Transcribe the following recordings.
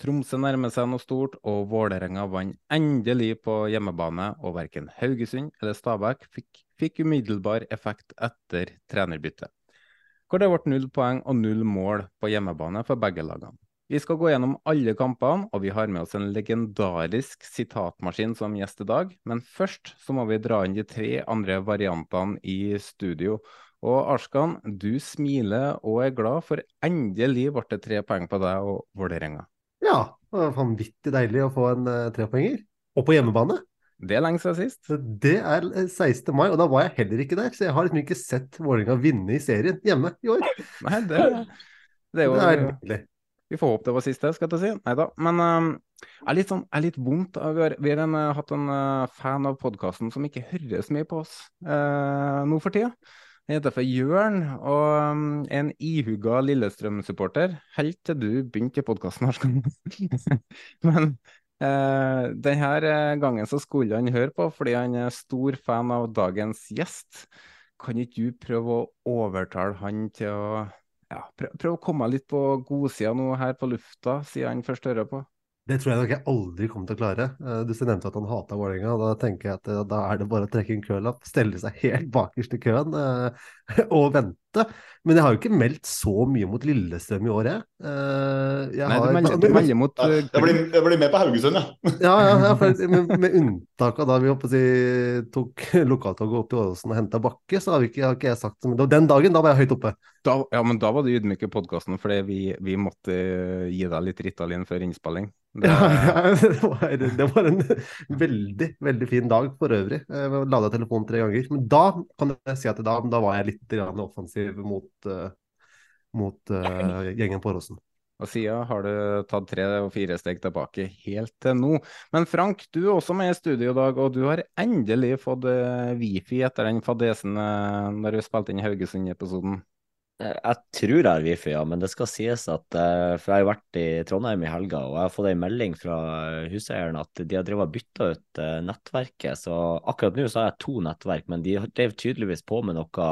Tromsø nærmer seg noe stort, og Vålerenga vant endelig på hjemmebane. Og verken Haugesund eller Stabæk fikk, fikk umiddelbar effekt etter trenerbyttet. Hvor det ble null poeng og null mål på hjemmebane for begge lagene. Vi skal gå gjennom alle kampene, og vi har med oss en legendarisk sitatmaskin som gjest i dag. Men først så må vi dra inn de tre andre variantene i studio. Og Arskan, du smiler og er glad, for endelig ble det tre poeng på deg og Vålerenga. Ja, det var vanvittig deilig å få en uh, trepoenger. Og på hjemmebane. Det er lenge siden sist. Det er eh, 16. mai, og da var jeg heller ikke der. Så jeg har liksom ikke sett Vålerenga vinne i serien hjemme i år. Nei, det, det er jo Det er deilig. Vi får håpe det var siste, skal jeg si. Nei da. Men um, jeg er litt, sånn, er litt vondt. Vi har, vi har en, uh, hatt en uh, fan av podkasten som ikke hører så mye på oss uh, nå for tida. Han heter for Jørn og um, en ihuga Lillestrøm-supporter. Helt til du begynte i podkasten, Arskan. Men eh, denne gangen så skulle han høre på, fordi han er stor fan av dagens gjest. Kan ikke du prøve å overtale han til å ja, prøve, prøv å komme litt på godsida nå her på lufta, siden han først hører på? Det tror jeg nok jeg aldri kommer til å klare. Eh, Du nevnte at han hata Vålerenga. Da tenker jeg at eh, da er det bare å trekke en kølapp, stelle seg helt bakerst i køen eh, og vente. Men jeg har jo ikke meldt så mye mot Lillestrøm i år, jeg. jeg har... Nei, du melder, du melder mot Ja, uh, jeg, blir, jeg blir med på Haugesund, ja. Ja, ja, ja for, med, med unntak av da vi håper si, tok lokaltoget opp til Åråsen og henta Bakke, så har, vi ikke, har ikke jeg sagt så Men den dagen, da var jeg høyt oppe. da, Ja, men da var du ydmyk i podkasten, fordi vi, vi måtte eh, gi deg litt Ritalin før innspilling. Det, Ja, ja, det, var, det var en veldig, veldig fin dag for øvrig. Jeg lada telefonen tre ganger. Men da kan jeg si at da, da var jeg litt grann offensiv mot, eh, mot uh, gjengen på Åråsen. Og siden har du tatt tre og fire steg tilbake helt til nå. Men Frank, du er også med i studio i dag, og du har endelig fått eh, wifi etter den fadesen når du spilte inn Haugesund-episoden. Jeg tror jeg har wifi, ja, men det skal sies at For jeg har vært i Trondheim i helga, og jeg har fått en melding fra huseieren at de har drevet bytta ut nettverket. Så akkurat nå så har jeg to nettverk, men de drev tydeligvis på med noe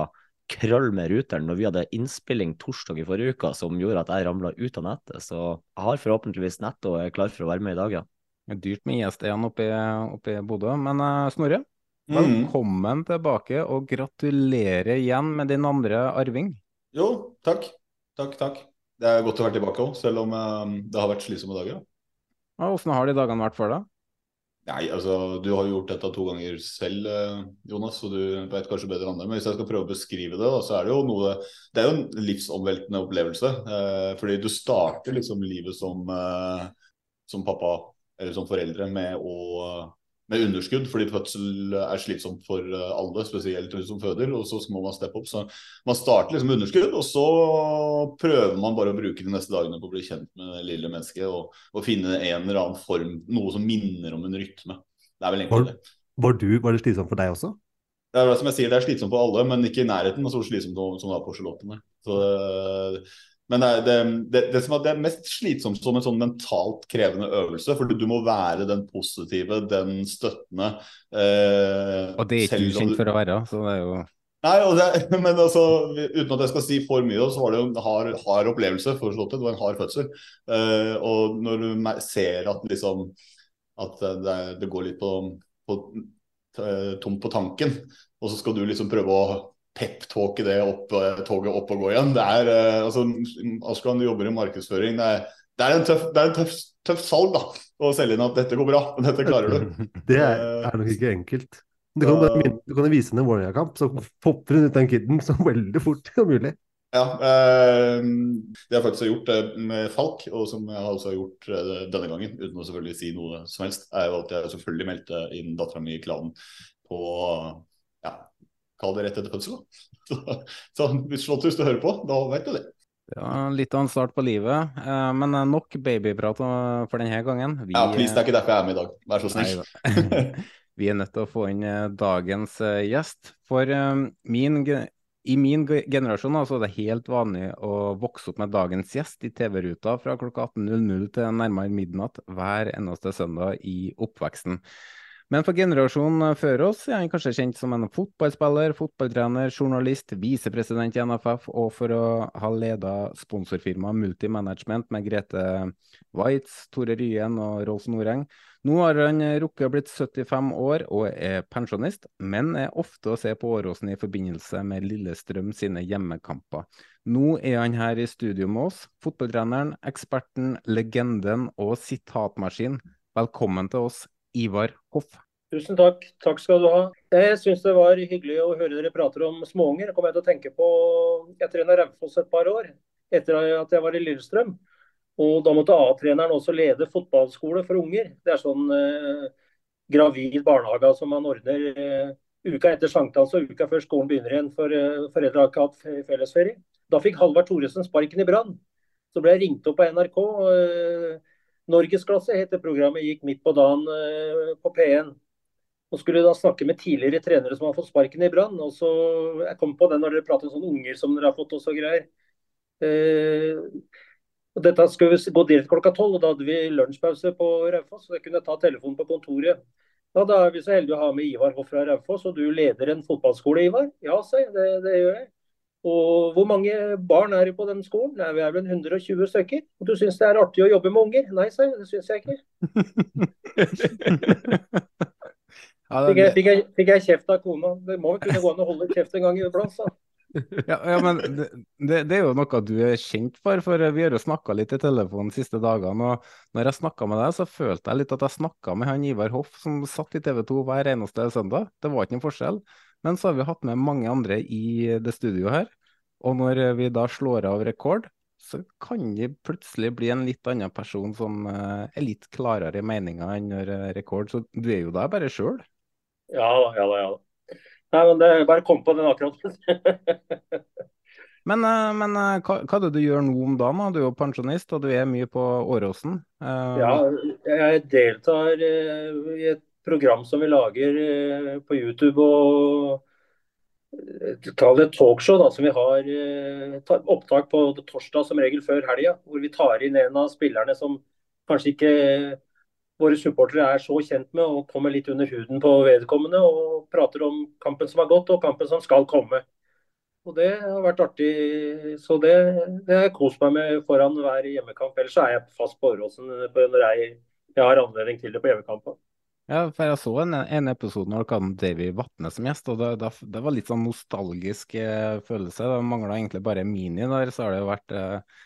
krøll med ruteren når vi hadde innspilling torsdag i forrige uke som gjorde at jeg ramla ut av nettet. Så jeg har forhåpentligvis nett og er klar for å være med i dag, ja. Det er dyrt med ISD-en oppe, i- oppe i Bodø. Men eh, Snorre, Mm. velkommen tilbake, og gratulerer igjen med din andre arving. Jo, takk. Takk, takk. Det er godt å være tilbake òg, selv om eh, det har vært slitsomme dager. da. Ja, Hvordan har de dagene vært for deg? Nei, altså, du har jo gjort dette to ganger selv, eh, Jonas, så du vet kanskje bedre enn andre. Men hvis jeg skal prøve å beskrive det, så er det jo noe Det er jo en livsomveltende opplevelse. Eh, fordi du starter liksom livet som, eh, som pappa, eller som foreldre, med å med underskudd, fordi fødsel er slitsomt for eh, alle, spesielt hun som føder. Og så må man steppe opp. Så man starter liksom med underskudd, og så prøver man bare å bruke de neste dagene på å bli kjent med det lille mennesket og, og finne en eller annen form, noe som minner om en rytme. Det er vel egentlig Var, det. var, du, var det slitsomt for deg også? Det er som jeg sier, det er slitsomt for alle, men ikke i nærheten av så slitsomt som det er på Charlotte. Så eh, Men det, det, det, det, som er, det mest slitsomt som en sånn mentalt krevende øvelse. For du må være den positive, den støttende. Eh, og det er ikke ukjent for å være, så det er jo Nei, men altså, uten at jeg skal si for mye, så var det jo en hard, hard opplevelse. for Det var en hard fødsel. Eh, og når du ser at liksom at det, går litt på, på eh, tomt på tanken, og så skal du liksom prøve å peptalke det opp, eh, toget opp og gå igjen. Det er, uh, altså, Askan jobber i markedsføring. Det er, det er en tøff, det er en tøff, tøff salg da, å selge inn at dette går bra, dette klarer du. Det er, er nok ikke enkelt. Du kan, bare, du kan vise henne en Vålerenga-kamp, så popper hun ut den kiden så veldig fort som mulig. Ja, eh, det jeg faktisk har gjort eh, med Falk, og som jeg har også gjort eh, denne gangen, uten å selvfølgelig si noe som helst, er jo at jeg selvfølgelig meldte inn dattera mi i klanen på Kall det rett etter fødsel. Så, så hvis du hører på, da vet du det. Ja, Litt av en start på livet, eh, men nok babyprat for denne gangen. Vi, ja, please, det er ikke derfor jeg er med i dag. Vær så snill. vi er nødt til å få inn eh, dagens eh, gjest. For min, i min generasjon altså, det er helt vanlig å vokse opp med dagens gjest i TV-ruta fra klokka 18.00 til nærmere midnatt hver eneste søndag i oppveksten. Men for generasjonen før oss er han kanskje kjent som en fotballspiller, fotballtrener, journalist, visepresident i NFF og for å ha leda sponsorfirmaet Multimanagement med Grete Waitz, Tore Ryen og Rolf Noreng. Nå har han rukket blitt 75 år og er pensjonist, men er ofte å se på Åråsen i forbindelse med Lillestrøm sine hjemmekamper. Nå er han her i studio med oss, fotballtreneren, eksperten, legenden og sitatmaskin. Velkommen til oss, Ivar Hoff. Tusen takk. Takk skal du ha. Jeg syns det var hyggelig å høre dere prater om småunger. Jeg til å tenke på Jeg trena Raufoss et par år etter at jeg var i Lillestrøm. Og da måtte A-treneren også lede fotballskole for unger. Det er sånn eh, gravid barnehage som man ordner eh, uka etter sankthans og uka før skolen begynner igjen, for eh, foreldre har ikke hatt fellesferie. Da fikk Halvard Thoresen sparken i Brann. Så ble jeg ringt opp av NRK. Eh, Norgesklasse heter programmet, gikk midt på dagen eh, på P1. Og skulle da snakke med tidligere trenere som har fått sparken i Brann. Og så Jeg kom på det når dere prater om sånne unger som dere har fått og greier. Eh, og dette skulle gå direkte klokka tolv, og da hadde vi lunsjpause på Raufoss. Så jeg kunne ta telefonen på kontoret. Ja, Da er vi så heldige å ha med Ivar Hoff fra Raufoss, og du leder en fotballskole, Ivar? Ja, sa jeg. Det, det gjør jeg. Og hvor mange barn er det på den skolen? Nei, vi er vel 120 stykker. Og du syns det er artig å jobbe med unger? Nei, sa jeg. Det syns jeg ikke. fikk, jeg, fikk, jeg, fikk jeg kjeft av kona. Det må vel kunne gå an å holde kjeft en gang iblant, sa ja, ja, men det, det, det, er jo noe du er kjent for, for vi har jo snakka litt i telefonen de siste dagene. og når jeg snakka med deg, så følte jeg litt at jeg snakka med han Ivar Hoff som satt i TV 2 hver eneste søndag. Det var ikke noen forskjell. Men så har vi hatt med mange andre i det studioet her. Og når vi da slår av rekord, så kan det plutselig bli en litt annen person som eh, er litt klarere i meninga enn når eh, rekord. Så du er jo der bare sjøl. Ja da, ja da. Ja, da. Nei, men det bare kom på den akkurat. men, eh, men hva, hva, er det du gjør nå om dagen? Du er jo pensjonist og du er mye på Åråsen. Ja, jeg deltar i et program som vi lager eh, på YouTube og eh, Kall det talkshow, da, som vi har eh, opptak på torsdag som regel før helga. Hvor vi tar inn en av spillerne som kanskje ikke våre supportere er så kjent med, og kommer litt under huden på vedkommende og prater om kampen som har gått og kampen som skal komme. Og Det har vært artig. Så det, har jeg kost meg med foran hver hjemmekamp. Ellers er jeg fast på Åråsen når jeg, jeg har anledning til det på hjemmekamper. Ja, for jeg så en, en episode når dere hadde Davy Vatne som gjest, og det, det, det, var litt sånn nostalgisk eh, følelse. Det mangla egentlig bare Mini der, så har det jo vært eh,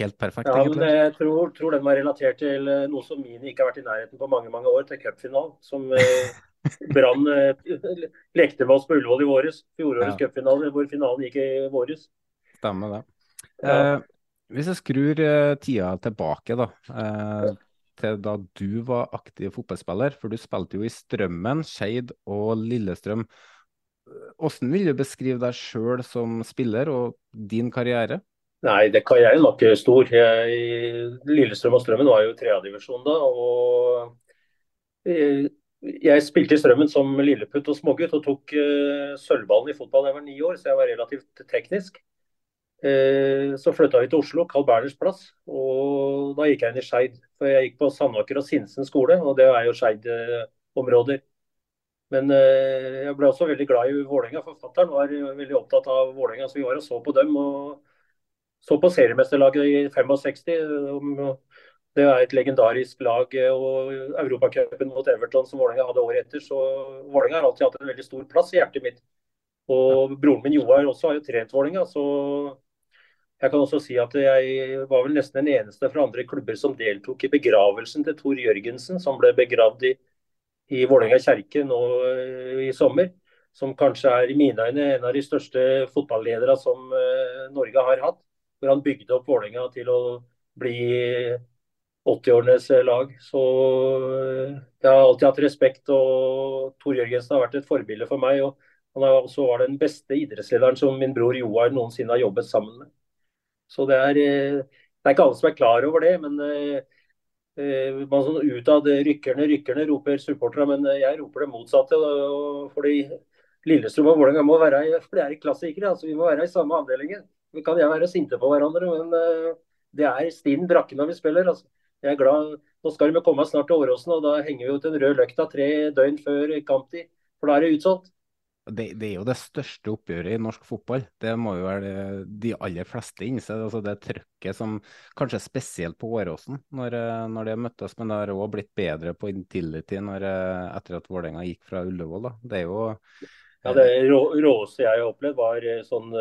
helt perfekt. Ja, men jeg tror, tror, den var relatert til eh, noe som Mini ikke har vært i nærheten på mange mange år, til cupfinalen. Som eh, Brann eh, lekte med oss på Ullevål i våres. Fjorårets ja. cupfinale, hvor finalen gikk i våres. Stemmer det. Ja. Eh, hvis jeg skrur tida tilbake, da til da du var aktiv fotballspiller, for du spilte jo i Strømmen, Skeid og Lillestrøm. Hvordan vil du beskrive deg sjøl som spiller og din karriere? Nei, det karrieren var ikke stor. Jeg, Lillestrøm og Strømmen var jo tredjedivisjon da. og jeg spilte i Strømmen som lilleputt og smågutt og tok uh, sølvballen i fotball da jeg var ni år, så jeg var relativt teknisk. Eh, så flytta vi til Oslo, Carl Berners plass. Og da gikk jeg inn i Skeid. For jeg gikk på Sandaker og Sinsen skole, og det er jo Skeid-områder. Men eh, jeg ble også veldig glad i Vålerenga. Forfatteren var veldig opptatt av Vålerenga, så vi var og så på dem. Og så på seriemesterlaget i 65. Det er et legendarisk lag. Og Europacupen mot Everton som Vålerenga hadde året etter. Så Vålerenga har alltid hatt en veldig stor plass i hjertet mitt. Og broren min Joar også har jo trent Vålerenga, så jeg kan også si at jeg var vel nesten den eneste fra andre klubber som deltok i begravelsen til Tor Jørgensen, som ble begravd i, i Vålerenga kjerke nå eh, i sommer. Som kanskje er i mine øyne en av de største fotballederne som uh, Norge har hatt. Hvor han bygde opp Vålerenga til å bli 80-årenes lag. Så uh, jeg har alltid hatt respekt, og Tor Jørgensen har vært et forbilde for meg. og Han er også var den beste idrettslederen som min bror Joar noensinne har jobbet sammen med. Så det er, eh, det er ikke alle som er klar over det. men eh, eh, man sånn Utad rykkerne, rykkerne roper supporterne. men jeg roper det motsatte. fordi Lillestrøm og Vålerenga må være flere er klassikere. altså Vi må være i samme avdelingen. Vi kan gjerne være sinte på hverandre, men det er stinn brakke når vi spiller. altså. Jeg er glad. Nå skal de komme snart til Åråsen, og da henger vi ut en rød løkta tre døgn før kamptid. For da er det utsolgt. Det, det, er jo det største oppgjøret i norsk fotball. Det må jo være de aller fleste innse. Altså det trøkket som kanskje spesielt på Åråsen, når, når det møttes. Men det har òg blitt bedre på Intility når, etter at Vålerenga gikk fra Ullevål. Da. Det er jo ja, Det råeste jeg har opplevd, var eh, sånn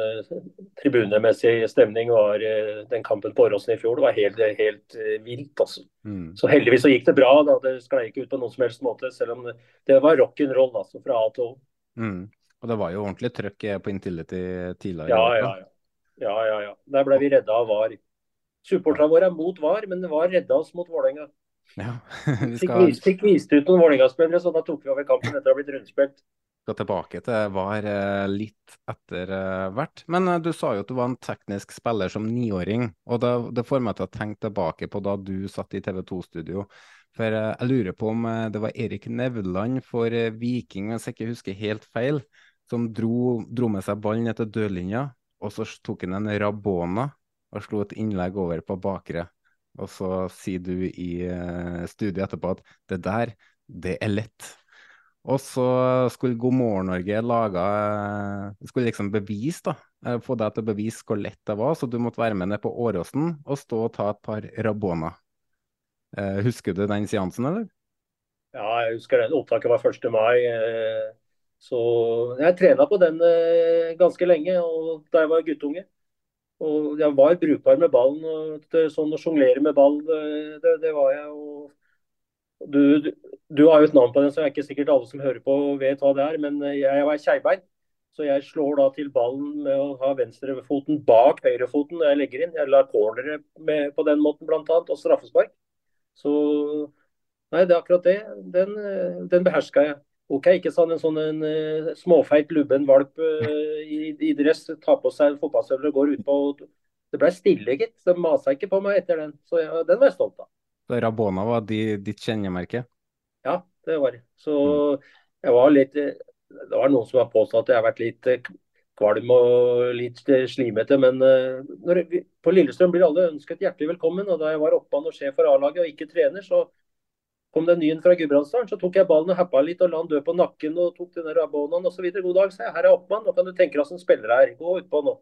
tribunemessig stemning. var Den kampen på Åråsen i fjor. Det var helt, helt vilt. altså. Mm. Så heldigvis så gikk det bra. da, Det sklei ikke ut på noen som helst måte. Selv om det var rock'n'roll altså, fra A til Å. Mm. Og det var jo ordentlig trøkk på Intility tidligere. Ja, ja, ja. ja, ja, ja. Der ble vi redda av VAR. Supporterne våre er mot VAR, men VAR redda oss mot Vålerenga. Ja, vi skal... Fikk, fikk vist ut noen Vålerenga-spillere, så da tok vi over kampen etter å ha blitt rundspilt. Skal tilbake til VAR eh, litt etter eh, hvert. Men eh, du sa jo at du var en teknisk spiller som niåring. og det, det får meg til å tenke tilbake på da du satt i TV 2-studio. For jeg lurer på om det var Erik Nevland for Viking, hvis jeg ikke husker helt feil, som dro, dro, med seg ballen ned til dørlinja, og så tok han en Rabona og slo et innlegg over på bakre. Og så sier du i studiet etterpå at det der, det er lett. Og så skulle God morgen Norge laga Skulle liksom bevise, da. Få deg til å bevise hvor lett det var, så du måtte være med ned på Åråsen og stå og ta et par Rabona. Husker du den seansen, eller? Ja, jeg husker den. Opptaket var 1. mai. Så jeg trena på den eh, ganske lenge da jeg var guttunge. Og jeg var brukbar med ballen. og Sånn å sjonglere med ball, det, det, var jeg. Og du, du, du, har jo et navn på den, så jeg er ikke sikkert alle som hører på vet hva det er. Men jeg var keibein. Så jeg slår da til ballen med å ha venstrefoten bak høyrefoten når jeg legger inn. Jeg lar cornere på den måten bl.a. og straffespark. Så nei, det er akkurat det. Den, den beherska jeg. OK, ikke sånn en sånn en, uh, småfeit, lubben valp uh, i, i, dress, tar på seg fotballstøvler og går utpå. Det ble stille, gitt. De masa ikke på meg etter den. Så ja, den var jeg stolt av. Så Rabona var de, ditt kjennemerke? Ja, det var det. Så mm. jeg var litt eh, Det var noen som har påstått at jeg har vært litt kvalm og litt slimete, men når, på Lillestrøm blir alle ønsket hjertelig velkommen. og Da jeg var oppmann og sjef for A-laget og ikke trener, så kom det nyen fra Gudbrandsdalen, så tok jeg ballen og happa litt og la han dø på nakken og tok den rabonaen osv. God dag, sa jeg. Her er oppmann, nå kan du tenke deg som spillere her. Gå utpå nå.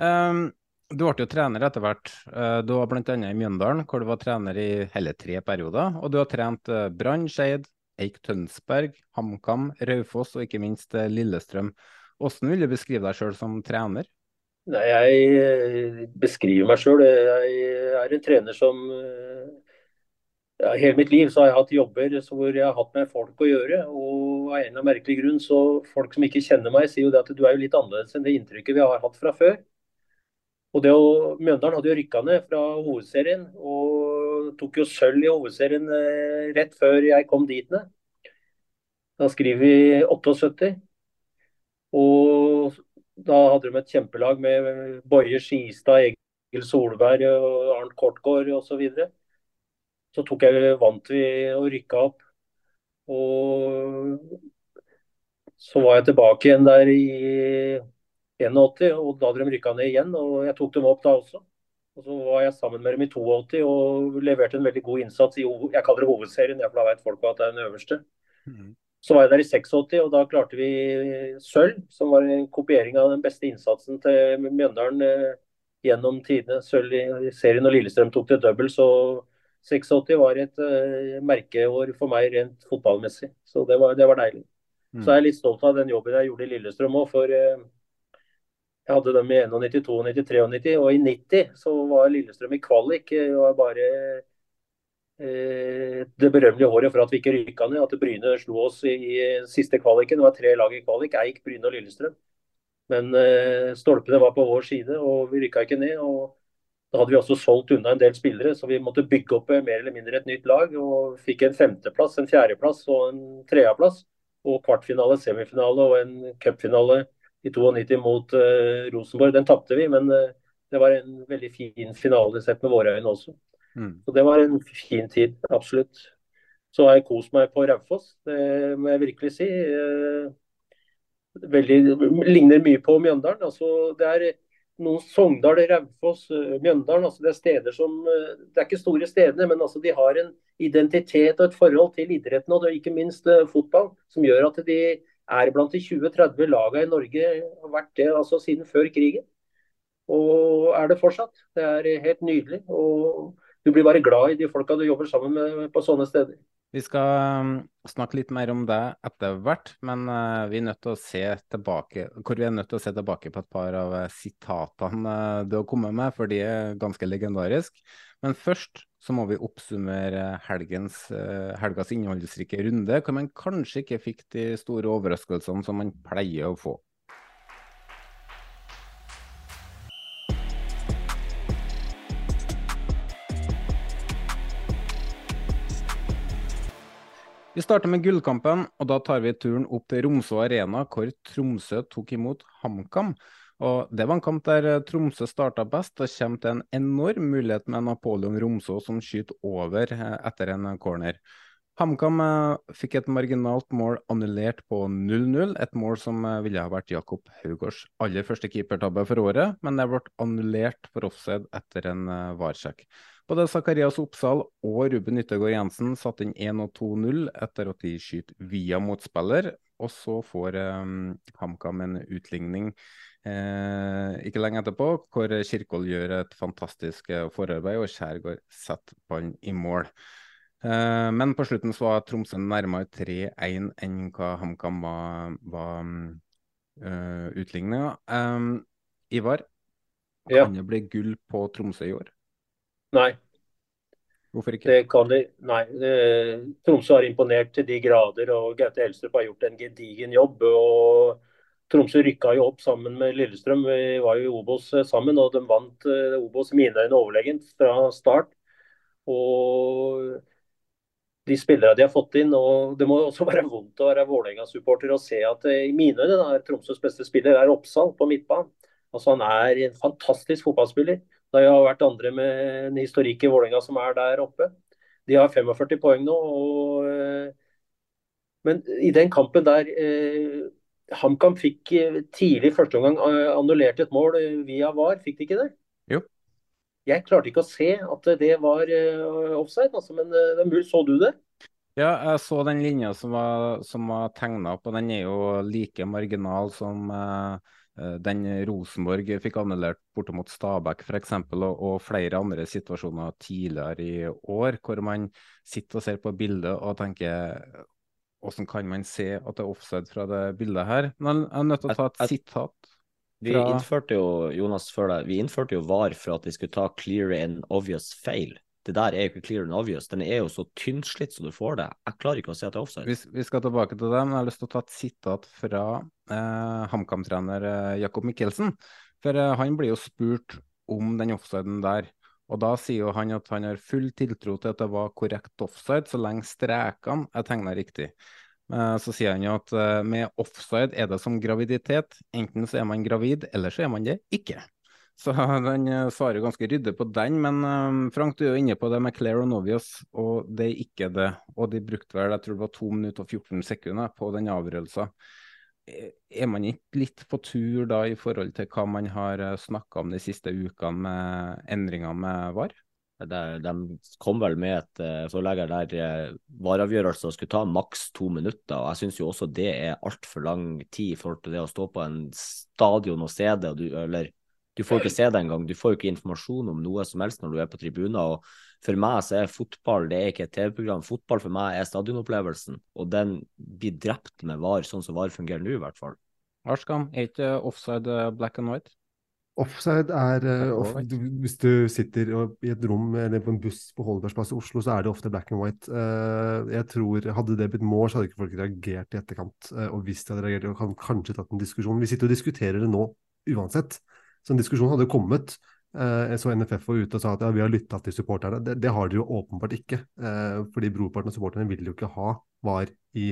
Um, du ble jo trener etter hvert. Uh, du var bl.a. i Mjøndalen, hvor du var trener i hele tre perioder. Og du har trent uh, Brann, Skeid, Eik Tønsberg, HamKam, Raufoss og ikke minst Lillestrøm. Hvordan vil du beskrive deg sjøl som trener? Nei, Jeg beskriver meg sjøl. Jeg er en trener som ja, hele mitt liv så har jeg hatt jobber hvor jeg har hatt med folk å gjøre. og av en eller annen merkelig grunn så Folk som ikke kjenner meg, sier jo det at du er jo litt annerledes enn det inntrykket vi har hatt fra før. Og det å, Mjøndalen hadde jo rykka ned fra hovedserien og tok jo sølv i hovedserien eh, rett før jeg kom dit ned. Da skriver vi 78. Og da hadde de et kjempelag med Boje Skistad, Egil Solberg, og Arnt Kortgård osv. Så så tok jeg, vant vi og rykka opp. Og så var jeg tilbake igjen der i 81, og da hadde de rykka ned igjen. og Jeg tok dem opp da også. Og Så var jeg sammen med dem i 82 og leverte en veldig god innsats i jeg kaller det hovedserien, da vet folk at det er den øverste. Mm. Så var jeg der i 86, og da klarte vi sølv, som var en kopiering av den beste innsatsen til Mjøndalen eh, gjennom tidene. Sølv i serien, og Lillestrøm tok det double, så 86 var et eh, merkeår for meg rent fotballmessig. Så det var, det var deilig. Mm. Så jeg er litt stolt av den jobben jeg gjorde i Lillestrøm òg, for eh, jeg hadde dem i 91, 92, 93, og 90. Og i 90 så var Lillestrøm i kvalik. Det var bare eh, det berømmelige håret for at vi ikke rykka ned. At Bryne slo oss i, i siste kvaliken. Det var tre lag i kvalik. Eik, Bryne og Lillestrøm. Men eh, stolpene var på vår side, og vi rykka ikke ned. og Da hadde vi også solgt unna en del spillere, så vi måtte bygge opp mer eller mindre et nytt lag. Og fikk en femteplass, en fjerdeplass og en tredjeplass. Og kvartfinale, semifinale og en cupfinale i 92 mot eh, Rosenborg. Den tapte vi, men eh, det var en veldig fin finale sett med våre øyne også. Mm. Så det var en fin tid, absolutt. Så har jeg kost meg på Raufoss, det må jeg virkelig si. Uh, veldig, ligner mye på Mjøndalen. Altså, det er noen Sogndal, Raufoss, Mjøndalen. Altså, det er steder som Det er ikke store stedene, men altså, de har en identitet og et forhold til idretten og ikke minst fotball som gjør at de er blant de 20-30 lagene i Norge, har vært det altså siden før krigen. Og er det fortsatt. Det er helt nydelig. Og du blir bare glad i de folka du jobber sammen med på sånne steder. Vi skal um, snakke litt mer om det etter hvert, men uh, vi er nødt til å se tilbake hvor vi er nødt til å se tilbake på et par av uh, sitatene uh, du har kommet med, for de er ganske legendariske. Men først så må vi oppsummere helgens, helgas innholdsrike runde, hvor man kanskje ikke fikk de store overraskelsene som man pleier å få. Vi starter med gullkampen, og da tar vi turen opp til Romså Arena, hvor Tromsø tok imot HamKam. Og Det var en kamp der eh, Tromsø starta best og kommer til en enorm mulighet med Napoleon Romså som skyter over eh, etter en corner. HamKam eh, fikk et marginalt mål annullert på 0-0, et mål som ville ha vært Jakob Haugårds aller første keepertabbe for året, men det ble annullert for offside etter en varsjekk. Både Zakarias Oppsal og Ruben Yttergård Jensen satte inn 1 og 2-0 etter at de skyter via motspiller, og så får um, HamKam en utligning eh, ikke lenge etterpå, hvor Kirkvold gjør et fantastisk eh, forarbeid og Skjærgård setter ballen i mål. Eh, men på slutten så var Tromsø nærmere 3-1 enn hva HamKam var, var uh, utligninga. Um, Ivar, kan ja. det bli gull på Tromsø i år? Nei. Hvorfor ikke? Det kan de, nei. Tromsø har imponert til de grader, og Gaute Elstrup har gjort en gedigen jobb. og Tromsø rykka jo opp sammen med Lillestrøm. Vi var jo i Obos eh, sammen, og de vant eh, Obos i mine øyne overlegent fra start. Og de spillere de har fått inn, og Det må også være vondt å være Vålerenga-supporter og se at eh, i mine øyne er Tromsøs beste spiller er Oppsal på midtbanen. Altså, han er en fantastisk fotballspiller. Det har vært andre med en historikk i Vålerenga som er der oppe. De har 45 poeng nå. Og, men i den kampen der HamKam fikk eh, tidlig i første omgang eh, annullert et mål eh, via VAR, fikk de ikke det? Jo. Jeg klarte ikke å se at det var offside, altså, men så du det? Ja, jeg så den linja som var, som var tegna opp, og den er jo like marginal som uh, den Rosenborg fikk annullert borte mot Stabæk f.eks., og, og flere andre situasjoner tidligere i år, hvor man sitter og ser på bildet og tenker hvordan kan man se at det er offside fra det bildet her? Men jeg er nødt til å ta et sitat. Vi innførte jo Jonas før deg, vi innførte jo VAR for at vi skulle ta clear and obvious feil. Det der er jo ikke clear and obvious. Den er jo så tynnslitt så du får det. Jeg klarer ikke å se at det er offside. Vi, vi skal tilbake til det, men jeg har lyst til å ta et sitat fra eh, HamKam-trener eh, Jakob Mikkelsen. For eh, han blir jo spurt om den offsiden der. Og da sier jo han at han har full tiltro til at det var korrekt offside, så lenge strekene er tegna riktig. Eh, så sier han jo at eh, med offside er det som graviditet. Enten så er man gravid, eller så er man det ikke. Så han eh, svarer ganske ryddig på den, men Frank, du er jo inne på det med Claire og Novius, og det er ikke det. Og de brukte vel jeg tror det var 2 minutter og 14 sekunder på den avgjørelsen. er man ikke litt på tur da i forhold til hva man har snakka om de siste ukene med endringer med VAR? De, de kom vel med et forlegger der eh, vareavgjørelser skulle ta maks to minutter. og Jeg syns jo også det er altfor lang tid til det å stå på en stadion og se det. eller du får ikke se det engang. Du får ikke informasjon om noe som helst når du er på tribuner. og For meg så er fotball det er ikke et TV-program. Fotball for meg er stadionopplevelsen. Og den blir drept med VAR, sånn som VAR fungerer nå, i hvert fall. Arskam, er ikke offside black and white? Offside er uh, off, Hvis du sitter i et rom eller på en buss på Holbergsplass i Oslo, så er det ofte black and white. Uh, jeg tror Hadde det blitt mål, så hadde ikke folk reagert i etterkant. Uh, og hvis de hadde reagert, og kan kanskje tatt en diskusjon. Vi sitter og diskuterer det nå uansett. Så en diskusjon hadde kommet. Jeg så NFF var ute og sa at ja, vi har lytta til supporterne. Det, det, har de jo åpenbart ikke. fordi brorparten av supporterne vil jo ikke ha VAR i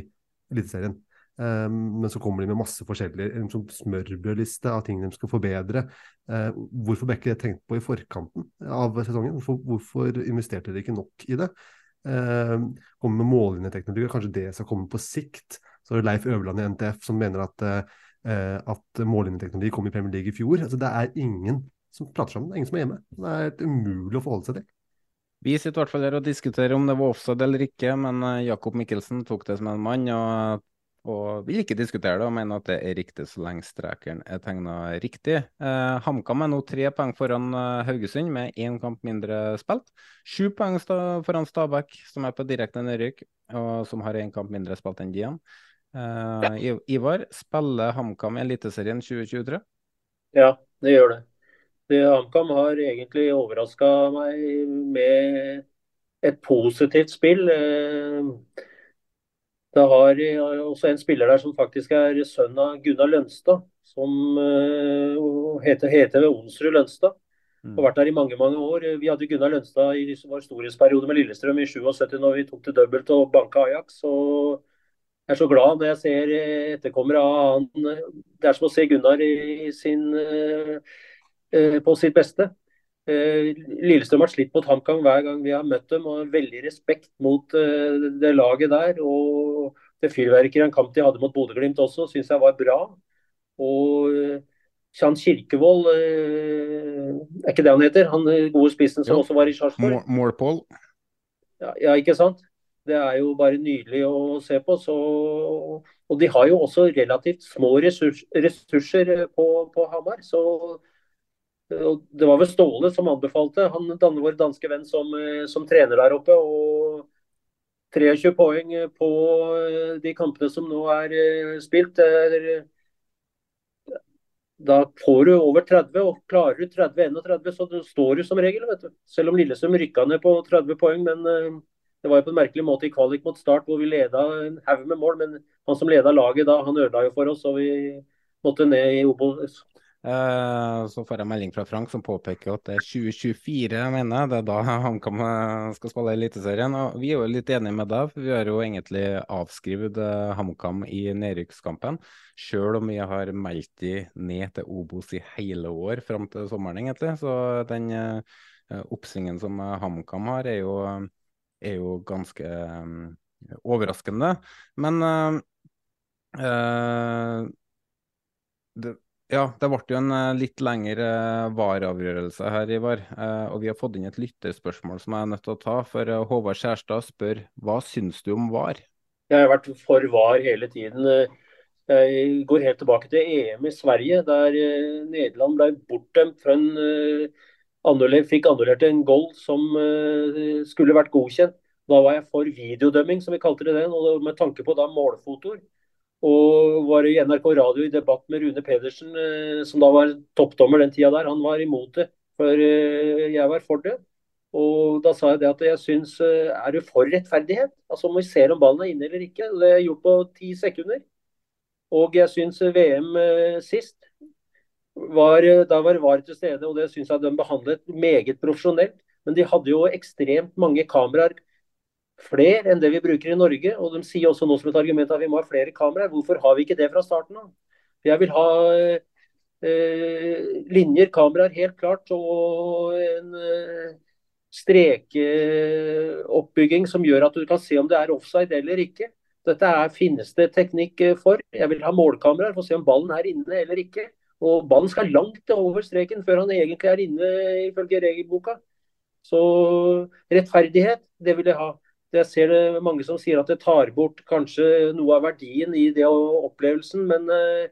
Eliteserien. Um, men så kommer de med masse forskjellige sånn smørbrødliste av ting de skal forbedre. Uh, hvorfor ble ikke det tenkt på i forkanten av sesongen? Hvorfor, hvorfor investerte dere ikke nok i det? Uh, kommer med mållinjeteknologi, kanskje det skal komme på sikt. Så er det Leif Øverland i NTF som mener at, at mållinjeteknologi kom i Premier League i fjor. Altså, det er ingen som prater sammen, det er ingen som er hjemme. Det er umulig å forholde seg til. Vi sitter i hvert fall her og diskuterer om det var offside eller ikke, men eh, Jakob Mikkelsen tok det som en mann. og og vil ikke diskutere det og mener at det er riktig så lenge strekeren er tegna riktig. Eh, HamKam er nå tre poeng foran uh, Haugesund med én kamp mindre spilt. Sju poeng foran Stabæk, som er på direkte nedrykk, og som har én kamp mindre spilt enn de igjen. Eh, Ivar, spiller HamKam i Eliteserien 2023? Ja, det gjør det. det HamKam har egentlig overraska meg med et positivt spill. Eh, det har også en spiller der som faktisk er sønn av Gunnar Lønstad, som uh, heter, heter Onsrud Lønstad. Mm. Har vært der i mange mange år. Vi hadde Gunnar Lønstad i vår storhetsperiode med Lillestrøm i 77 når vi tok til dobbelt og banka Ajax. og jeg er så glad når jeg ser etterkommere av han. Det er som å se Gunnar sin, uh, på sitt beste. Eh, Lillestrøm har slitt mot HamKam hver gang vi har møtt dem, og veldig respekt mot eh, det laget der. Og det fyrverkeriet en kamp de hadde mot Bodø-Glimt også, syns jeg var bra. Og eh, Kjan Kirkevold, er ikke det han heter? Han gode spissen som jo. også var i Sarpsborg? Målpål. Ja, ja, ikke sant? Det er jo bare nydelig å se på. Så, og de har jo også relativt små ressurs, ressurser på, på Hamar. Så det var vel Ståle som anbefalte han vår danske venn som, eh, som, trener der oppe. og 23 poeng på eh, de kampene som nå er spilt. spilt. Da får du over 30, og klarer du 30-31, så står du som regel. Selv om Lillesund rykka ned på 30 poeng, men det var jo på en merkelig måte i kvalik mot start hvor vi leda en haug med mål. Men han som leda laget da, han ødela jo for oss, og vi måtte ned i Obos. Uh, så får jeg melding fra Frank som påpeker at det er 2024, jeg mener det er da HamKam skal spille Eliteserien. Og vi er jo litt enige med deg, for vi har jo egentlig avskrevet uh, HamKam i nedrykkskampen. Selv om vi har meldt de ned til Obos i hele år fram til sommeren, egentlig. Så den oppsvingen som HamKam har, er jo, er jo ganske um, overraskende. Men det ja, det ble jo en litt lengre uh, VAR-avgjørelse her, Ivar. Uh, og vi har fått inn et lytterspørsmål som jeg er nødt til å ta. For uh, Håvard Skjærstad spør hva syns du om VAR? Jeg har vært for VAR hele tiden. Jeg går helt tilbake til EM i Sverige, der Nederland ble bortdømt fra en annuller, fikk annullert en goal som skulle vært godkjent. Da var jeg for videodømming, som vi kalte det den, og med tanke på da målfotoer. Og var i NRK radio i debatt med Rune Pedersen, uh, som da var toppdommer den tida der. Han var imot det, for uh, jeg var for det. Og da sa jeg det at jeg syns Er du for rettferdighet? Altså om vi ser om ballen er inne eller ikke. Det er gjort på ti sekunder. Og jeg syns VM sist var, Da var VAR til stede, og det syns jeg de behandlet meget profesjonelt. Men de hadde jo ekstremt mange kameraer flere enn det vi bruker i Norge. Og de sier også nå som et argument at vi må ha flere kameraer. Hvorfor har vi ikke det fra starten av? Jeg vil ha eh, linjer, kameraer, helt klart. Og en eh, strekeoppbygging som gjør at du kan se om det er offside eller ikke. Dette er, finnes det teknikk for. Jeg vil ha målkameraer for å se om ballen er inne eller ikke. Og ballen skal langt over streken før han egentlig er inne, ifølge regelboka. Så rettferdighet, det vil jeg ha. Jeg ser det mange som sier at det tar bort kanskje noe av verdien i det opplevelsen, men eh,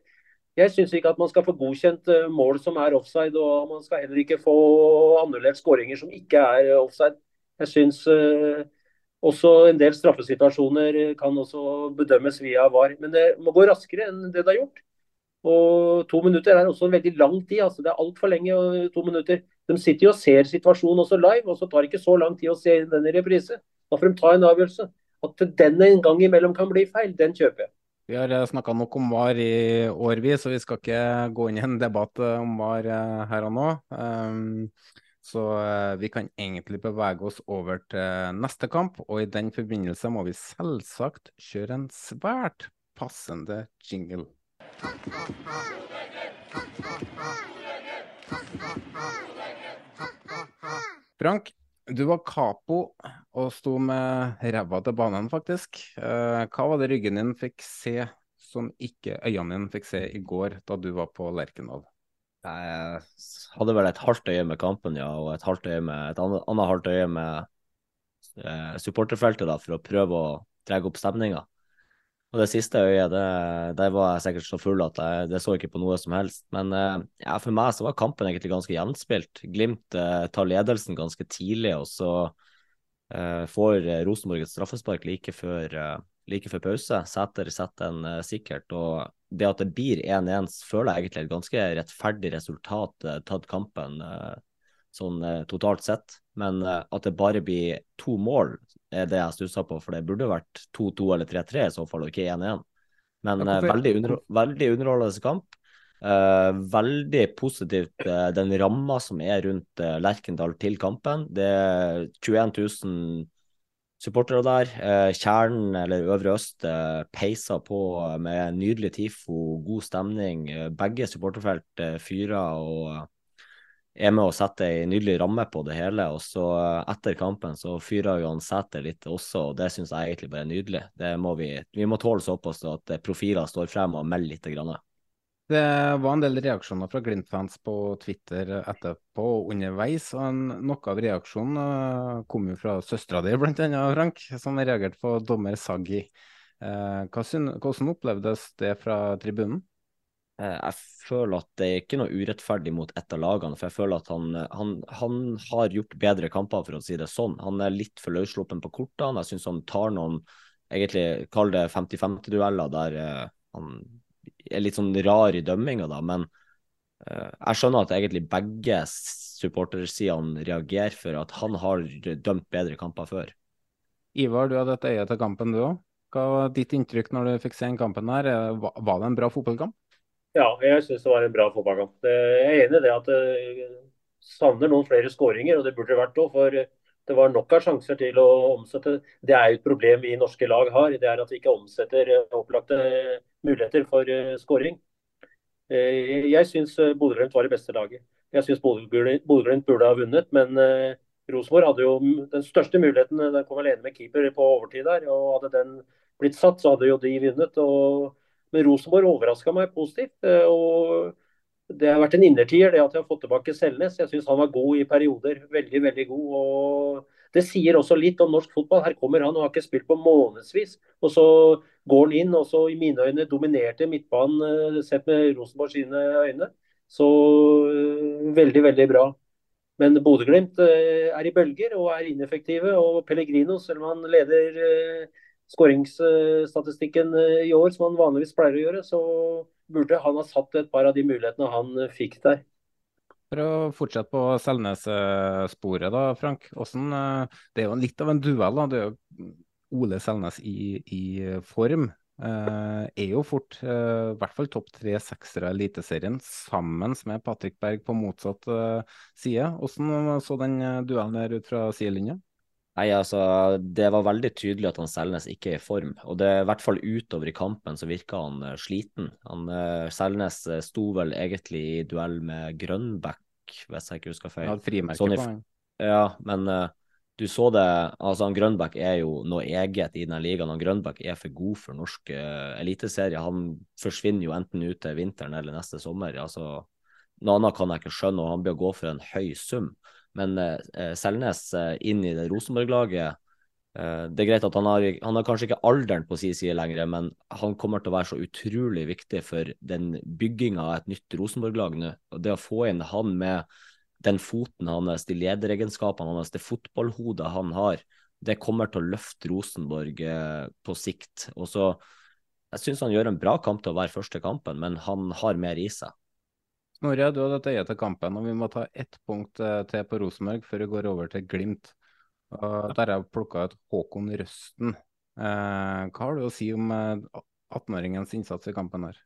jeg syns ikke at man skal få godkjent eh, mål som er offside, og man skal heller ikke få annullert skåringer som ikke er offside. Jeg syns også en del straffesituasjoner kan også bedømmes via VAR. Men det må gå raskere enn det det har gjort. Og to minutter er også en veldig lang tid. altså Det er altfor lenge. to minutter. De sitter jo og ser situasjonen også live, og så tar det ikke så lang tid å se den i reprise. Da får de ta en avgjørelse. At den en gang imellom kan bli feil, den kjøper jeg. Vi har eh, snakka nok om VAR i årvis, så vi skal ikke gå inn i en debatt eh, om VAR eh, her og nå. Um, så vi kan egentlig bevege oss over til neste kamp, og i den forbindelse må vi selvsagt kjøre en svært passende jingle. Frank, du var capo og sto med ræva til banen, faktisk. Eh, hva var det ryggen din fikk se som ikke øynene dine fikk se i går, da du var på Lerkendal? Jeg hadde vel et halvt øye med kampen, ja, og et, halvt øye med, et annet, halvt øye med eh, supporterfeltet, da, for å prøve å dra opp stemninga. Og det siste øyet, det, der var jeg sikkert så full at jeg det så ikke på noe som helst. Men eh, ja, for meg så var kampen egentlig ganske gjenspilt. Glimt eh, tar ledelsen ganske tidlig, og så eh, får Rosenborg et straffespark like før, eh, like før pause. Sæter setter den eh, sikkert. Og det at det blir 1-1, føler jeg egentlig et ganske rettferdig resultat, eh, tatt kampen sånn totalt sett. Men at det bare blir to mål, er det jeg stusser på. For det burde vært 2-2 eller 3-3 i så fall, og ikke 1-1. Men ja, veldig, under, veldig underholdende kamp. Uh, veldig positivt uh, den ramma som er rundt uh, Lerkendal til kampen. Det er 21 000 supportere der. Kjernen, eller Øvre Øst, peiser på med nydelig TIFO, god stemning. Begge supporterfelt fyrer og er med og sette ei nydelig ramme på det hele. Og så etter kampen så fyrer Johan Sæter litt også, og det syns jeg egentlig bare er nydelig. Det må vi, vi må tåle såpass at profiler står frem og melder litt. Grann. Det var en del reaksjoner fra Glimt-fans på Twitter etterpå og underveis. og Noe av reaksjonen eh, kom jo fra søstera di, annet, Frank, som reagerte på dommer Saggi. Eh, hvordan opplevdes det fra tribunen? Eh, jeg føler at det er ikke noe urettferdig mot ett av lagene. For jeg føler at han, han, han, har gjort bedre kamper, for å si det sånn. Han er litt for løssluppen på kortene. Jeg syns han tar noen, egentlig kall det 50-50-dueller der eh, han er litt sånn rar i dømminga, da. Men eh, jeg skjønner at egentlig begge supportersidene reagerer for at han har dømt bedre kamper før. Ivar, du hadde et øye til kampen du òg. Hva var ditt inntrykk når du fikk se den kampen her? Var det en bra fotballkamp? Ja, jeg syns det var en bra fotballkamp. Jeg er enig i det at det savner noen flere skåringer, og det burde det vært òg. For det var nok av sjanser til å omsette. Det er jo et problem vi norske lag har. Det er at vi ikke omsetter opplagte muligheter for eh, skåring. Eh, jeg syns eh, Bodø-Glimt var det beste laget. Jeg syns Bodø-Glimt burde ha vunnet, men Rosenborg hadde jo den største muligheten. Den kom alene med keeper på overtid der. og Hadde den blitt satt, så hadde jo de vunnet. og men Rosenborg overraska meg positivt. Eh, og Det har vært en innertier det at jeg har fått tilbake Selnes. Jeg syns han var god i perioder. Veldig, veldig god. og Det sier også litt om norsk fotball. Her kommer han og har ikke spilt på månedsvis. Og så går han inn og så i mine øyne dominerte midtbanen eh, sett med Rosenborg sine øyne. Så eh, veldig, veldig bra. Men Bodø-Glimt er i bølger og er ineffektive. Og Pellegrino, selv om han leder skåringsstatistikken eh, i år, som han vanligvis pleier å gjøre, så burde han ha satt et par av de mulighetene han eh, fikk der. For å fortsette på Selnes-sporet, da, Frank. Hvordan, eh, det er jo litt av en duell. da, det er jo Ole Selnes i, i form. Eh, er jo fort i hvert fall topp tre seksere i Eliteserien, sammen med Patrick Berg på motsatt eh, side. Hvordan så den duellen der ut fra sidelinja? Nei, altså, Det var veldig tydelig at han Selnes ikke er i form. og det I hvert fall utover i kampen så virka han uh, sliten. Han, uh, Selnes uh, sto vel egentlig i duell med Grønbæk, hvis jeg ikke husker feil. Ja, frimerke sånn på han. Ja, men du så det, altså han Grønbæk er jo noe eget i denne ligaen. Han Grønbæk er for god for norsk eliteserie. Han forsvinner jo enten ut til vinteren eller neste sommer. altså Noe annet kan jeg ikke skjønne, og han å gå for en høy sum. Men uh, Selnes uh, inn i det Rosenborg-laget det er greit at han har, han har kanskje ikke alderen på sin side lenger, men han kommer til å være så utrolig viktig for den bygginga av et nytt Rosenborg-lag nå. Og det å få inn han med den foten hans, de lederegenskapene hans, det fotballhodet han har, det kommer til å løfte Rosenborg eh, på sikt. Og så, Jeg syns han gjør en bra kamp til å være første kampen, men han har mer i seg. Snorre, du hadde et øye til kampen, og vi må ta ett punkt eh, til på Rosenborg før vi går over til Glimt. Og der har jeg plukka ut Håkon Røsten. Eh, hva har du å si om 18-åringens eh, innsats i kampen her?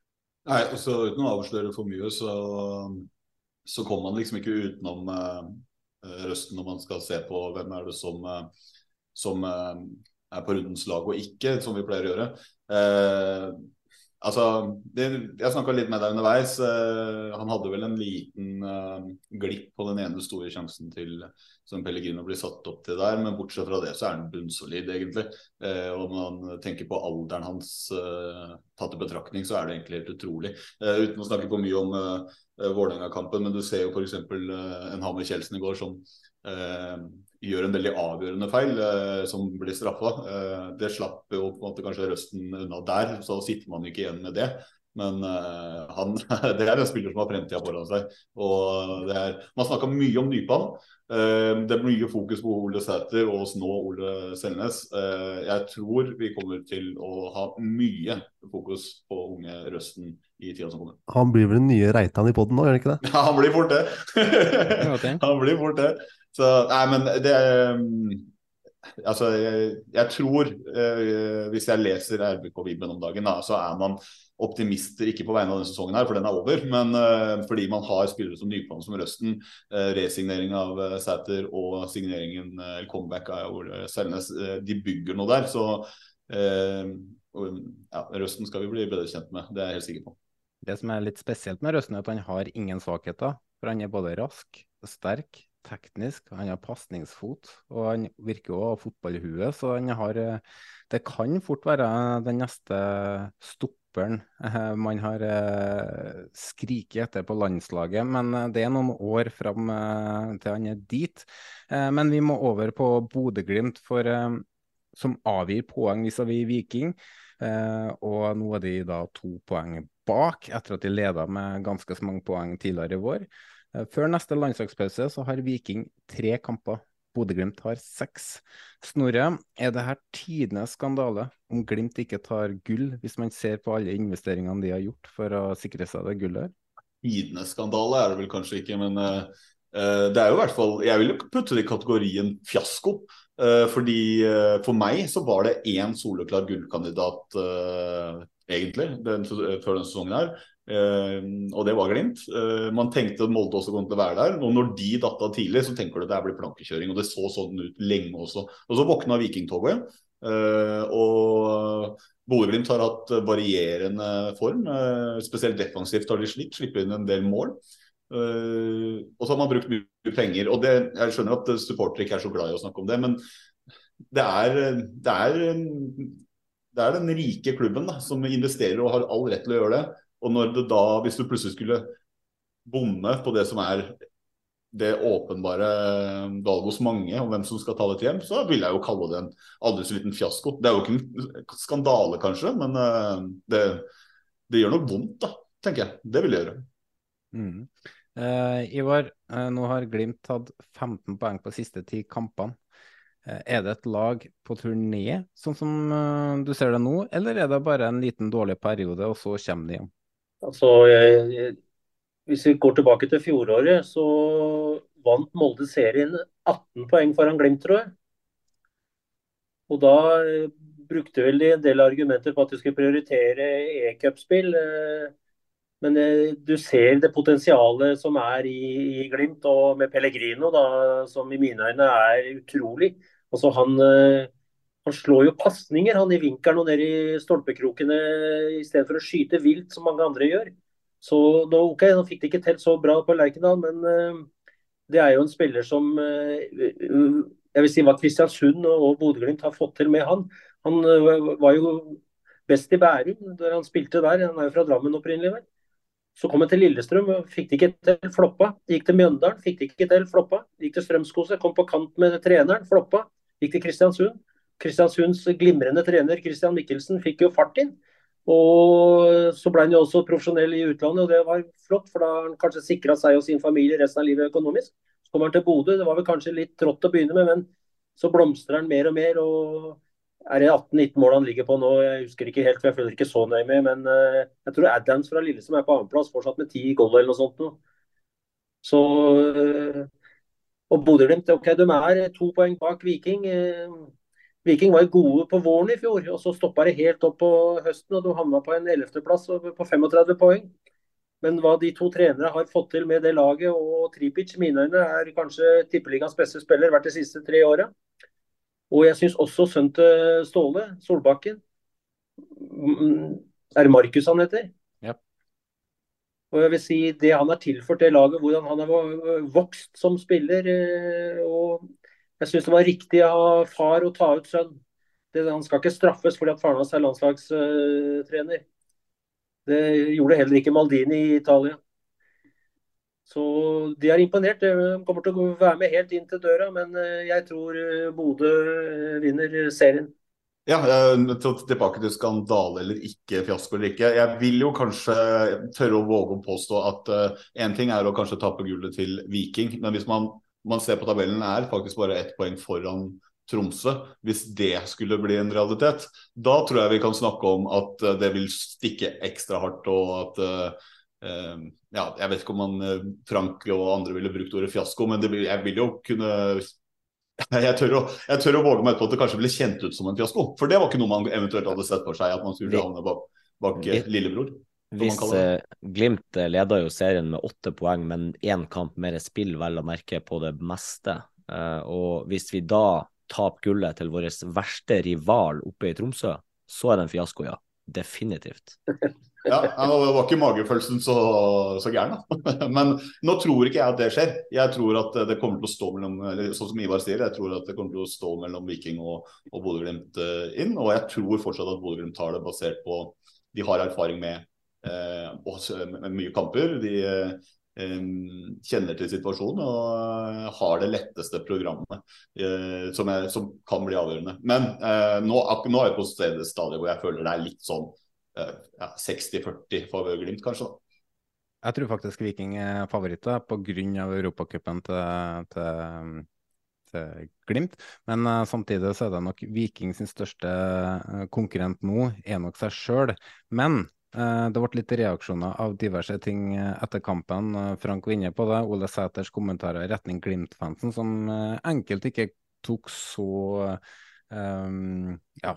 Nei, altså Uten å avsløre for mye, så så kommer man liksom ikke utenom eh, Røsten når man skal se på hvem er det som, uh, som eh, er på rundens lag og ikke, som vi pleier å gjøre. Altså, jeg snakka litt med deg underveis. Uh, han hadde vel en liten uh, glipp på den ene store sjansen til som Pellegrino blir satt opp til der, men bortsett fra det så er han bunnsolid, egentlig. Uh, og når man tenker på alderen hans tatt i betraktning, så er det egentlig helt utrolig. uten å snakke for mye om Vålerenga-kampen, men du ser jo f.eks. Uh, en Hammer Kjeldsen i går som gjør en veldig avgjørende feil, eh, som blir straffa. Eh, det slapp jo på en måte kanskje Røsten unna der, så sitter man ikke igjen med det. Men uh, han, det er en spiller som har fremtida foran seg. Og det er, man snakka mye om Nypan. Uh, det er mye fokus på Ole Sæter og nå Ole Selnes. Uh, jeg tror vi kommer til å ha mye fokus på unge Røsten i tida som kommer. Han blir vel den nye Reitan i poden nå, gjør han ikke det? Ja, han blir fort det. han blir fort det. Så nei, men det um, Altså, jeg, jeg tror, uh, hvis jeg leser RBK-Vibben om dagen, da, så er man optimister, ikke på vegne av denne sesongen, her, for den er over, men uh, fordi man har spillere som Nypan som Røsten, uh, resignering av uh, Sæter og signeringen, uh, comeback av Ole Selnes, de bygger noe der. Så ja, Røsten skal vi bli bedre kjent med, det er jeg helt sikker på. Det som er litt spesielt med Røsten, er at han har ingen svakheter. For han er både rask, sterk, teknisk, han har pasningsfot, og han virker å ha fotballhue, så han har eh, Det kan fort være den neste stopperen eh, man har eh, skriket etter på landslaget, men det er noen år fram til han er dit. Men vi må over på Bodø-Glimt, som avgir poeng vis-à-vis Viking. Og nå er de da to poeng bak, etter at de leda med ganske mange poeng tidligere i vår. Eh, før neste landslagspause så har Viking tre kamper. Bodø-Glimt har seks. Snorre, er det her tidenes skandale om Glimt ikke tar gull, hvis man ser på alle investeringene de har gjort for å sikre seg det gullet? Tidenes skandale er det vel kanskje ikke, men uh, det er jo i hvert fall Jeg vil jo putte det i kategorien fiasko. Uh, fordi uh, for meg så var det én soleklar gullkandidat egentlig den, før denne sesongen her. Uh, og det var Glimt. Uh, man tenkte at Molde også kom til å være der. Og når de datt av tidlig, så tenker du at det blir plankekjøring. Og det så sånn ut lenge også. Og så våkna Vikingtoget. Uh, og Bodø-Glimt har hatt varierende form. spesielt defensivt har de slitt. Slipper inn en del mål. og så har man brukt mye penger. Og det, jeg skjønner at supportere ikke er så glad i å snakke om det, men det er, det er, det er den rike klubben da, som investerer og har all rett til å gjøre det. Og når det da, hvis du plutselig skulle bomme på det som er det åpenbare valget hos mange om hvem som skal ta dette hjem, så vil jeg jo kalle det en aldri så liten fiasko. Det er jo ikke en skandale, kanskje, men eh, det, det gjør nok vondt, da, tenker jeg. Det vil det gjøre. Mm. Eh, Ivar, uh, nå har Glimt tatt 15 poeng på siste ti kampene. Uh, er det et lag på turné, sånn som du ser det nå, eller er det bare en liten dårlig periode, og så kommer de hjem? Altså, jeg, hvis vi går tilbake til fjoråret, så vant Molde serien 18 poeng foran Glimt, tror jeg. Og da eh, brukte vel de en del argumenter på at de skulle prioritere e-cupspill. Eh, men eh, du ser det potensialet som er i, i, Glimt, og med Pellegrino, da, som i mine øyne er utrolig. Altså han han slår jo pasninger han i vinkelen og ned i stolpekrokene i stedet for å skyte vilt som mange andre gjør. Så nå, ok, nå fikk de ikke til så bra på Lerkendal, men uh, det er jo en spiller som uh, jeg vil si hva Kristiansund og Bodø-Glimt har fått til med han. Han var jo best i Bærum da han spilte der. Han er jo fra Drammen opprinnelig. vel. Så kom han til Lillestrøm, fikk det ikke til, floppa. Gikk til Mjøndalen, fikk det ikke til, floppa. Gikk til Strømskose, kom på kant med treneren, floppa. Gikk til Kristiansund. Kristiansunds glimrende trener Christian Mikkelsen fikk jo fart inn. Og så ble han jo også profesjonell i utlandet, og det var flott, for da har han kanskje sikra seg og sin familie resten av livet økonomisk. Så kommer han til Bodø, det var vel kanskje litt trått å begynne med, men så blomstrer han mer og mer. og er det 18-19 mål han ligger på nå? Jeg husker ikke helt, for jeg følger ikke så nøye med. Men uh, jeg tror Adams fra Lillestrøm er på annenplass, fortsatt med ti gold eller noe sånt. Nå. Så uh, Og Bodø-Glimt, ok, de er to poeng bak Viking. Viking var gode på våren i fjor, og så stoppa det helt opp på høsten. og Du havna på en 11.-plass på 35 poeng. Men hva de to trenere har fått til med det laget, og Tripic, mine øyne, er kanskje tippeligaens beste spiller hvert de siste tre åra. Og jeg syns også sønnen til Ståle, Solbakken mm, Er det Markus han heter? Ja. Og jeg vil si Det han har tilført det laget, hvordan han har vokst som spiller. Eh, og Jeg syns det var riktig av far å ta ut sønn. Det, han skal ikke straffes fordi at faren hans er landslagstrener. Det gjorde heller ikke Maldini i Italia. Så de er imponert. De kommer til å være med helt inn til døra, men eh, jeg tror eh, Bodø eh, vinner serien. Ja, tilbake til skandale eller ikke, fiasko eller ikke. Jeg vil jo kanskje tørre å våge å påstå at én uh, ting er å kanskje tape gullet til Viking, men hvis man, man ser på tabellen, er faktisk bare ett poeng foran Tromsø. Hvis det skulle bli en realitet, da tror jeg vi kan snakke om at uh, det vil stikke ekstra hardt, og at uh, ja, jeg vet ikke om man, eh, Frank og andre ville brukt ordet fiasko, men det, jeg vil jo kunne jeg tør, å, jeg tør, å, våge meg på at det kanskje ble kjent ut som en fiasko. For det var ikke noe man eventuelt hadde sett for seg, at man skulle havne bak, bak lillebror. Hvis eh, Glimt eh, leder jo serien med åtte poeng, men én kamp mer spill, vel å merke, på det meste. Eh, og hvis vi da taper gullet til vår verste rival oppe i Tromsø, så er det en fiasko, ja. Definitivt. Ja, Det var ikke magefølelsen så, så gæren, da. Men nå tror ikke jeg at det skjer. Jeg tror at det kommer til å stå mellom sånn som Ivar sier, jeg tror at det kommer til å stå mellom Viking og, og Bodø-Glimt inn. Og jeg tror fortsatt at Bodø-Glimt tar det basert på De har erfaring med, eh, også, med mye kamper. De eh, kjenner til situasjonen og har det letteste programmet eh, som, er, som, kan bli avgjørende. Men eh, nå, nå, er jeg på stedet stadiet hvor jeg føler det er litt sånn Eh, ja, 60-40 for Glimt, kanskje. da. Jeg tror faktisk Viking er favoritter pga. europacupen til, til, til, Glimt. Men uh, samtidig så er det nok Viking sin største konkurrent nå, er nok seg sjøl. Men det ble litt reaksjoner av diverse ting etter kampen. Frank var inne på det. Ole Sæters kommentarer i retning Glimt-fansen, som enkelt ikke tok så um, Ja,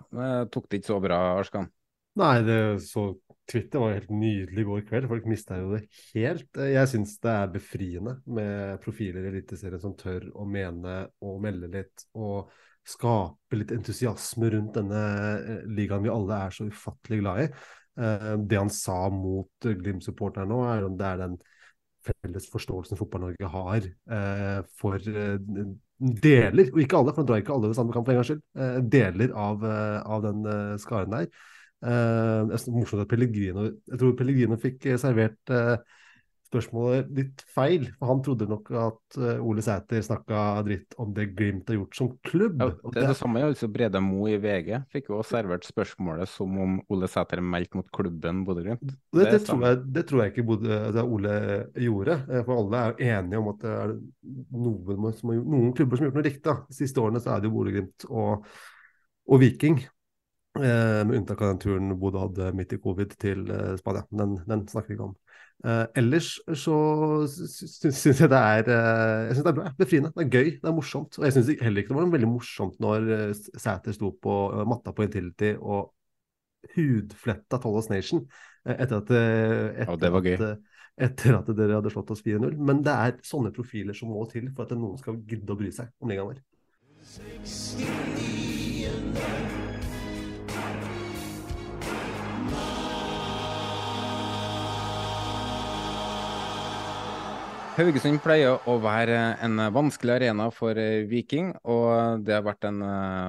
tok det ikke så bra, Arskan. Nei, det så Twitter var helt nydelig i går kveld. Folk mista jo det helt. Jeg syns det er befriende med profiler i Eliteserien som tør å mene og melde litt. Og skape litt entusiasme rundt denne eh, ligaen vi alle er så ufattelig glad i. Eh, det han sa mot Glimt-supporterne nå, er om det er den felles forståelsen Fotball-Norge har eh, for deler, og ikke alle, for han drar ikke alle ved samme kamp for en gangs skyld, deler av, av den skaren der. Uh, det er morsomt at Pellegrino Jeg tror Pellegrino fikk servert spørsmålet litt feil. For han trodde nok at uh, Ole Sæter snakka dritt om det Glimt har gjort som klubb. Ja, det er det samme altså Brede Mo i VG fikk jo servert spørsmålet som om Ole Sæter meldte mot klubben Bodø-Glimt. Det, det, det, tror jeg, det, tror jeg, ikke Bodø, det Ole gjorde. For alle er enige om at det er noen, som har, noen klubber som har gjort noe riktig. De siste årene så er det jo Bodø-Glimt og, og Viking. Eh, med unntak av den turen Bodø hadde midt i covid til eh, Spania. Den, den snakker vi ikke om. Eh, ellers så syns jeg det er jeg synes det er bra, befriende. Det er gøy, det er morsomt. Og jeg syns heller ikke det var veldig morsomt når Sæter sto på matta på Intility og hudfletta Tollos Nation etter at, etter, ja, det var gøy. At, etter at dere hadde slått oss 4-0. Men det er sånne profiler som må til for at noen skal gidde å bry seg om ligaen vår. Haugesund pleier å være en vanskelig arena for Viking, og det har vært en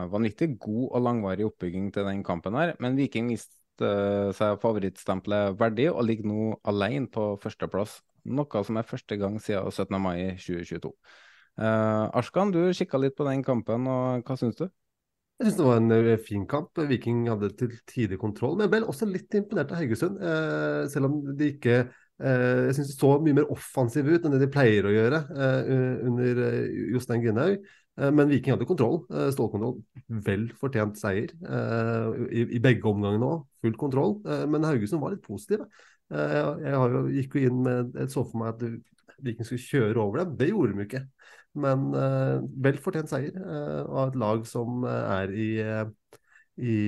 vanvittig god og langvarig oppbygging til den kampen her. Men Viking viste seg favorittstempelet verdig og ligger nå alene på førsteplass. Noe som er første gang siden 17. mai 2022. Uh, Arskan, du kikka litt på den kampen, og hva syns du? Jeg syns det var en fin kamp. Viking hadde til tider kontroll. Men jeg ble også litt imponert av Haugesund, eh, selv om de ikke Eh, jeg syns de så mye mer offensive ut enn det de pleier å gjøre eh, under eh, Jostein Grindhaug. Men Viking hadde kontroll. Stålkontroll. Vel fortjent seier i, begge omgangene òg. Full kontroll. Men Haugesund var litt positive. Jeg gikk jo inn med Jeg så for meg at Viking skulle kjøre over dem. Det gjorde de ikke. Men vel fortjent seier av et lag som er i, i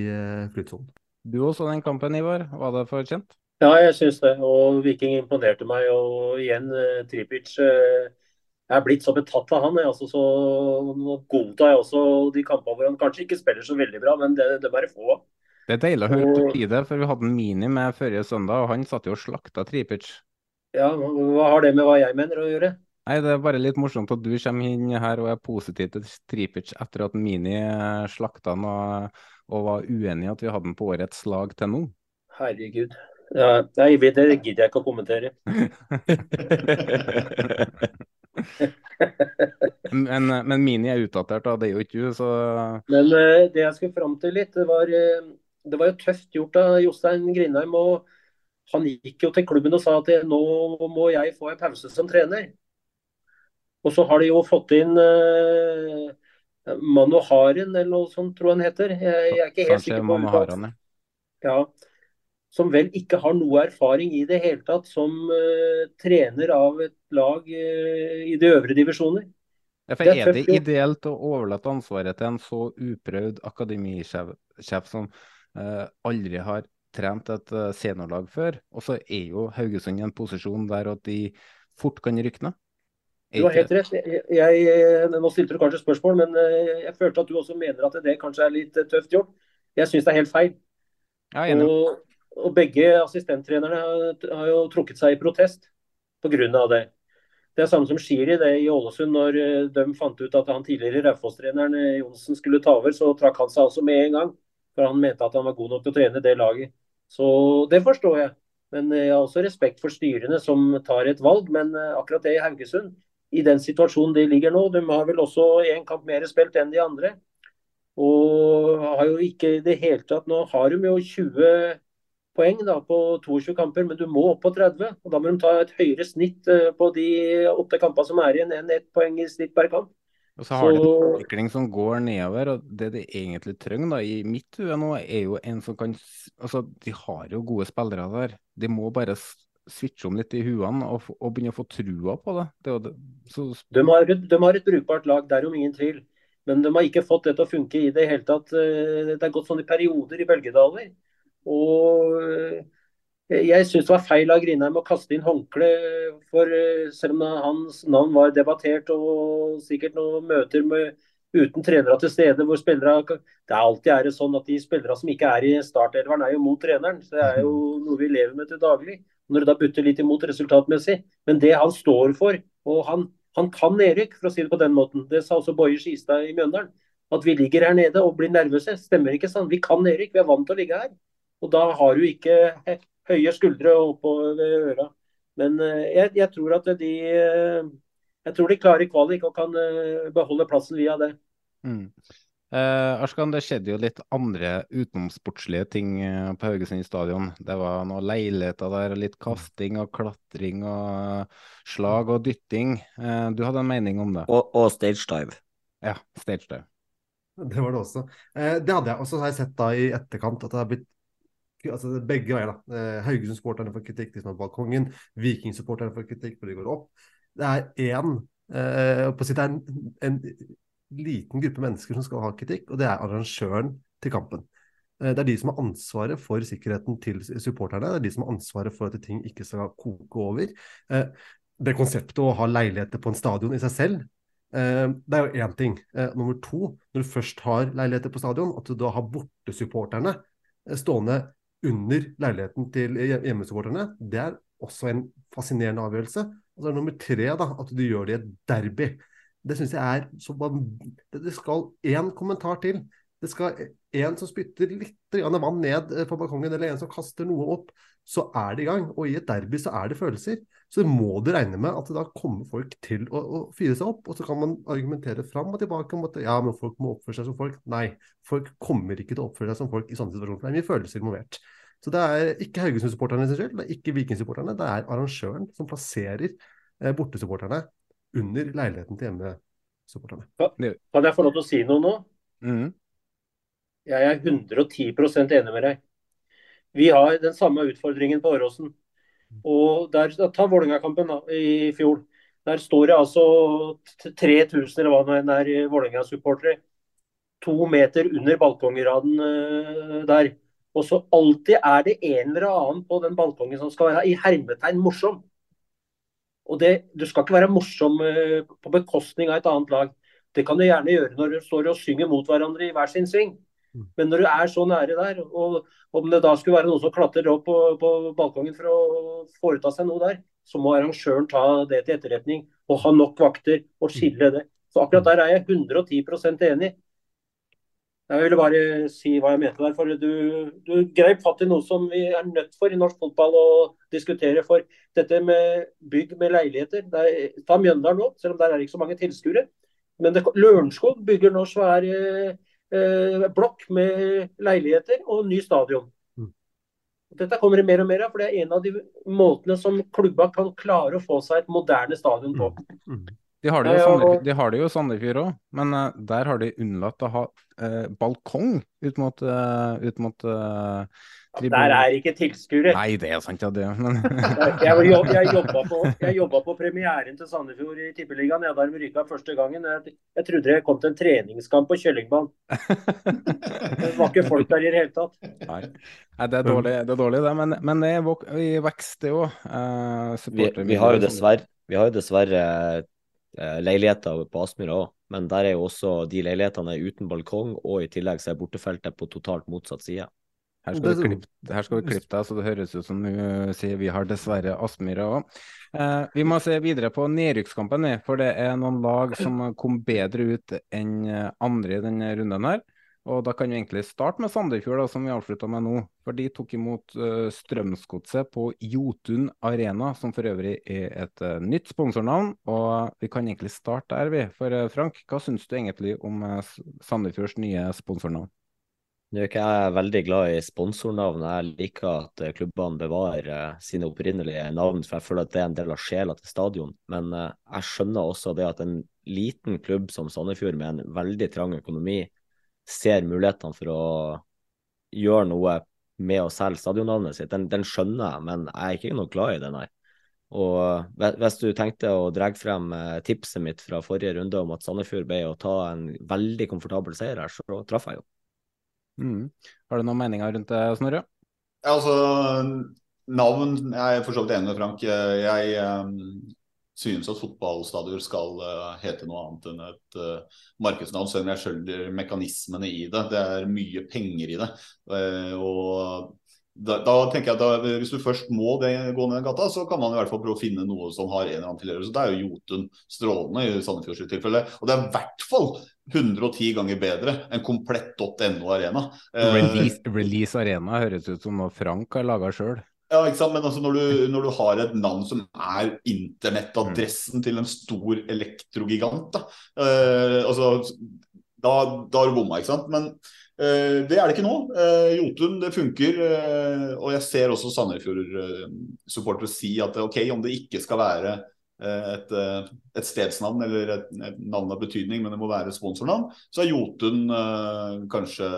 flytsonen. Du også den kampen, Ivar. Var det fortjent? Ja, jeg syns det. Og Viking imponerte meg. Og igjen, uh, Tripic Jeg er blitt så betatt av han. Jeg, altså, så godtar jeg også de kampene hvor han kanskje ikke spiller så veldig bra, men det, det er få av. Det er deilig å høre på tide, for vi hadde en mini med forrige søndag, og han satt jo og slakta Tripic. Ja, hva har det med hva jeg mener å gjøre? Nei, Det er bare litt morsomt at du kommer inn her og er positiv til Tripic etter at Mini eh, slakta han og, og var uenig i at vi hadde han på årets lag til nå. Herregud. Ja, nei, det gidder jeg ikke å kommentere. men, men, Mini er utdatert, da. Det er jo ikke du, så Men uh, det jeg skulle fram til litt, det var, uh, det var jo tøft gjort av Jostein Grindheim. og Han gikk jo til klubben og sa at nå må jeg få en pause som trener. Og så har de jo fått inn uh, Manoharen, eller noe sånt, tror jeg han heter. Jeg, jeg er ikke helt sikker på Manoharen, ja som vel ikke har noe erfaring i det hele tatt som uh, trener av et lag uh, i de øvre divisjoner. Ja, for er det ideelt å overlate ansvaret til en så uprøvd akademisjef som uh, aldri har trent et seniorlag før? Og så er jo Haugesund i en posisjon der at de fort kan rykne? Du har helt rett. Jeg, jeg, nå stilte du kanskje spørsmål, men jeg følte at du også mener at det kanskje er litt tøft gjort. Jeg syns det er helt feil. Ja, og, og begge assistenttrenerne har, jo trukket seg i protest pga. det. Det er samme som Shiri det i Ålesund. Når eh, de fant ut at han tidligere Raufoss-treneren eh, Johnsen skulle ta over, så trakk han seg altså med en gang. For han mente at han var god nok til å trene det laget. Så det forstår jeg. Men eh, jeg har også respekt for styrene som tar et valg. Men akkurat det i Haugesund, i den situasjonen de ligger nå, de har vel også én kamp mer spilt enn de andre. Og har jo ikke i det hele tatt Nå har de jo 20 poeng da, på 22 kamper, men du må opp på 30. og Da må de ta et høyere snitt eh, på de åtte kampene som er igjen, enn ett poeng i snitt per kamp. Og så har de en utvikling som går nedover, og det de egentlig trenger da, i mitt hue nå, er jo en som kan Altså, de har jo gode spillere der. De må bare switche om litt i huene og, og begynne å få trua på det. det, det så... de, har et, de, har et, brukbart lag, det er om ingen tvil. Men de har ikke fått det til å funke i det hele tatt. Eh, det har gått sånne perioder i bølgedaler. Og eh, jeg syns det var feil av Grindheim å kaste inn håndkle, for eh, selv om hans navn var debattert og sikkert noen møter med, uten trenere til stede hvor spillere Det er alltid er det sånn at de spillere som ikke er i startelveren, er jo mot treneren. så Det er jo noe vi lever med til daglig. Når det da butter litt imot resultatmessig. Men det han står for, og han, han kan nedrykk, for å si det på den måten. Det sa også Boje Skistad i Mjøndalen. At vi ligger her nede og blir nervøse. Stemmer ikke sant? Vi kan nedrykk, vi er vant til å ligge her. Og da har du ikke høye skuldre oppover øra. Men eh, jeg, jeg, tror at de eh, jeg tror de klarer kvalik og kan eh, beholde plassen via det. Mm. Eh, Arskan, det skjedde jo litt andre utenomsportslige ting på Haugesund stadion. Det var noen leiligheter der, litt kasting og klatring og slag og dytting. Eh, du hadde en mening om det? Og, og stage dive. Ja, stage dive. Det var det også. Eh, det hadde jeg. Og så har jeg sett da i etterkant at det har blitt altså begge veier. da. Eh, Haugesund-supporterne får kritikk, de som er balkongen. Viking-supporterne får kritikk for de går opp. Det er én eh, Det er en, en, liten gruppe mennesker som skal ha kritikk, og det er arrangøren til kampen. Eh, det er de som har ansvaret for sikkerheten til supporterne. Det er de som har ansvaret for at ting ikke skal koke over. Eh, det konseptet å ha leiligheter på en stadion i seg selv, det er jo én ting. Nummer to, når du først har leiligheter på stadion, at du da har bortesupporterne stående under leiligheten til hjemmesupporterne, det er også en fascinerende avgjørelse. Og så er det nummer tre da, at du gjør det i et derby. Det syns jeg er så Det skal én kommentar til. Det skal en som spytter litt vann ned på balkongen, eller en som kaster noe opp, så er det i gang. Og i et derby så er det følelser. Så må du regne med at da kommer folk til å, å fyre seg opp. Og så kan man argumentere fram og tilbake om at ja, men folk må oppføre seg som folk. Nei, folk kommer ikke til å oppføre seg som folk i sånne situasjoner. Det er mye følelser involvert. Så det er ikke Haugesund-supporterne sin skyld, det er ikke Viking-supporterne. Det er arrangøren som plasserer eh, bortesupporterne under leiligheten til hjemmesupporterne. Kan jeg få lov til å si noe nå? Mm. Jeg er 110% enig med deg. Vi har den samme utfordringen på Åråsen. Og der, Ta Vålerenga-kampen i fjor. Der står det altså 3000 eller hva det er Vålerenga-supportere. To meter under balkongraden uh, der. Og så alltid er det en eller annen på den balkongen som skal være i hermetegn morsom. Og det, Du skal ikke være morsom uh, på bekostning av et annet lag. Det kan du gjerne gjøre når du står og synger mot hverandre i hver sin sving. Mm. Men når du er så nære der, og om det da skulle være noen som klatrer opp på, på balkongen for å foreta seg noe der, så må arrangøren ta det til etterretning og ha nok vakter og skille det. Så akkurat der er jeg 110% enig. Jeg ville bare si hva jeg mente der. for Du, du greip fatt i noe som vi er nødt for i norsk fotball å diskutere. For dette med bygg med leiligheter er, Ta Mjøndalen nå, selv om der er ikke så mange tilskuere. Men Lørenskog bygger nå svære blokk med leiligheter og ny stadion. Mm. Dette kommer det mer og mer av, for det er en av de måtene som klubba kan klare å få seg et moderne stadion på. Mm. Mm. De har det jo i Sandefjord òg, men uh, der har de unnlatt å ha eh, balkong ut mot, ut mot der er ikke tilskuere. Nei, det er sant, ja, det. Men... jeg, jeg, jeg, jobba på, på, premieren til Sandefjord i Tippeligaen. Jeg hadde ryka første gangen. Jeg, jeg trodde det kom til en treningskamp på Kjøllingbanen. Det var ikke folk der i det hele tatt. Nei, Nei det, er dårlig, det er dårlig, det. Men, men det er i vekst, det òg. Uh, vi, vi, har jo dessverre, vi har jo dessverre uh, leiligheter på Aspmyra òg. Men der er jo også de leilighetene uten balkong, og i tillegg så er bortefeltet på totalt motsatt side. Her skal, du klippe, klippe deg, så det høres ut som du sier vi har dessverre Aspmyra òg. Eh, vi må se videre på nedrykkskampen, for det er noen lag som kom bedre ut enn andre i denne runden her. Og da kan vi egentlig starte med Sandefjord, da, som vi avslutta med nå. For de tok imot uh, Strømsgodset på Jotun Arena, som for øvrig er et uh, nytt sponsornavn. Og vi kan egentlig starte der, vi. For uh, Frank, hva syns du egentlig om Sandefjords nye sponsornavn? Nå er ikke jeg veldig glad i sponsornavn. Jeg liker at eh, klubbene bevarer uh, sine opprinnelige navn, for jeg føler at det er en del av sjela til stadion. Men uh, jeg skjønner også det at en liten klubb som Sandefjord med en veldig trang økonomi ser mulighetene for å gjøre noe med å selge stadionnavnet sitt. Den, den, skjønner jeg, men jeg er ikke noe glad i det, nei. Og hvis du tenkte å dra frem tipset mitt fra forrige runde om at Sandefjord ble å ta en veldig komfortabel seier her, så traff jeg jo. Mm. Har du noen meninger rundt det, Snorre? Ja, altså, navn Jeg er for så vidt enig med Frank. Jeg um, synes at fotballstadion skal uh, hete noe annet enn et uh, markedsnavn, selv om jeg skjønner mekanismene i det. Det er mye penger i det. Uh, og da, da, tenker jeg at da, Hvis du først må det, gå ned den gata, så kan man i hvert fall prøve å finne noe som har en eller annen tilhørighet. Det er jo Jotun strålende i Sandefjords tilfelle. Og det er i hvert fall 110 ganger bedre enn komplett.no Arena. Eh, release, Release, Arena høres ut som noe Frank har laga sjøl. Ja, ikke sant? Men altså når, du, når, du, har et navn som er internettadressen mm. til en stor elektrogigant, da, eh, altså, da, da har du bomma, ikke sant. Men Eh, det er det ikke nå. Eh, Jotun, det funker. Eh, og jeg ser også Sandefjord-supportere si at ok, om det ikke skal være et, et stedsnavn eller et, et, navn av betydning, men det må være sponsornavn, så er Jotun kanskje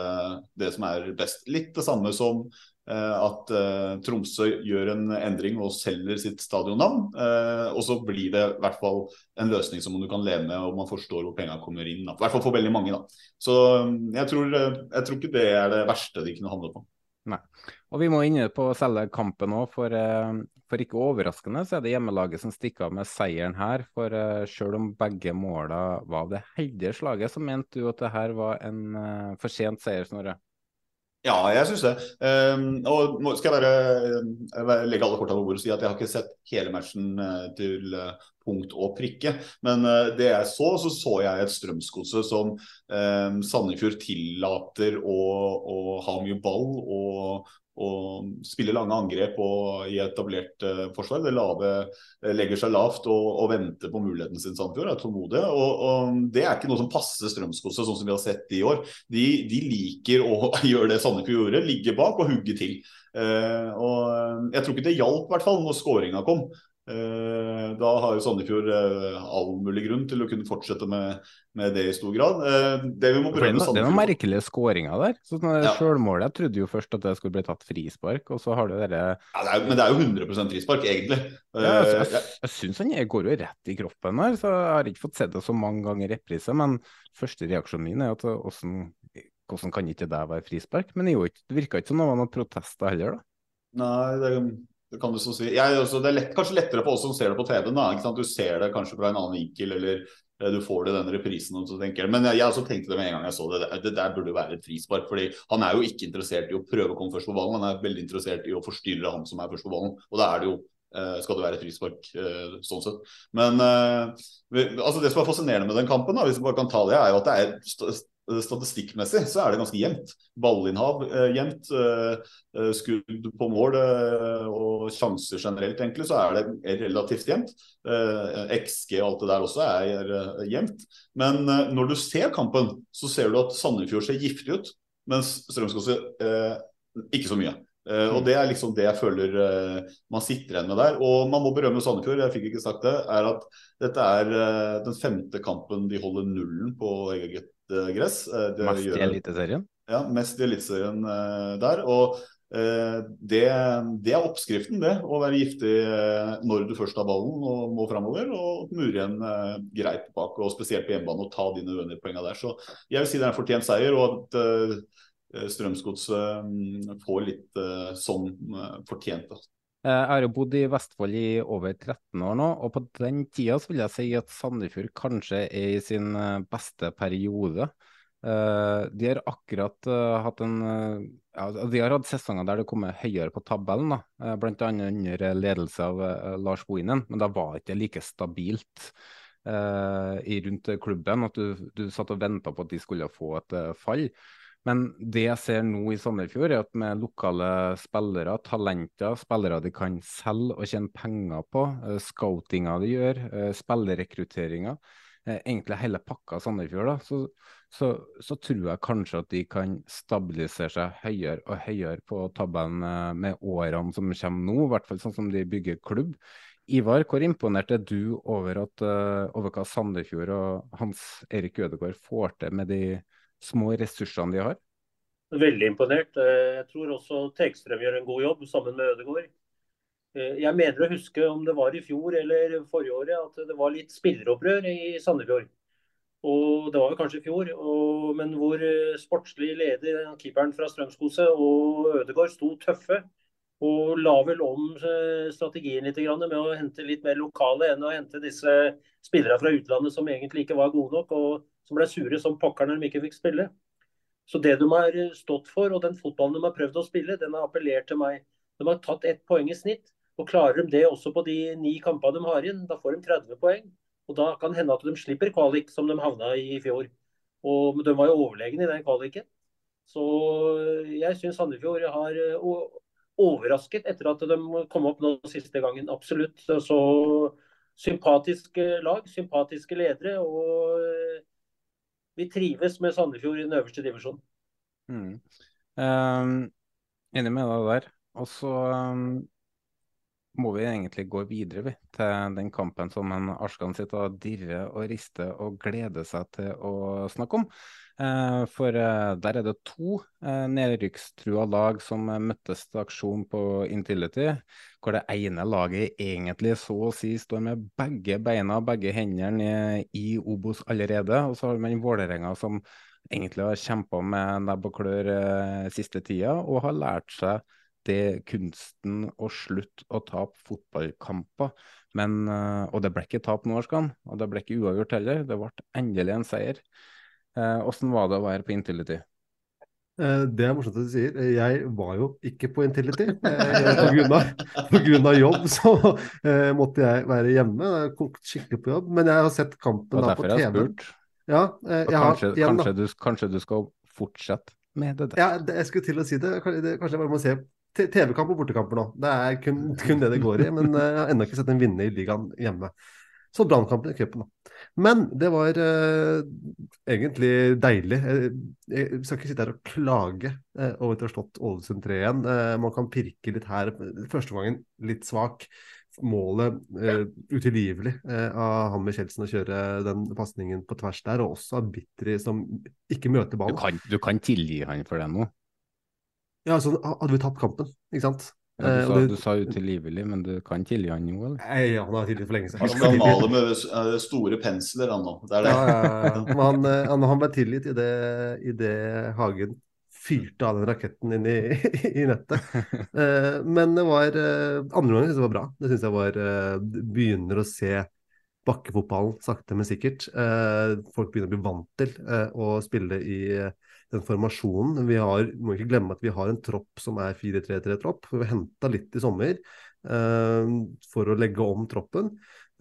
det som er best. Litt det samme som Eh, at eh, Tromsø gjør en endring og selger sitt stadionnavn. Uh, og så blir det i hvert fall en løsning som du kan leve med, og man forstår hvor pengene kommer inn. Da. I hvert fall for veldig mange. da. Så jeg tror, jeg tror, ikke det er det verste de kunne handle på. Nei. Og vi må inn på å selge kampen òg, for, for, ikke overraskende så er det hjemmelaget som stikker av med seieren her. For selv om begge måla var det heldige slaget, så mente du at det her var en for sent seier, Snorre? Ja, jeg syns det. Um, og nå skal jeg bare legge alle kortene på bordet og si at jeg har ikke sett hele matchen uh, til uh, punkt og prikke. Men det jeg så, så så jeg et Strømsgodset som um, Sandefjord tillater å, å, ha mye ball og, og spiller lange angrep og i etablert uh, forsvar. Det lave uh, legger seg lavt og, og, venter på muligheten sin. Sandfjord er tålmodige. Og, og, det er ikke noe som passer Strømsgodset, sånn som vi har sett i år. De, de liker å gjøre det Sandefjord gjorde, ligge bak og hugge til. Uh, og Jeg tror ikke det hjalp, hvert fall, når skåringa kom. Uh, da har jo Sandefjord uh, all mulig grunn til å kunne fortsette med, med det i stor grad. Uh, det vi må berømme Det er noen merkelige skåringer der. Så ja. Selvmålet, Jeg trodde jo først at det skulle bli tatt frispark, og så har du dere ja, det Men det er jo 100% frispark, egentlig. Ja, jeg jeg, jeg, jeg syns han går jo rett i kroppen her, så jeg har ikke fått sett det så mange ganger i reprise. Men første reaksjonen min er at hvordan, hvordan kan ikke det være frispark? Men det, virka ikke som det var noen protester heller, da. Nei, det det kan du så si. Jeg, altså, det er lett, kanskje lettere for oss som ser det på TV-en. Du ser det kanskje fra en annen vinkel, eller eh, du får det i den reprisen. Og så tenker, men jeg, jeg også tenkte det med en gang jeg så det. Det, der burde være et frispark. fordi Han er jo ikke interessert i å prøve å komme først på ballen, han er veldig interessert i å forstyrre han som er først på ballen. Og da er det jo eh, skal det være et frispark uh, sånn sett. Men altså det som er fascinerende med den kampen, da, hvis vi bare kan ta det, er jo at det er Eh, statistikkmessig så er det ganske jevnt. Ballinnhav eh, jevnt. Eh, eh, skudd på mål eh, og sjanser generelt, egentlig, så er det relativt jevnt. Eh, XG og alt det der også er eh, jevnt. Men når du ser kampen, så ser du at Sandefjord ser giftig ut, mens Strømsgodset ikke så mye. Og Det er liksom det jeg føler man sitter igjen med der. Og man må berømme Sandefjord, jeg fikk ikke sagt det, er at dette er den femte kampen de holder nullen på eget gress. Eh, det mest gjør, i Eliteserien? Ja, mest i Eliteserien uh, der. Og uh, det, det, er oppskriften, det. Å være giftig når du først har ballen og må framover. Og mure igjen greit bak, og spesielt på hjemmebane, og ta de nødvendige poengene der. Så jeg vil si det er en fortjent seier. og at Strømsgodset um, får litt sånn fortjent. Da. Jeg har jo bodd i Vestfold i over 13 år nå, og på den tida vil jeg si at Sandefjord kanskje er i sin eh, beste periode. Eh, de har akkurat eh, hatt en ja, De har hatt sesonger der det kommer høyere på tabellen, da. bl.a. under ledelse av Lars Bohinen, men da var det ikke like stabilt rundt klubben at du, du satt og venta på at de skulle få et fall. Men det jeg ser nå i Sandefjord, er at med lokale spillere, talenter, spillere de kan selge og tjene penger på, uh, scoutinga de gjør, uh, spillerrekrutteringa, uh, egentlig hele pakka Sandefjord, da, så, så, så, tror jeg kanskje at de kan stabilisere seg høyere og høyere på tabellen med årene som kommer nå, i hvert fall sånn som de bygger klubb. Ivar, hvor imponert er du over, at, over hva Sandefjord og Hans Erik Ødegaard får til med de små ressursene de har? Veldig imponert. Eh, jeg tror også Tegstrøm gjør en god jobb sammen med Ødegaard. Eh, jeg mener å huske om det var i fjor eller forrige året at det var litt spilleropprør i Sandefjord. Og Det var vel kanskje i fjor, og, men hvor eh, sportslig leder, keeperen fra Strømskose og Ødegaard sto tøffe. Og la vel om strategien litt med å hente litt mer lokale enn å hente disse spillerne fra utlandet som egentlig ikke var gode nok. og som ble sure som pokker når de ikke fikk spille. Så det de har stått for, og den fotballen de har prøvd å spille, den har appellert til meg. De har tatt ett poeng i snitt. og Klarer de det også på de ni kampene de har igjen, da får de 30 poeng. Og Da kan det hende at de slipper kvalik, som de havna i i fjor. Og De var jo overlegne i den kvaliken. Så jeg syns Sandefjord har overrasket etter at de kom opp nå siste gangen. Absolutt. Så sympatiske lag, sympatiske ledere. og vi trives med Sandefjord i den øverste divisjonen. Mm. Um, enig med deg der. Og så um, må vi egentlig gå videre vi, til den kampen som en Arskan sitter og dirrer og rister og gleder seg til å snakke om. Eh, for eh, der er det to eh, nedrykkstrua lag som møttes til aksjon på Intility, hvor det ene laget egentlig så å si står med begge beina og begge hendene i Obos allerede. Og så har man Vålerenga som egentlig har kjempa med nebb og klør siste tida, og har lært seg det kunsten å slutte å tape fotballkamper. Men, og det ble ikke tap nå, Arskan, og det ble ikke uavgjort heller. Det ble endelig en seier. Eh, var det å være på Intility? Eh, det er morsomt at du sier. Jeg var jo ikke på Intility. Pga. jobb så eh, måtte jeg være hjemme. Jeg kokte skikkelig på jobb. Men jeg har sett kampen da på TV. Jeg ja, eh, jeg kanskje, har, igjen, kanskje, du, kanskje, du, skal fortsette med det der? Ja, jeg skulle til å si det. Kanskje jeg bare må se TV-kamp og bortekamper nå. Det er kun, kun, det det går i. Men jeg har ennå ikke sett en vinner i ligaen hjemme. Så Brannkampen i cupen, da. Men det var eh, egentlig deilig. Jeg, jeg, skal ikke sitte her og klage eh, over at vi har slått Ålesund 3 igjen. Eh, man kan pirke litt her. Første gangen litt svak. Målet uh, utilgivelig av han med Kjeldsen å kjøre den pasningen på tvers der, og også av Bitri som ikke møter ballen. Du kan, du kan tilgi han for det nå? Ja, altså hadde vi tapt kampen, ikke sant. Ja, du, eh, sa, det, du sa utilgivelig, men du kan tilgi han nå, eller? Nei, ja, han har tilgitt for lenge siden. Han skal male med eh, store pensler, han nå. Det er det. Ja, ja, ja. Han, eh, han, han, ble tilgitt i det, i det Hagen fyrte av den raketten inn i, i nettet. men det var Andre gangen syns jeg var bra. Det syns jeg var Begynner å se bakkefotballen sakte, men sikkert. folk begynner å bli vant til å spille i den formasjonen. Vi har, må ikke glemme at vi har en tropp som er 4-3-3-tropp. Vi har henta litt i sommer uh, for å legge om troppen.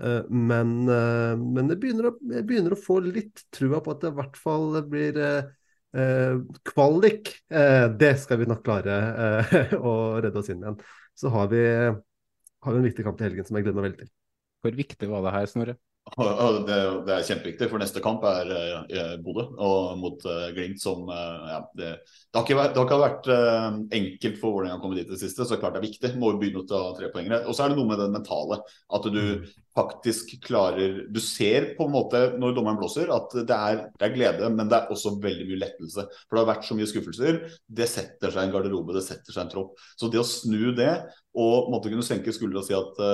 Uh, men, uh, men jeg, begynner å, jeg begynner å få litt trua på at det i hvert fall blir kvalik. det skal vi nok klare å redde oss inn igjen. Så har vi, har vi en viktig kamp til helgen som jeg gleder meg veldig til. Hvor viktig var det her, Snorre? Det, det, er kjempeviktig, for neste kamp er uh, Bodø og mot uh, Glimt. som uh, ja, det, det, har ikke vært, det har ikke vært uh, enkelt for Vålerenga å komme dit i det siste, så klart det er viktig. Må begynne å ta trepoengere. Og så er det noe med det mentale. At du mm. faktisk klarer Du ser på en måte når dommeren blåser at det er, det er, glede, men det er også veldig mye lettelse. For det har vært så mye skuffelser. Det setter seg en garderobe, det setter seg en tropp. Så det å snu det og måtte kunne senke skuldra og si at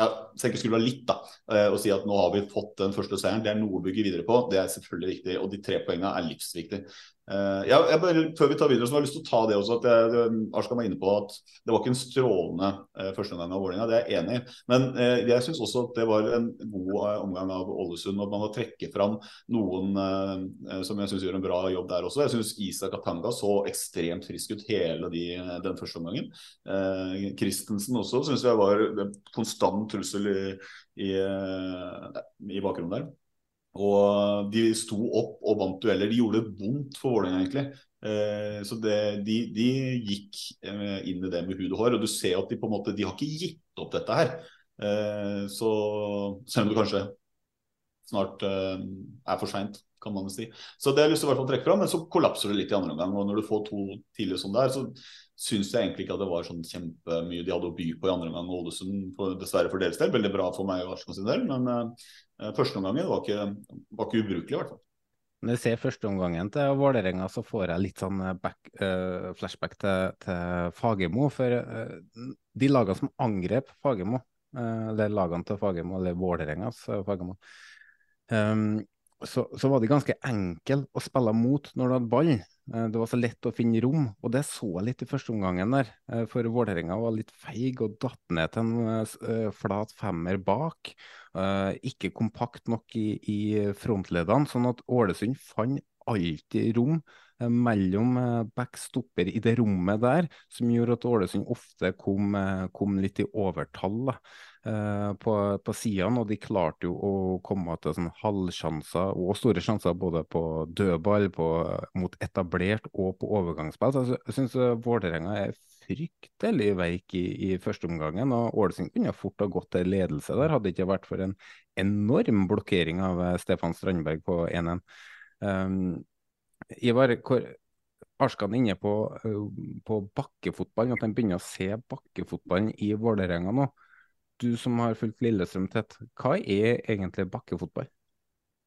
ja, skulle skuldra litt da, å og si at nå har vi fått den første seieren. Det er noe å bygge videre på. Det er selvfølgelig viktig. Og de tre poengene er livsviktig. Uh, jeg, jeg bare, før vi tar videre, så har jeg lyst til å ta det også. at jeg, Arskan var inne på at Det var ikke en strålende uh, førsteomgang av Vålerenga, det er jeg enig i. Men uh, jeg syns også at det var en god uh, omgang av Ålesund. At man har trekket fram noen som jeg syns gjør en bra jobb der også. Jeg syns Isak Atanga så ekstremt frisk ut hele de, den første omgangen. Christensen også syns jeg var en konstant trussel i, i, i bakgrunnen der. Og de sto opp og vant dueller. De gjorde det vondt for Vålerenga, egentlig. Eh, så det, de, de, gikk eh, inn i det med hud og hår. Og du ser at de på en måte, de har ikke gitt opp dette her. Eh, så selv om det kanskje snart eh, er for seint, kan man si. Så det har jeg lyst til å trekke fram, men så kollapser det litt i andre omgang. Og når du får to tidligere som det er, så syns jeg egentlig ikke at det var sånn kjempemye de hadde å by på i andre omgang. Ålesund, dessverre for deres del, veldig bra for meg og Arsenal sin del. Men uh, første omgangen var var ikke ubrukelig, i hvert fall. Når jeg ser førsteomgangen til Vålerenga, så får jeg litt sånn back, uh, flashback til, til Fagermo. For uh, de lagene som angrep Fagermo, eller lagene til Fagermo, eller Vålerengas Fagermo, um, så, så, var det ganske enkelt å spille mot når du hadde ball. Eh, det var så lett å finne rom, og det så jeg litt i første omgangen der. Eh, for Vålerenga var litt feig og datt ned til en uh, flat femmer bak. Ikke kompakt nok i, i frontleddene, sånn at Ålesund fant alltid rom uh, mellom backstopper i det rommet der, som gjorde at Ålesund ofte kom, kom litt i overtall. Da. Eh, på, på sidene, og de klarte jo å komme til sånn halvsjanser og store sjanser både på dødball, på, mot etablert og på overgangsspill. Så jeg syns Vålerenga er fryktelig veik i, i første omgangen, og Ålesund kunne fort ha gått til ledelse der, hadde det ikke vært for en enorm blokkering av eh, Stefan Strandberg på 1-1. Um, Ivar, hvor, Arskan inne på, eh, på bakkefotballen, at han begynner å se bakkefotballen i Vålerenga nå du som har fulgt Lillestrøm tett, hva er egentlig bakkefotball?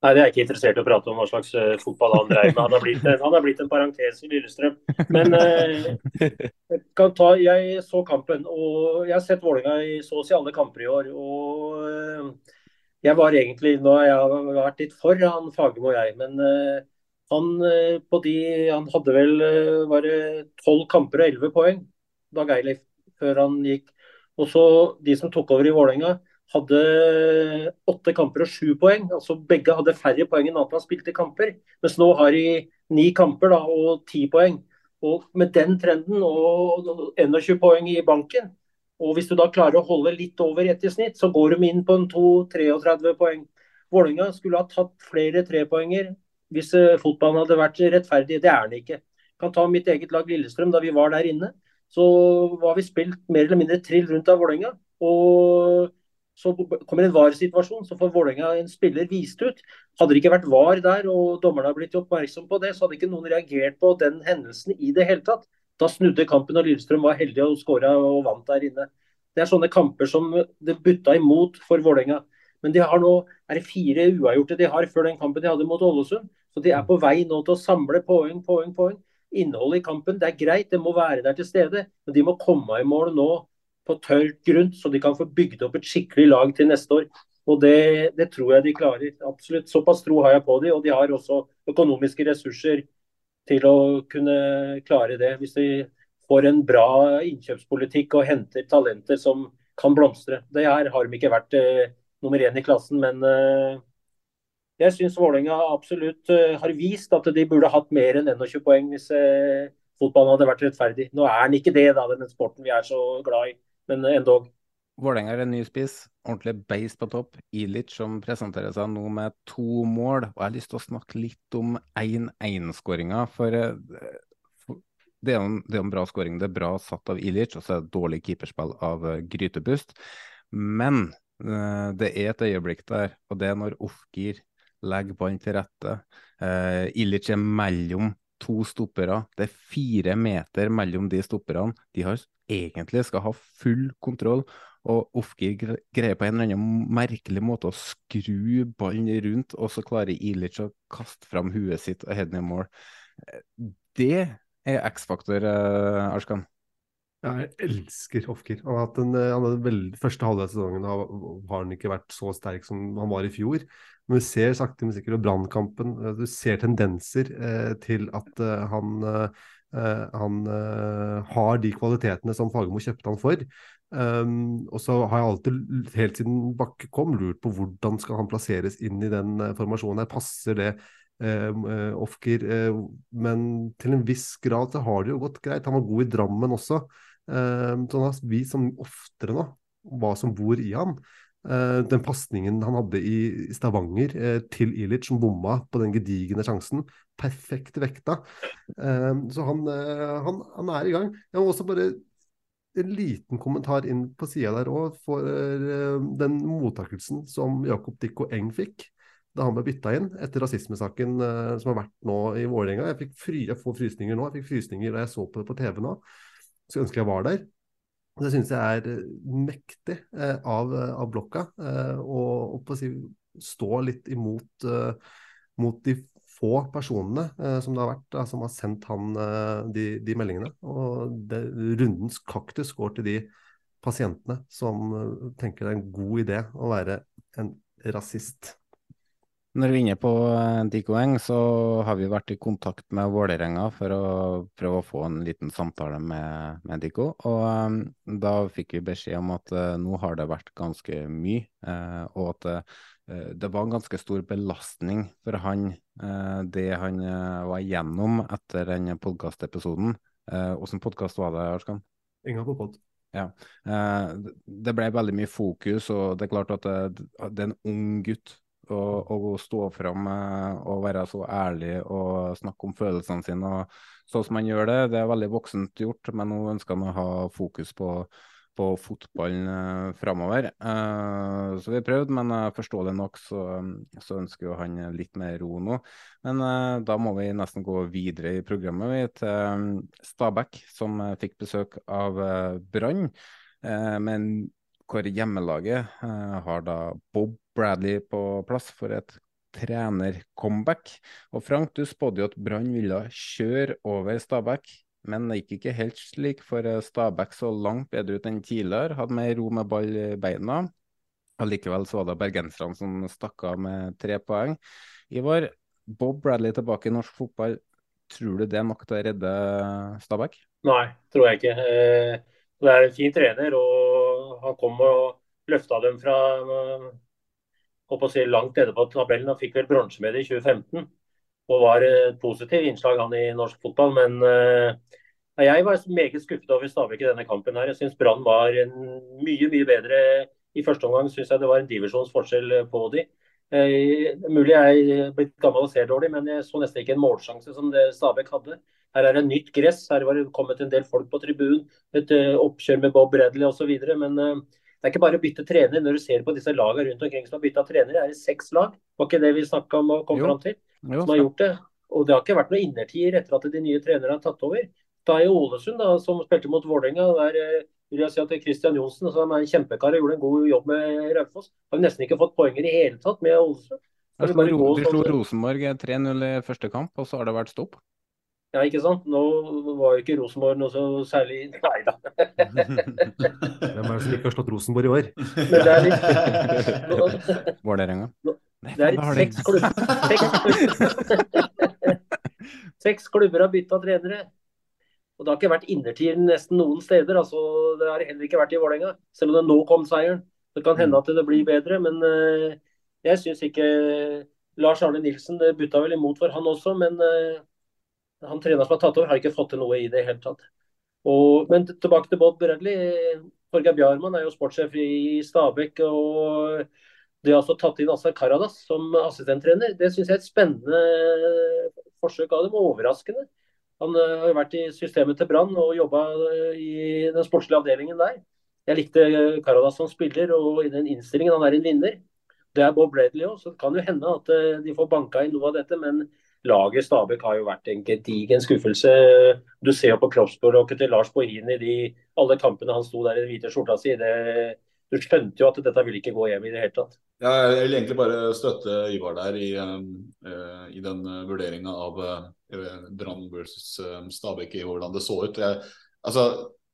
Nei, Det er jeg ikke interessert i å prate om hva slags uh, fotball han dreier med. Han har blitt, han har blitt en parentes i Lillestrøm. Men uh, jeg, ta, jeg så kampen, og jeg har sett Vålerenga i så å si alle kamper i år. og uh, jeg var egentlig, Nå har jeg vært litt for han Fagermo og jeg, men han, på de, han hadde vel bare tolv kamper og elleve poeng, Dag Eilif, før han gikk. Og så De som tok over i Vålerenga, hadde åtte kamper og sju poeng. altså Begge hadde færre poeng enn Atlas spilte kamper. Mens nå har de ni kamper da, og ti poeng. Og med den trenden og 21 poeng i banken, og hvis du da klarer å holde litt over ett i snitt, så går de inn på en 2-33 poeng. Vålerenga skulle ha tatt flere trepoenger hvis eh, fotballen hadde vært rettferdig. Det er den ikke. Jeg kan ta mitt eget lag Lillestrøm. Da vi var der inne, så var vi spilt mer eller mindre trill rundt av Vålerenga. Og så kommer en VAR-situasjon, så får Vålerenga en spiller vist ut. Hadde det ikke vært VAR der og dommerne hadde blitt oppmerksom på det, så hadde ikke noen reagert på den hendelsen i det hele tatt. Da snudde kampen, og Lillestrøm var heldig og skåra og vant der inne. Det er sånne kamper som det butta imot for Vålerenga. Men de har nå er det fire uavgjorte de har før den kampen de hadde mot Ålesund. Så de er på vei nå til å samle poeng, poeng, poeng. Innholdet i kampen det er greit, det må være der til stede. Men de må komme i mål nå på tørt grunn, så de kan få bygd opp et skikkelig lag til neste år. Og det, det, tror jeg de klarer. Absolutt. Såpass tro har jeg på dem. Og de har også økonomiske ressurser til å kunne klare det. Hvis de får en bra innkjøpspolitikk og henter talenter som kan blomstre. Det her har de ikke vært eh, nummer én i klassen, men eh, jeg syns Vålerenga absolutt eh, har vist at de burde hatt mer enn 21 poeng hvis eh, fotballen hadde vært rettferdig. Nå er den ikke det, da, den sporten vi er så glad i men endog. Vålerenga er en ny spiss, ordentlig beist på topp. Ilic som presenterer seg nå med to mål. Og jeg har lyst til å snakke litt om 1-1-skåringa. For eh, det er, en, det er en bra skåring. Det er bra satt av Ilic, og så er det dårlig keeperspill av uh, Grytebust. Men uh, det er et øyeblikk der, og det er når Ofgir legger ballen til rette. Ilic er mellom to stoppere. Det er fire meter mellom de stopperne. De har egentlig skal ha full kontroll. Og Ofgir greier på en eller annen merkelig måte å skru ballen rundt, og så klarer Ilic å kaste fram huet sitt og heade ned mål. Det er X-faktor, uh, Arskan. Jeg elsker Ofgir. Han har hatt en, han hadde veldig, første halvdel av sesongen har, har han ikke vært så sterk som han var i fjor. Men vi ser sakte, men sikkert Brannkampen. Du ser tendenser eh, til at eh, han eh, Eh, han eh, har de kvalitetene som Fagermo kjøpte han for. Um, og så har jeg alltid, helt siden Bakke kom, lurt på hvordan skal han plasseres inn i den uh, formasjonen. her, Passer det uh, Ofker? Uh, men til en viss grad så har det jo gått greit. Han var god i Drammen også. Uh, så han har vist som oftere nå hva som bor i han. Den pasningen han hadde i Stavanger til Ilic, som bomma på den gedigne sjansen. Perfekt vekta. Så han, han, han, er i gang. Jeg må også bare en liten kommentar inn på sida der òg, for den mottakelsen som Jakob Dikko Eng fikk da han ble bytta inn etter rasismesaken som har vært nå i Vålerenga. Jeg, jeg får frysninger nå. Jeg fikk frysninger da jeg så på det på TV nå. Så ønsker jeg var der. Det syns jeg er eh, mektig eh, av, eh, av, blokka. Eh, og si, stå litt imot eh, mot de få personene eh, som det har vært, som har sendt han de, de, meldingene. Og det, rundens kaktus går til de pasientene som tenker det er en god idé å være en rasist. Når vi er inne på eh, Dico Eng, så har vi vært i kontakt med Vålerenga for å prøve å få en liten samtale med, med Dico. Og um, da fikk vi beskjed om at uh, nå har det vært ganske mye, uh, og at uh, det var en ganske stor belastning for han, det han var igjennom etter den podkastepisoden. Åssen podkast var det, Arskan? Inga på pod. Ja. det ble veldig mye fokus, og det er klart at det, det er en ung gutt å, stå fram og være så ærlig og snakke om følelsene sine. og Sånn som han gjør det, det er veldig voksent gjort, men nå ønsker han å ha fokus på, på fotballen uh, framover. Uh, så vi har prøvd, men uh, forståelig nok så, så, ønsker jo han litt mer ro nå. Men da må vi nesten gå videre i programmet vi, til Stabæk, som fikk besøk av Brann. men hvor hjemmelaget har da Bob Bradley på plass for et trenercomeback. Og Frank, du spådde jo at Brann ville kjøre over Stabæk, men det gikk ikke helt slik, for eh, Stabæk så langt bedre ut enn tidligere, hadde mer ro med ball i beina. Allikevel så var det bergenserne som stakk av med tre poeng. Ivar, Bob Bradley tilbake i norsk fotball, tror du det er nok til å redde Stabæk? Nei, tror jeg ikke. Eh, det er en fin trener, og han kom og løfta dem fra å si, langt nede på tabellen Han fikk vel bronsemedalje i 2015. og var et positivt innslag han i norsk fotball. Men jeg var meget skuffet over Stabæk i denne kampen. her. Jeg syns Brann var mye mye bedre i første omgang. Synes jeg det var en divisjonsforskjell på de. Uh, mulig jeg er blitt gammel og ser dårlig, men jeg så nesten ikke en målsjanse som det Stabæk hadde. Her er det nytt gress, her var det kommet en del folk på tribunen. Et uh, oppkjør med Bob Bradley osv. Men uh, det er ikke bare å bytte trener. Når du ser på disse lagene rundt omkring som har bytta trenere, er det seks lag. Var ikke det vi snakka om å komme fram til? Jo, som har gjort det. Og det har ikke vært noe innertier etter at de nye trenerne har tatt over. Da i Ålesund, da, som spilte mot Vålerenga, der uh, vil jeg si at Christian Johnsen, som er en kjempekar og gjorde en god jobb med Raufoss, har nesten ikke fått poenger i hele tatt med Ålesund. De slo, slo Rosenborg 3-0 i første kamp, og så har det vært stopp? Ja, ikke sant. Nå var jo ikke Rosenborg noe så særlig Nei da. Hvem er det som ikke har slått Rosenborg i år? Men det er litt Vålerenga. Det er seks klubber. Seks klubber har bytta trenere. Og Det har ikke vært innertier nesten noen steder. altså Det har heller ikke vært i Vålerenga, selv om det nå kom seieren. Det kan hende at det blir bedre, men uh, jeg syns ikke Lars Arne Nilsen det butta vel imot for han også, men uh, han treneren som har tatt over, har ikke fått til noe i det hele tatt. Og, men tilbake til Bob Bradley. Torgeir Bjarmann er jo sportssjef i Stabekk. og det har altså tatt inn Asar Karadas som assistenttrener. Det syns jeg er et spennende forsøk av dem. Overraskende. Han har har vært i systemet til Brann og jobba uh, i den sportslige avdelingen der. Jeg likte Karadas som spiller, og i den innstillingen han er en vinner. Det er Bob Bradley òg, så det kan jo hende at de får banka inn noe av dette. Men laget Stabæk har jo vært en gedigen skuffelse. Du ser jo på kroppsspråket til Lars Bohin i de, alle kampene han sto der i den hvite skjorta si. Det, du skjønte jo at dette ville ikke gå hjem i det hele tatt. Ja, jeg vil egentlig bare støtte Ivar der i, uh, i den vurderinga av Brann versus Stabæk i hvordan det så ut. Jeg, altså,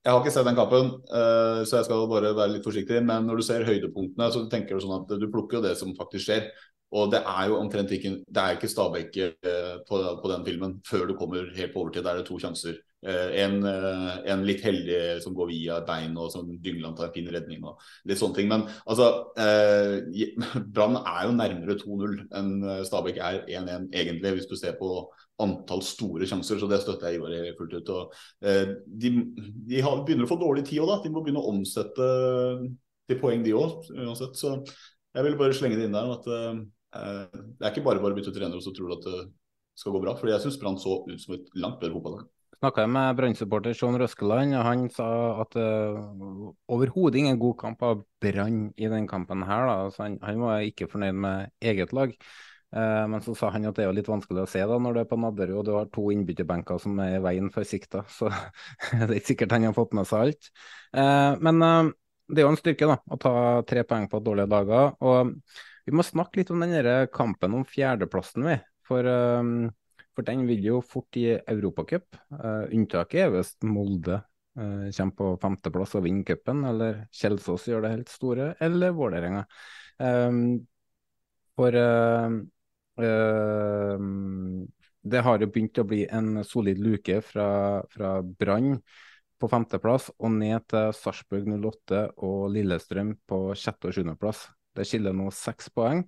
jeg har ikke sett den kampen, så jeg skal bare være litt forsiktig. Men når du ser høydepunktene, så tenker du sånn at du plukker jo det som faktisk skjer. Og det er jo omtrent ikke Det er ikke Stabæk på, på, den filmen før du kommer helt på overtid. Der er det to sjanser. Eh, en, eh, en, litt heldig som går via bein og som Dyngland tar en fin redning og litt sånne ting. Men altså eh, Brann er jo nærmere 2-0 enn eh, Stabæk er 1-1 egentlig, hvis du ser på antall store sjanser. Så det støtter jeg Ivar fullt ut. Og, eh, de, de har, begynner å få dårlig tid òg, da. De må begynne å omsette til poeng, de òg, uansett. Så jeg vil bare slenge det inn der. at eh, Det er ikke bare bare å bytte trener og så tror du at det skal gå bra. For jeg syns Brann så ut som et langt bedre fotballag snakka med Brann-supporter Sean Røskeland, og han sa at uh, overhodet ingen god kamp av Brann i den kampen her. Da. Så han, han, var ikke fornøyd med eget lag. Uh, men så sa han at det er litt vanskelig å se da når du er på Nadderud og du har to innbytterbenker som er i veien for sikta. Så det er ikke sikkert han har fått med seg alt. Uh, men det er jo en styrke da, å ta tre poeng på dårlige dager. Og vi må snakke litt om den kampen om fjerdeplassen, vi. For for den vil jo fort i Europacup. Uh, unntaket er hvis Molde uh, kommer på femteplass og vinner cupen, eller Kjelsås gjør det helt store, eller Vålerenga. Um, for uh, det har jo begynt å bli en solid luke fra, fra Brann på femteplass og ned til Sarpsborg 08 og Lillestrøm på sjette- og sjuendeplass. Det skiller nå seks poeng.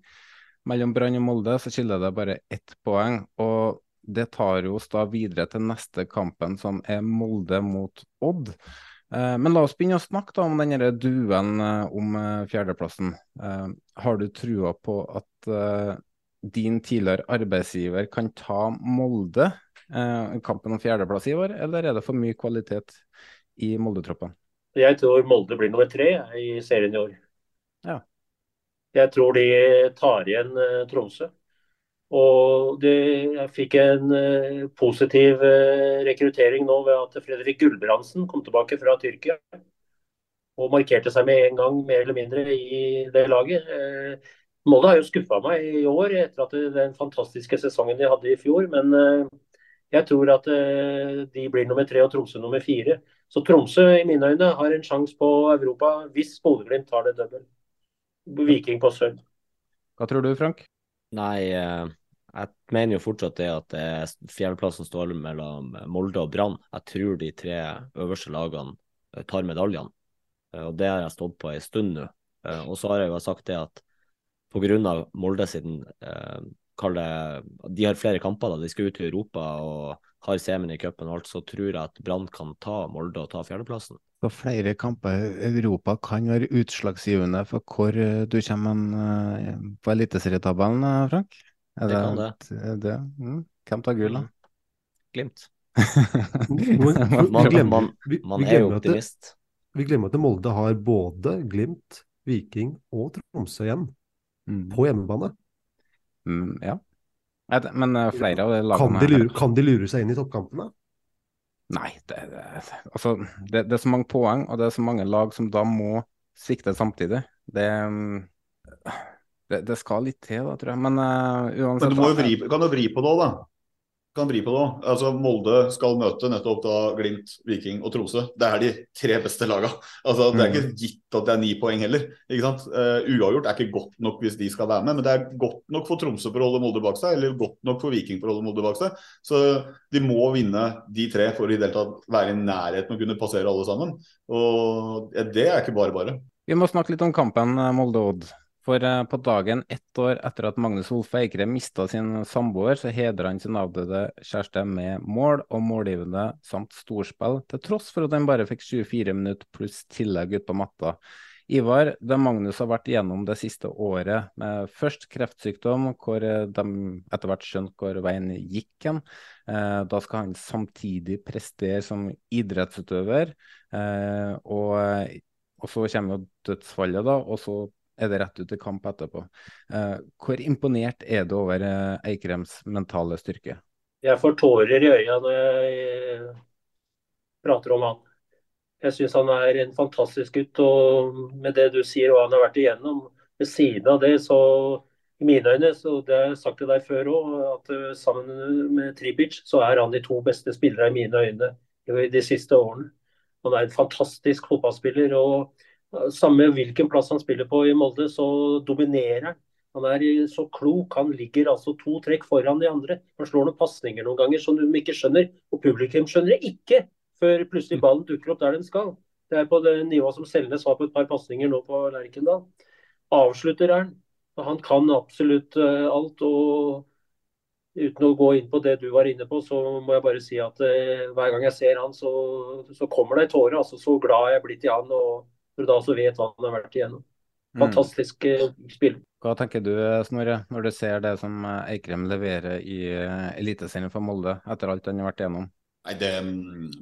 Mellom Brann og Molde så skiller det bare ett poeng. og det tar oss da videre til neste kampen, som er Molde mot Odd. Eh, men la oss begynne å snakke om denne duen eh, om eh, fjerdeplassen. Har du trua på at din tidligere arbeidsgiver kan ta Molde i kampen om fjerdeplass i år, eller er det for mye kvalitet i Molde-troppen? Jeg tror Molde blir nummer tre i serien i år. Ja. Jeg tror de tar igjen Tromsø. Og det, jeg fikk en uh, positiv uh, rekruttering nå ved at Fredrik Gulbrandsen kom tilbake fra Tyrkia. Og markerte seg med en gang, mer eller mindre, i det laget. Uh, Molde har jo skuffa meg i år etter at det, den fantastiske sesongen de hadde i fjor. Men jeg tror at de blir nummer tre og Tromsø nummer fire. Så Tromsø i mine øyne har en sjanse på Europa hvis Bodø-Glimt tar det double. Viking på sølv. Hva tror du, Frank? Nei, jeg mener jo fortsatt det at det fjerdeplassen står mellom Molde og Brann. Jeg tror de tre øverste lagene eh, tar medaljene. Eh, og det har jeg stått på en stund nå. Og så har jeg jo sagt det at pga. Molde siden kalle De har flere kamper, da. De skal ut i Europa og har semien i cupen og alt, så tror jeg at Brann kan ta Molde og ta fjerdeplassen. Så flere kamper i Europa kan være utslagsgivende for hvor eh, du kommer på eliteserietabellen, Frank? Er det, det kan det. det? Mm. Hvem tar gull, da? Glimt. man, man, man er jo optimist. Vi glemmer at Molde har både Glimt, Viking og Tromsø igjen mm. på hjemmebane. Mm, ja. Men uh, flere av lagene kan de, lure, kan de lure seg inn i toppkampene? Nei, det, det, altså, det, det, er så mange poeng, og det er så mange lag som da må sikte samtidig. Det, det skal litt til, da, tror jeg. Men uh, uansett Men du må jo vri, kan jo vri på det òg, da kan vri på nå. Altså Molde skal møte nettopp da Glimt, Viking og Tromsø. Det er de tre beste lagene. Altså, det er ikke mm. gitt at det er ni poeng heller. ikke sant? Uh, uavgjort er ikke godt nok hvis de skal være med, men det er godt nok for Tromsø for å holde Molde bak seg, eller godt nok for Viking for å holde Molde bak seg. Så de må vinne de tre for i det hele tatt være i nærheten og kunne passere alle sammen. Og det er ikke bare bare. Vi må snakke litt om kampen eh, Molde-Odd. For uh, på dagen ett år etter at Magnus Wolfe Eikre mista sin samboer, så hedra han sin avdøde kjæreste med mål og målgivende samt storspill, til tross for at han bare fikk 24 minutter pluss tillegg ut på matta. Ivar, det Magnus har vært igjennom det siste året, med først kreftsykdom, hvor eh, de etter hvert skjønte hvor veien gikk hen. Eh, da skal han samtidig prestere som idrettsutøver. Eh, og, og, så kommer jo dødsfallet, da. Og så er det rett ut til kamp etterpå. Eh, hvor imponert er du over eh, Eikrems mentale styrke? Jeg får tårer i øya når jeg prater om han. Jeg syns han er en fantastisk gutt. Og med det du sier og han har vært igjennom, ved siden av det, så i mine øyne, så det har jeg sagt til deg før òg, at sammen med Tribic så er han de to beste spillere i mine øyne de siste årene. Han er en fantastisk fotballspiller. og samme hvilken plass han spiller på i Molde, så dominerer han. Han er så klok. Han ligger altså to trekk foran de andre. Han slår noen pasninger noen ganger som de ikke skjønner. Og publikum skjønner det ikke før plutselig ballen dukker opp der den skal. Det er på det nivået som Selnes var på et par pasninger nå på Lerkendal. Avslutter er han. Han kan absolutt uh, alt. og Uten å gå inn på det du var inne på, så må jeg bare si at uh, hver gang jeg ser han, så, så kommer det en tåre. Altså, så glad jeg er blitt i han. og for du da også vet hva han har vært igjennom. Fantastisk mm. spill. Hva tenker du Snorre, når du ser det som eh, Eikrem leverer i eh, Eliteserien for Molde, etter alt han har vært igjennom? Nei, det,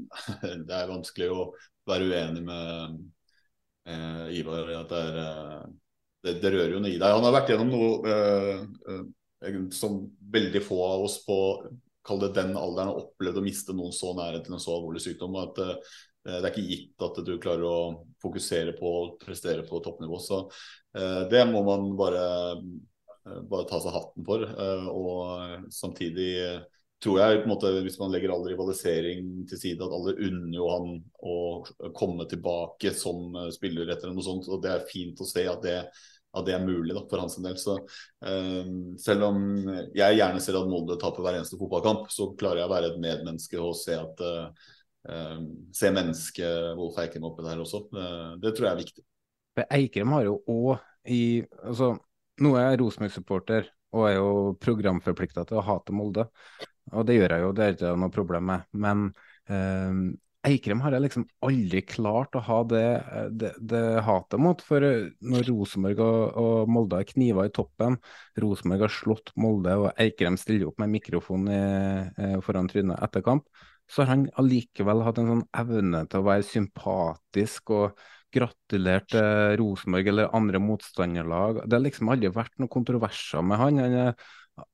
det, er vanskelig å være uenig med eh, Ivar i at det er det, det, rører jo noe i deg. Han har vært gjennom noe eh, som veldig få av oss på kall det den alderen har opplevd å miste noen så nære til en så alvorlig sykdom. at Eh, det er ikke gitt at du klarer å fokusere på å prestere på toppnivå. Så eh, det må man bare, eh, bare ta seg hatten for. og samtidig tror jeg, på en måte, hvis man legger all rivalisering til side, at alle unner jo han å komme tilbake som spiller etter noe sånt. Og det er fint å se at det, at det er mulig da, for hans del. Så selv om jeg gjerne ser at Molde taper hver eneste fotballkamp, så klarer jeg å være et medmenneske og se at se mennesket Wolf Eikrem oppi der også. Uh, det tror jeg er viktig. Eikrem har jo òg i altså, Nå er jeg Rosenborg-supporter og er jo programforplikta til å hate Molde. Og det gjør jeg jo, det er ikke noe problem med. Men eh, Eikrem har jeg liksom aldri klart å ha det, det, det hatet mot. For når Rosenborg og, og Molde har kniver i toppen, Rosenborg har slått Molde, og Eikrem stiller opp med mikrofon i, eh, foran trynet etter kamp, så har han allikevel hatt en sånn evne til å være sympatisk og gratulert eh, Rosenborg eller andre motstanderlag. Det har liksom aldri vært noen kontroverser med han. Han har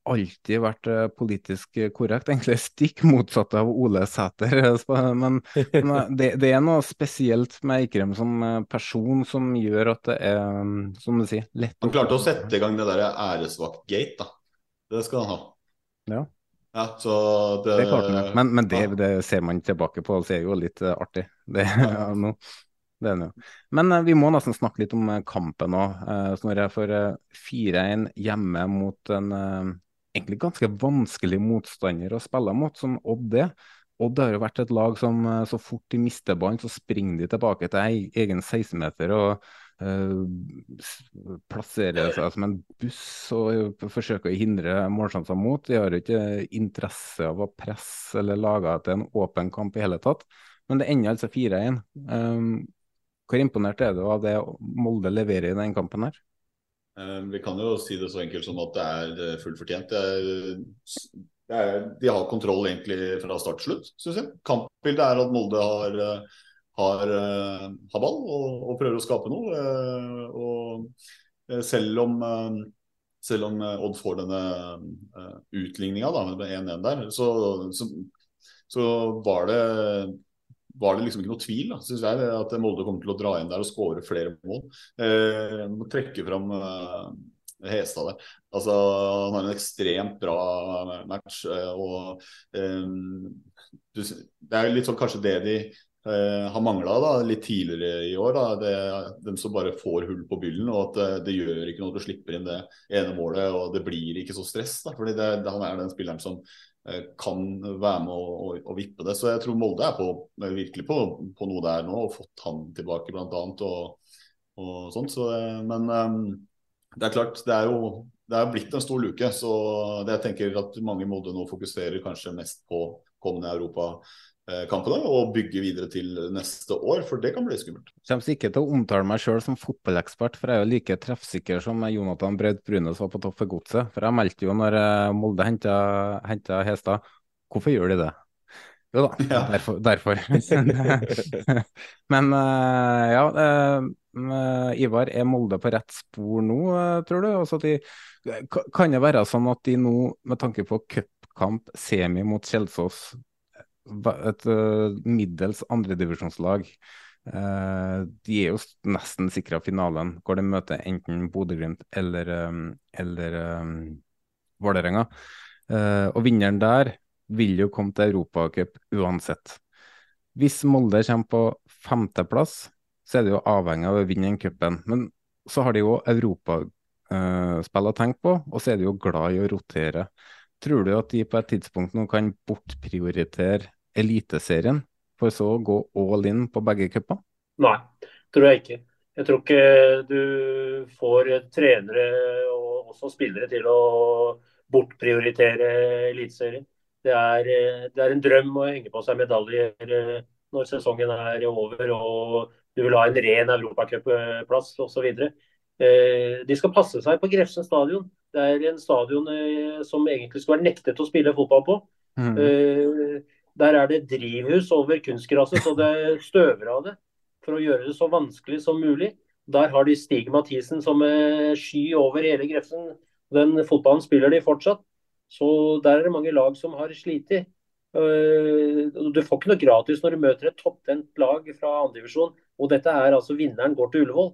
alltid vært eh, politisk korrekt, egentlig stikk motsatt av Ole Sæter. Men, men eh, det, det, er noe spesielt med Eikrem som eh, person som gjør at det er, mm, som du sier, lett Han klarte å sette i gang det der æresvakt-gate, da. Det skal han ha. Ja. Ja, det, det klarte han. Men, men det, det, ser man tilbake på, det er jo litt uh, artig. Det, ja, no, det er det Men uh, vi må nesten snakke litt om uh, kampen òg, Snorre. For 4-1 hjemme mot en egentlig ganske vanskelig motstander å spille mot, som Odd er. Odd har jo vært et lag som så fort de mister ballen, så springer de tilbake til egen 16-meter og plasserer seg som en buss og forsøker å hindre målsjanser mot. De har ikke interesse av å presse eller lage til en åpen kamp i hele tatt. Men det ender altså 4-1. Um, hvor imponert er du av det Molde leverer i den kampen her? Vi kan jo si det så enkelt som at det er fullt fortjent. De har kontroll egentlig fra start til slutt, syns jeg. Kampbildet er at Molde har har, eh, har ball og, og, prøver å skape noe. Eh, og eh, selv om, selv om Odd får denne utligninga med 1-1 der, så, så, så, var det var det liksom ikke noe tvil, syns jeg, at Molde kommer til å dra inn der og skåre flere mål. Eh, må trekke fram uh, Hestad der. Altså, han har en ekstremt bra match. og eh, Det er litt sånn kanskje det de Uh, har mangla litt tidligere i år. Det, dem som bare får hull på byllen. og at det, det, gjør ikke noe at du slipper inn det ene målet. og Det blir ikke så stress. Da, fordi det, Han er den spilleren som uh, kan være med å, vippe det. Så jeg tror Molde er på, virkelig på, på noe der nå, og fått han tilbake bl.a. Og, og sånt. Så, men um, det er klart, det er jo det er blitt en stor luke. Så det jeg tenker at mange i Molde nå fokuserer kanskje mest på kommende Europa Eh, kampene og bygge videre til neste år, for det kan bli skummelt. Jeg kommer ikke til å omtale meg sjøl som fotballekspert, for jeg er jo like treffsikker som Jonathan Braut Brunes var på topp for godset. For jeg meldte jo når eh, Molde henta Hestad. Hvorfor gjør de det? Jo da, ja. derfor. derfor. Men uh, ja, uh, Ivar, er Molde på rett spor nå, tror du? Altså de, kan det være sånn at de nå, med tanke på cupkamp, semi mot Kjelsås, et uh, middels andredivisjonslag. Uh, de er jo nesten sikra finalen, hvor de møter enten Bodø-Glimt eller, um, eller um, Vålerenga. Og vinneren der vil jo komme til Europacup uansett. Hvis Molde kommer på femteplass, så er det jo avhengig av å vinne den cupen. Men så har de jo europaspill å tenke på, og så er de jo glad i å rotere. Tror du at de på et tidspunkt nå kan bortprioritere Eliteserien, for så å gå all in på begge cupene? Nei, tror jeg ikke. Jeg tror ikke du får trenere og også spillere til å bortprioritere Eliteserien. Det det er en drøm å henge på seg medaljer eh, når sesongen er over og du vil ha en ren europacupplass osv. Eh, de skal passe seg på Grefsen stadion. Det er en stadion eh, som egentlig skulle være nektet å spille fotball på. Mm. Der er det drivhus over kunstgraset, så det støver av det. For å gjøre det så vanskelig som mulig. Der har de Stig Mathisen som sky over hele Grefsen. Den fotballen spiller de fortsatt. Så der er det mange lag som har slitt. Eh, du får ikke noe gratis når du møter et topptent lag fra andredivisjon. Og dette er altså vinneren går til Ullevål.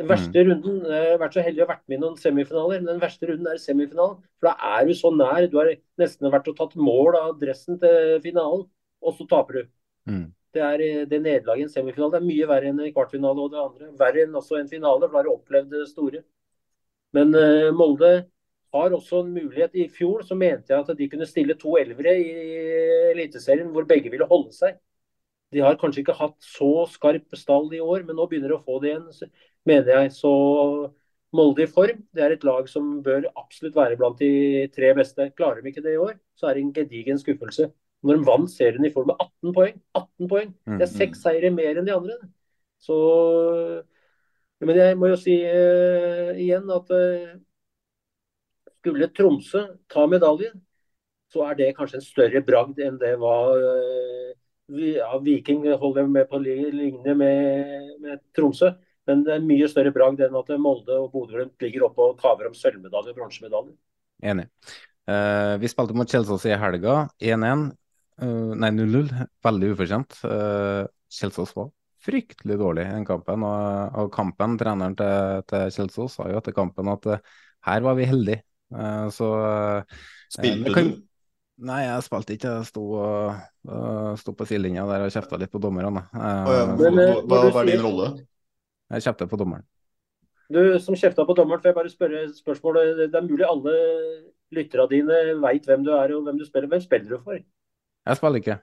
Den verste mm. runden, Jeg har vært så heldig å ha vært med i noen semifinaler, men den verste runden er semifinalen. For da er du så nær. Du har nesten vært og tatt mål av dressen til finalen, og så taper du. Mm. Det er det nederlaget i en semifinale. Det er mye verre enn en kvartfinale og det andre. Verre enn også en finale, for da har du opplevd det store. Men uh, Molde har også en mulighet. I fjor så mente jeg at de kunne stille to elvere i Eliteserien hvor begge ville holde seg. De har kanskje ikke hatt så skarp stall i år, men nå begynner de å få det igjen mener jeg. Så Molde i form, det er et lag som bør absolutt være blant de tre beste. Klarer de ikke det i år, så er det en gedigen skuffelse. Når de vant serien i form med 18 poeng, 18 poeng, det er seks seire mer enn de andre. Så Men jeg må jo si uh, igjen at uh, skulle Tromsø ta medaljen, så er det kanskje en større bragd enn det var uh, ja, Viking holder med på lignende med, med Tromsø. Men det er mye større bragd enn at Molde og Bodø-Glimt ligger oppe og kaver om sølvmedalje og bronsemedalje. Enig. Uh, vi spilte mot Kjelsås i helga. 1-1. Uh, eh, nei, 0-0. Veldig ufortjent. Uh, Kjelsås var fryktelig dårlig i den kampen. Og, og kampen, treneren til, til, Kjelsås sa jo etter kampen at her var vi heldige. så Spilte kan... du? Nei, jeg spilte ikke. Jeg sto, uh, sto på sidelinja der og kjefta litt på dommerne. Uh, ja. hva, hva var din rolle? Jeg kjefter på dommeren. Du som kjefta på dommeren, får jeg bare spørre spørsmålet. Det er mulig alle lytterne dine veit hvem du er og hvem du spiller. Hvem spiller du for? Jeg spiller ikke.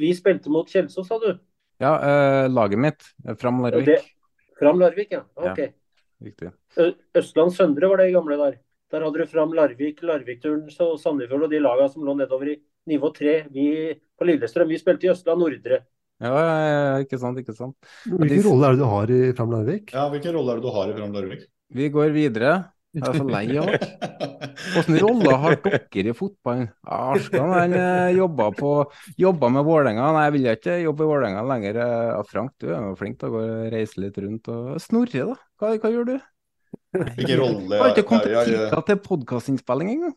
Vi spilte mot Kjelsås, sa du. Ja, eh, laget mitt. Fram Larvik. Det, Fram Larvik, ja. Ok. Ja, riktig. Østland Søndre var det i gamle der. Der hadde du Fram Larvik, Larvikturen og Sandefjord og de lagene som lå nedover i nivå tre. Vi på Lillestrøm vi spilte i Østland Nordre. Ja, ja, ikke sant, ikke sant. Hvilken rolle er det du har i Fram Larvik? Ja, hvilken rolle er det du har i Fram Larvik? Vi går videre. Jeg er så lei av det. Hvilken rolle har dere i fotballen? Arskan han eh, jobba, på, jobba med Vålerenga. Nei, jeg vil ikke jobbe i Vålerenga lenger. Frank, du er jo flink til å gå og reise litt rundt. og Snorre, da? Hva, hva gjør du? Hvilken rolle Har ikke kommet jeg- jeg- tida til podkastinnspilling engang.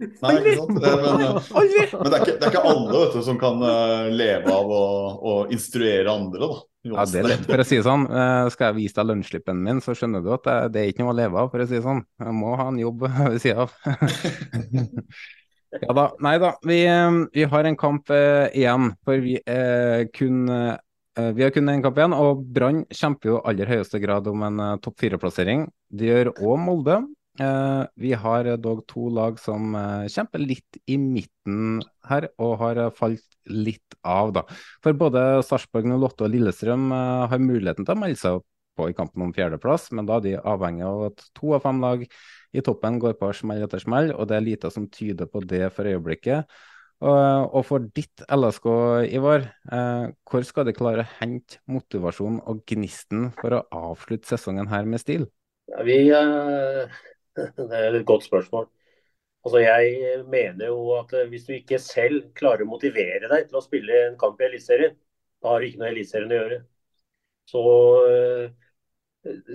Nei, ikke sant. Det, men, men det, er ikke, det er ikke alle du, som kan eh, leve av å, å instruere andre, da. Ja, det er lett. For å si det sånn, eh, skal jeg vise deg lønnsslippen min, så skjønner du at det, er ikke noe å leve av, for å si det sånn. Jeg må ha en jobb ved sida av. ja da. Nei da. Vi, eh, vi har en kamp eh, igjen, for vi eh, kun eh, vi har kun én kamp igjen, og Brann kjemper jo aller høyeste grad om en eh, topp fire-plassering. Det gjør òg Molde. Eh, vi har dog to lag som eh, kjemper litt i midten her, og har eh, falt litt av, da. For både Sarpsborg 08 og Lillestrøm har muligheten til å melde seg opp på i kampen om fjerdeplass, men da er de avhengig av at to av fem lag i toppen går på smell etter smell, og det er lite som tyder på det for øyeblikket. Og, for ditt LSK, Ivar, hvor skal de klare å hente motivasjon og gnisten for å avslutte sesongen her med stil? Ja, vi, eh, det er et godt spørsmål. Altså, jeg mener jo at eh, hvis du ikke selv klarer å motivere deg til å spille en kamp i Eliteserien, da har du ikke noe i Eliteserien å gjøre. Så eh,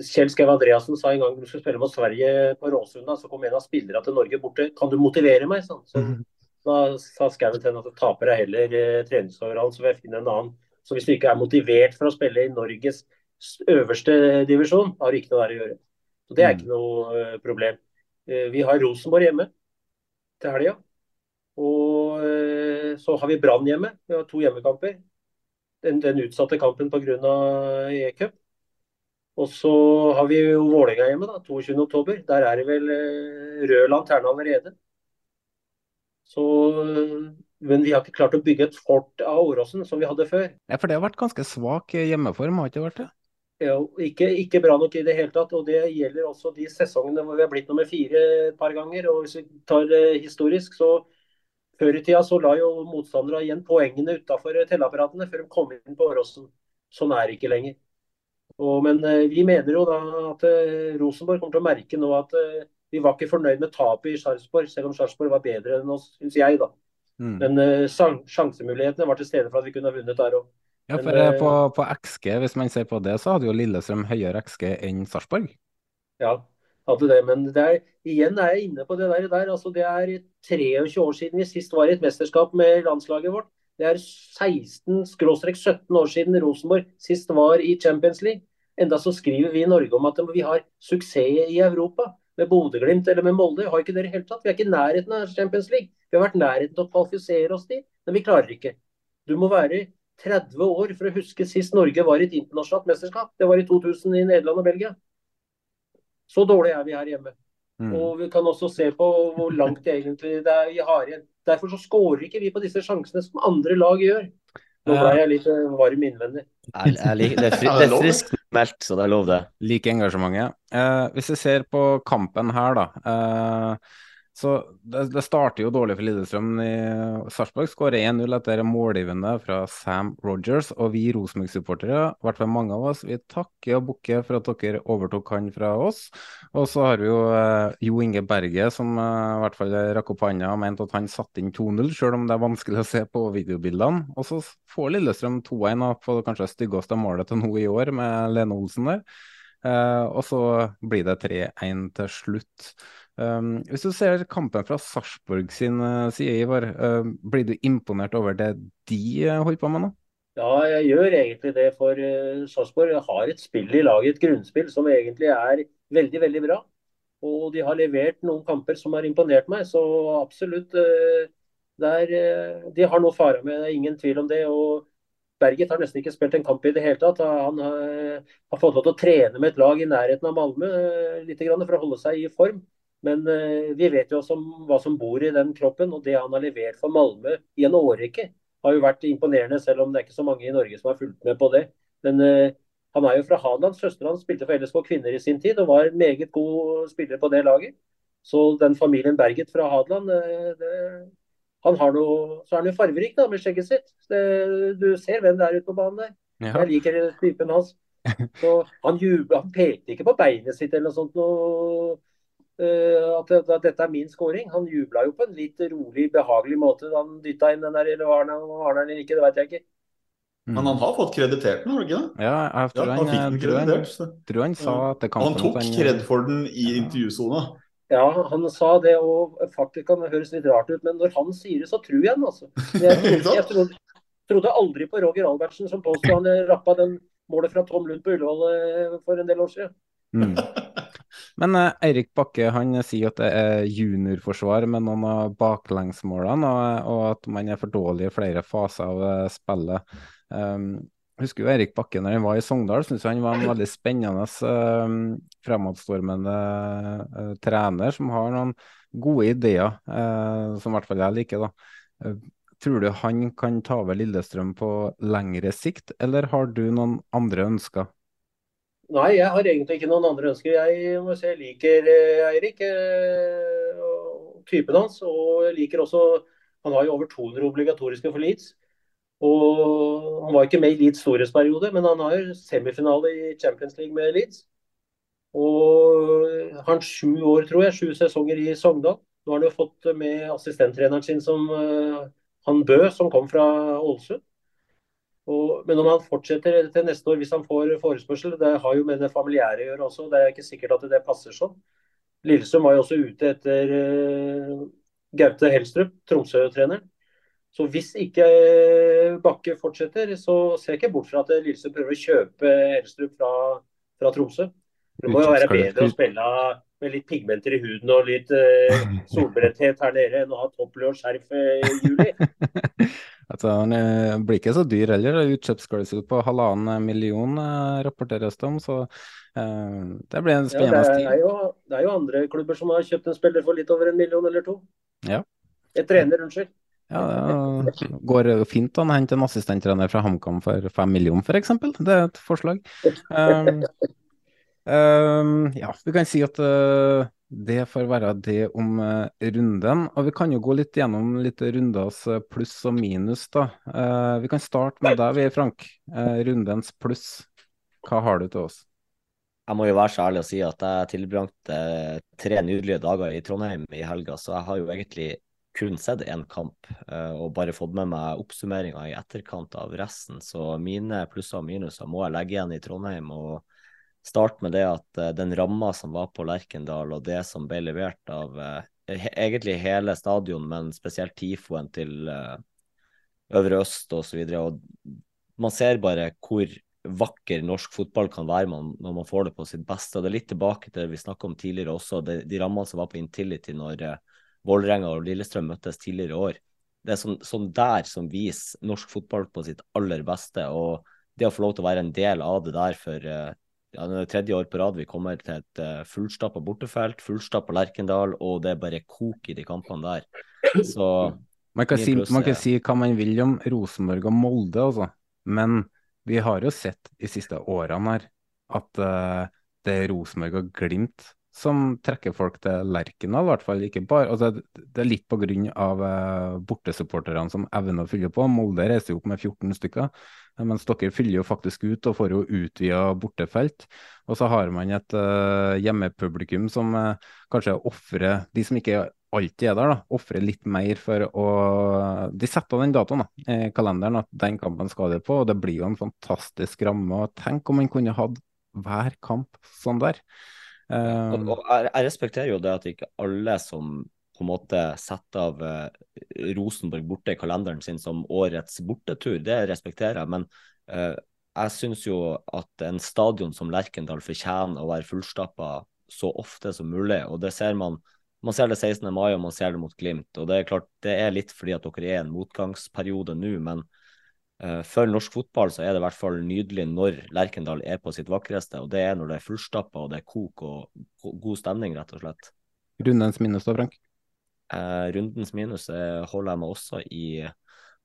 Kjell Skau Andreassen sa en gang du skulle spille mot Sverige på Råsunda, så kom en av spillerne til Norge borte. Kan du motivere meg? Sånn. Så, da sa Skau til henne at taper deg heller eh, treningsoverall, så vil jeg finne en annen. Så hvis du ikke er motivert for å spille i Norges øverste divisjon, har du ikke noe der å gjøre. Så Det er ikke noe eh, problem. Eh, vi har Rosenborg hjemme til helga. Og eh, så har vi Brann hjemme. Vi har to hjemmekamper. Den, den utsatte kampen pga. E-cup. Og så har vi jo Vålerenga hjemme, da, 22.10. Der er det vel rød lanterne allerede. Så, men vi har ikke klart å bygge et fort av Åråsen som vi hadde før. Ja, for det har vært ganske svak hjemmeform, har ikke det vært det? Ikke, ikke bra nok i det hele tatt. og Det gjelder også de sesongene hvor vi har blitt nummer fire et par ganger. og Hvis vi tar det historisk, så før i tida så la jo motstandere igjen poengene utafor telleapparatene før de kom inn på Åråsen. Sånn er det ikke lenger. Og, men eh, vi mener jo da at eh, Rosenborg kommer til å merke nå at eh, vi var ikke fornøyd med tapet i Sarpsborg, selv om Sarpsborg var bedre enn oss, syns jeg. da. Mm. Men uh, sjansemulighetene var til stede for at vi kunne ha vunnet der òg. Ja, for eh, eh, på, på XG, hvis man ser på det, så hadde jo Lillestrøm høyere XG enn Sarpsborg. Ja, hadde det. Men det er, igjen er jeg inne på det der. der. Altså, det er 23 år siden vi sist var i et mesterskap med landslaget vårt. Det er 16-17 år siden Rosenborg sist var i Champions League. Enda så skriver vi i Norge om at vi har suksess i Europa. Med Bodø-Glimt eller med Molde. Har ikke det helt tatt. Vi er ikke i nærheten av Champions League. Vi har vært nærheten til å kvalifisere oss dit, men vi klarer ikke. Du må være 30 år for å huske sist Norge var i et internasjonalt mesterskap. Det var i 2000 i Nederland og Belgia. Så dårlig er vi her hjemme. Mm. Og vi kan også se på hvor langt det egentlig det er vi har igjen. Derfor så skårer ikke vi på disse sjansene som andre lag gjør. Nå ble jeg litt eh, varm innvendig. Jeg, jeg liker, det er, fri, det er friskt meldt, så det er lov, det. Like engasjementet. Eh, hvis vi ser på kampen her, da. Eh, så det, det starter jo dårlig for Lillestrøm. Sarpsborg skårer 1-0 etter målgivende fra Sam Rogers. Og vi Rosenborg-supportere, i hvert fall mange av oss, vi takker og bukker for at dere overtok han fra oss. Og så har vi jo eh, Jo Inge Berge, som eh, i hvert fall rakk opp hånda og mente at han satte inn 2-0, selv om det er vanskelig å se på videobildene. Og så får Lillestrøm 2-1 på på det kanskje styggeste målet til nå i år, med Lene Olsen der. Eh, og så blir det 3-1 til slutt. Um, hvis du ser kampen fra Sarpsborg sin eh, side, Ivar, uh, blir du imponert over det de eh, holder på med nå? Ja, jeg gjør egentlig det. For uh, Sarpsborg har et spill i laget, et grunnspill, som egentlig er veldig, veldig bra. Og de har levert noen kamper som har imponert meg. Så absolutt. Uh, der, de har noe fara med, det er ingen tvil om det. og Berget har nesten ikke spilt en kamp i det hele tatt. Han har, har fått lov til å trene med et lag i nærheten av Malmö litt for å holde seg i form. Men uh, vi vet jo også hva som bor i den kroppen, og det han har levert for Malmö i en årrekke, har jo vært imponerende, selv om det er ikke så mange i Norge som har fulgt med på det. Men uh, Han er jo fra Hadeland. Søsteren hans spilte for LSK kvinner i sin tid og var en meget god spiller på det laget. Så den familien Berget fra Hadeland det, han har noe, Så er han jo farverik da, med skjegget sitt. Det, du ser hvem det er ute på banen der. Ja. Jeg liker typen hans. Så han, jubler, han pekte ikke på beinet sitt eller noe sånt. Noe, at, at, dette er min scoring. Han jubla jo på en litt rolig, behagelig måte da han dytta inn den der, eller var han der eller ikke, det veit jeg ikke. Mm. Men han har fått kreditert den, har du ikke det? Ja, jeg tror, ja, han, han, tror, han, tror han sa at det kan Han tok kred for den i ja. intervjusona. Ja, han sa det, og faktisk kan det høres litt rart ut, men når han sier det, så tror jeg han, altså. Jeg, jeg trodde, trodde, aldri på Roger Albertsen som påstod han rappa den målet fra Tom Lund på Ullevål eh, for en del år siden. Mm. Men eh, Eirik Bakke han sier at det er juniorforsvar med noen av baklengsmålene, og, og, at man er for dårlig i flere faser av eh, spillet. Um, husker jo Erik Bakke når han var i Sogndal, syns han var en veldig spennende, um, fremadstormende uh, trener som har noen gode ideer, uh, som i hvert fall jeg liker. da. Uh, tror du han kan ta over Lillestrøm på lengre sikt, eller har du noen andre ønsker? Nei, jeg har egentlig ikke noen andre ønsker. Jeg må si jeg liker Eirik og typen hans. Og liker også Han har jo over 200 obligatoriske for Leeds. Og Han var ikke med i Leeds storhetsperiode, men han har semifinale i Champions League med Leeds. Og han sju år, tror jeg, sju sesonger i Sogndal. Nå har han jo fått med assistenttreneren sin som uh, han Bø, som kom fra Ålesund. Og, men om han fortsetter til neste år hvis han får forespørsel, det har jo med det familiære å gjøre også. Det er ikke sikkert at det passer sånn. Lillestrøm var jo også ute etter uh, Gaute Helstrup, Tromsø-treneren. Så hvis ikke eh, Bakke fortsetter, så ser jeg ikke bort fra at Lillestrøm prøver å kjøpe Helstrup fra, fra, Tromsø. Det må jo være bedre å spille med litt pigmenter i huden og litt uh, solbrennthet her nede enn å ha topplø og skjerf i juli. altså, han blir ikke så dyr heller. Utkjøpsklausul på halvannen million rapporteres det om. så eh, det blir en spennende ja, det, er jo, det er jo andre klubber som har kjøpt en spiller for litt over en million eller to. Ja. Et trener, unnskyld. Ja, det går fint an å hente en assistenttrener fra HamKam for fem millioner, f.eks. Det er et forslag. Um, um, ja, vi kan si at uh, det får være det om uh, runden. Og vi kan jo gå litt gjennom litt runders uh, pluss og minus, da. Uh, vi kan starte med deg, vi, Frank. rundens pluss. Hva har du til oss? Jeg må jo være så ærlig å si at jeg tilbrakte tre nydelige dager i Trondheim i helga, så jeg har jo egentlig kun sett én kamp uh, og bare fått med meg oppsummeringa i etterkant av resten. Så mine plusser og minuser må jeg legge igjen i Trondheim. og starte med det at uh, den ramma som var på Lerkendal, og det som ble levert av he egentlig hele stadion, men spesielt TIFO-en til Øvre Øst osv. Man ser bare hvor vakker norsk fotball kan være man, når man får det på sitt beste. og Det er litt tilbake til det vi snakka om tidligere også, det, de rammene som var på Intility når Vålerenga og Lillestrøm møttes tidligere i år. Det er sånn, sånn, der som viser norsk fotball på sitt aller beste. og Det å få lov til å være en del av det der for uh, ja, det tredje år på rad vi kommer til et uh, fullstappa bortefelt, fullstappa Lerkendal, og det er bare kok i de kampene der. Så man kan, si, man kan si hva man vil om Rosenborg og Molde, altså. men vi har jo sett de siste årene her at uh, det er Rosenborg og Glimt som trekker folk til Lerkendal, i hvert fall. Ikke bare, altså, det er litt pga. Uh, bortesupporterne som evner å fylle på. Molde reiser jo opp med 14 stykker, mens dere fyller jo faktisk ut og får jo utvida bortefelt. Og så har man et uh, hjemmepublikum som uh, kanskje ofrer de som ikke alltid er der, da, ofrer litt mer for å De setter den datoen da, i kalenderen at den kampen skal de på, og det blir jo en fantastisk ramme. Tenk om man kunne hatt hver kamp sånn der. Uh, og, og jeg, respekterer jo det at ikke alle som på en måte sette av uh, Rosenborg borte i kalenderen sin som årets bortetur, det respekterer jeg. Men uh, jeg syns jo at en stadion som Lerkendal fortjener å være fullstappa så ofte som mulig. og det ser man man ser det 16. mai og man ser det mot Glimt. og Det er klart det er litt fordi at dere er i en motgangsperiode nå, men Uh, for norsk fotball så er det i hvert fall nydelig når Lerkendal er på sitt vakreste. og Det er når det er fullstappa og det er kok og god stemning, rett og slett. Rundens minnes da, Frank? Uh, rundens minus holder jeg meg også i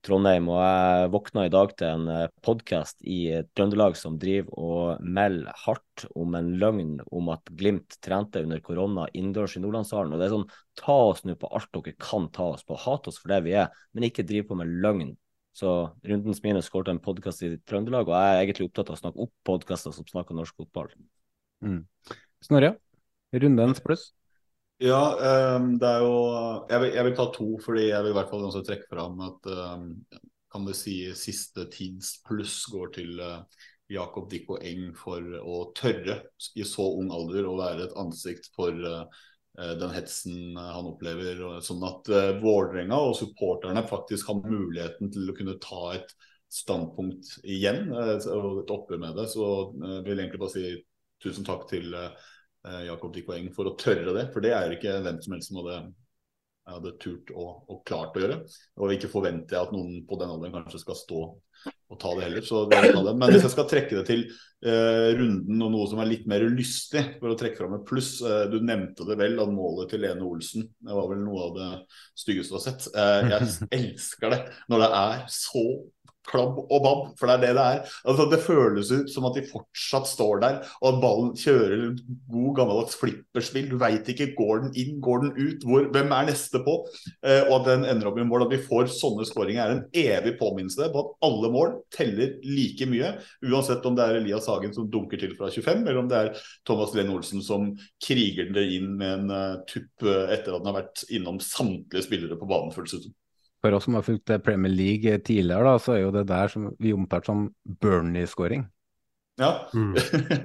Trondheim, og jeg våkna i dag til en eh, podkast i Trøndelag som driver og melder hardt om en løgn om at Glimt trente under korona innendørs i Nordlandshallen. Og det er sånn, ta oss nå på alt dere kan ta oss på, hat oss for det vi er, men ikke driv på med løgn. Så Rundens Minus skåret en podkast i Trøndelag, og jeg er egentlig opptatt av å snakke opp podkaster som snakker norsk fotball. Mm. Snorre, rundens pluss? Ja, um, det er jo jeg vil, jeg vil, ta to, fordi jeg vil i hvert fall også trekke fram at um, kan du si siste tids pluss går til uh, Jakob Dikko Eng for å tørre i så ung alder å være et ansikt for uh, den hetsen han opplever. Sånn at uh, Vålerenga og supporterne faktisk har muligheten til å kunne ta et standpunkt igjen og et oppgjør med det. Så jeg vil egentlig bare si tusen takk til uh, Jakob de Poeng for å tørre det. For det er jo ikke hvem som helst som hadde, hadde turt og, og, klart å gjøre. Og ikke forventer jeg at noen på den alderen kanskje skal stå og ta det heller. Så det det. Men hvis jeg skal trekke det til eh, runden og noe som er litt mer lystig, for å trekke fram et pluss. Eh, du nevnte det vel, at målet til Lene Olsen det var vel noe av det styggeste du har sett. Eh, jeg elsker det når det er så klabb og babb, for det er det det er. Altså, det føles ut som at de fortsatt står der, og at ballen kjører god gammeldags flipperspill. Du veit ikke, går den inn, går den ut, hvor, hvem er neste på? Eh, og at den ender opp i mål. At vi får sånne skåringer er en evig påminnelse på at alle mål teller like mye. Uansett om det er Elias Hagen som dunker til fra 25, eller om det er Thomas Lenn Olsen som kriger det inn med en uh, tupp uh, etter at han har vært innom samtlige spillere på banen. føles ut som for oss som har fulgt Premier League tidligere, da, så er jo det der som vi omtalte som Bernie-skåring. Ja, mm.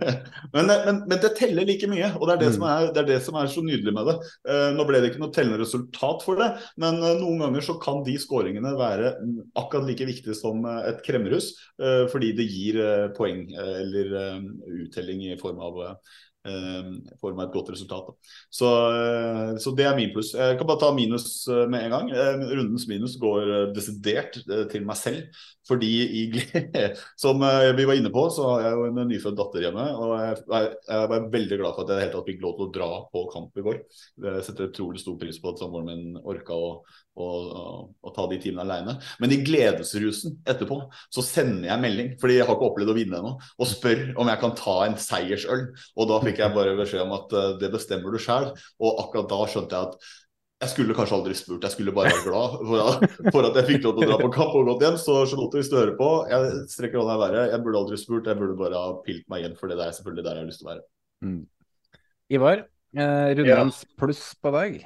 men, men, men, det teller like mye, og det er det, mm. som, er, det er det, som er, så nydelig med det. Uh, nå ble det ikke noe tellende resultat for det, men uh, noen ganger så kan de skåringene være akkurat like viktige som et kremmerhus, fordi det gir poeng eller uttelling i form av Eh, får meg et godt resultat. Så, eh, så, det er min pluss. Jeg kan bare ta minus eh, med en gang. Rundens minus går desidert til meg selv. Fordi i som vi var inne på, så har jeg jo en nyfødt datter hjemme. Og jeg, var veldig glad for at jeg helt tatt fikk lov til å dra på kamp i går. Jeg setter utrolig stor pris på at samboeren min orka å, å, å, ta de timene alene. Men i gledesrusen etterpå så sender jeg melding, fordi jeg har ikke opplevd å vinne ennå, og spør om jeg kan ta en seiersøl. Og da fikk jeg bare beskjed om at uh, det bestemmer du sjøl. Og akkurat da skjønte jeg at jeg skulle kanskje aldri spurt, jeg skulle bare være glad for at, for at jeg fikk lov til å dra på kamp og gått hjem. Så Charlotte, hvis du hører på, jeg strekker hånda i været. Jeg burde aldri spurt, jeg burde bare ha pilt meg igjen, for det er selvfølgelig der jeg har lyst til å være. Mm. Ivar, eh, rundens ja. pluss på deg?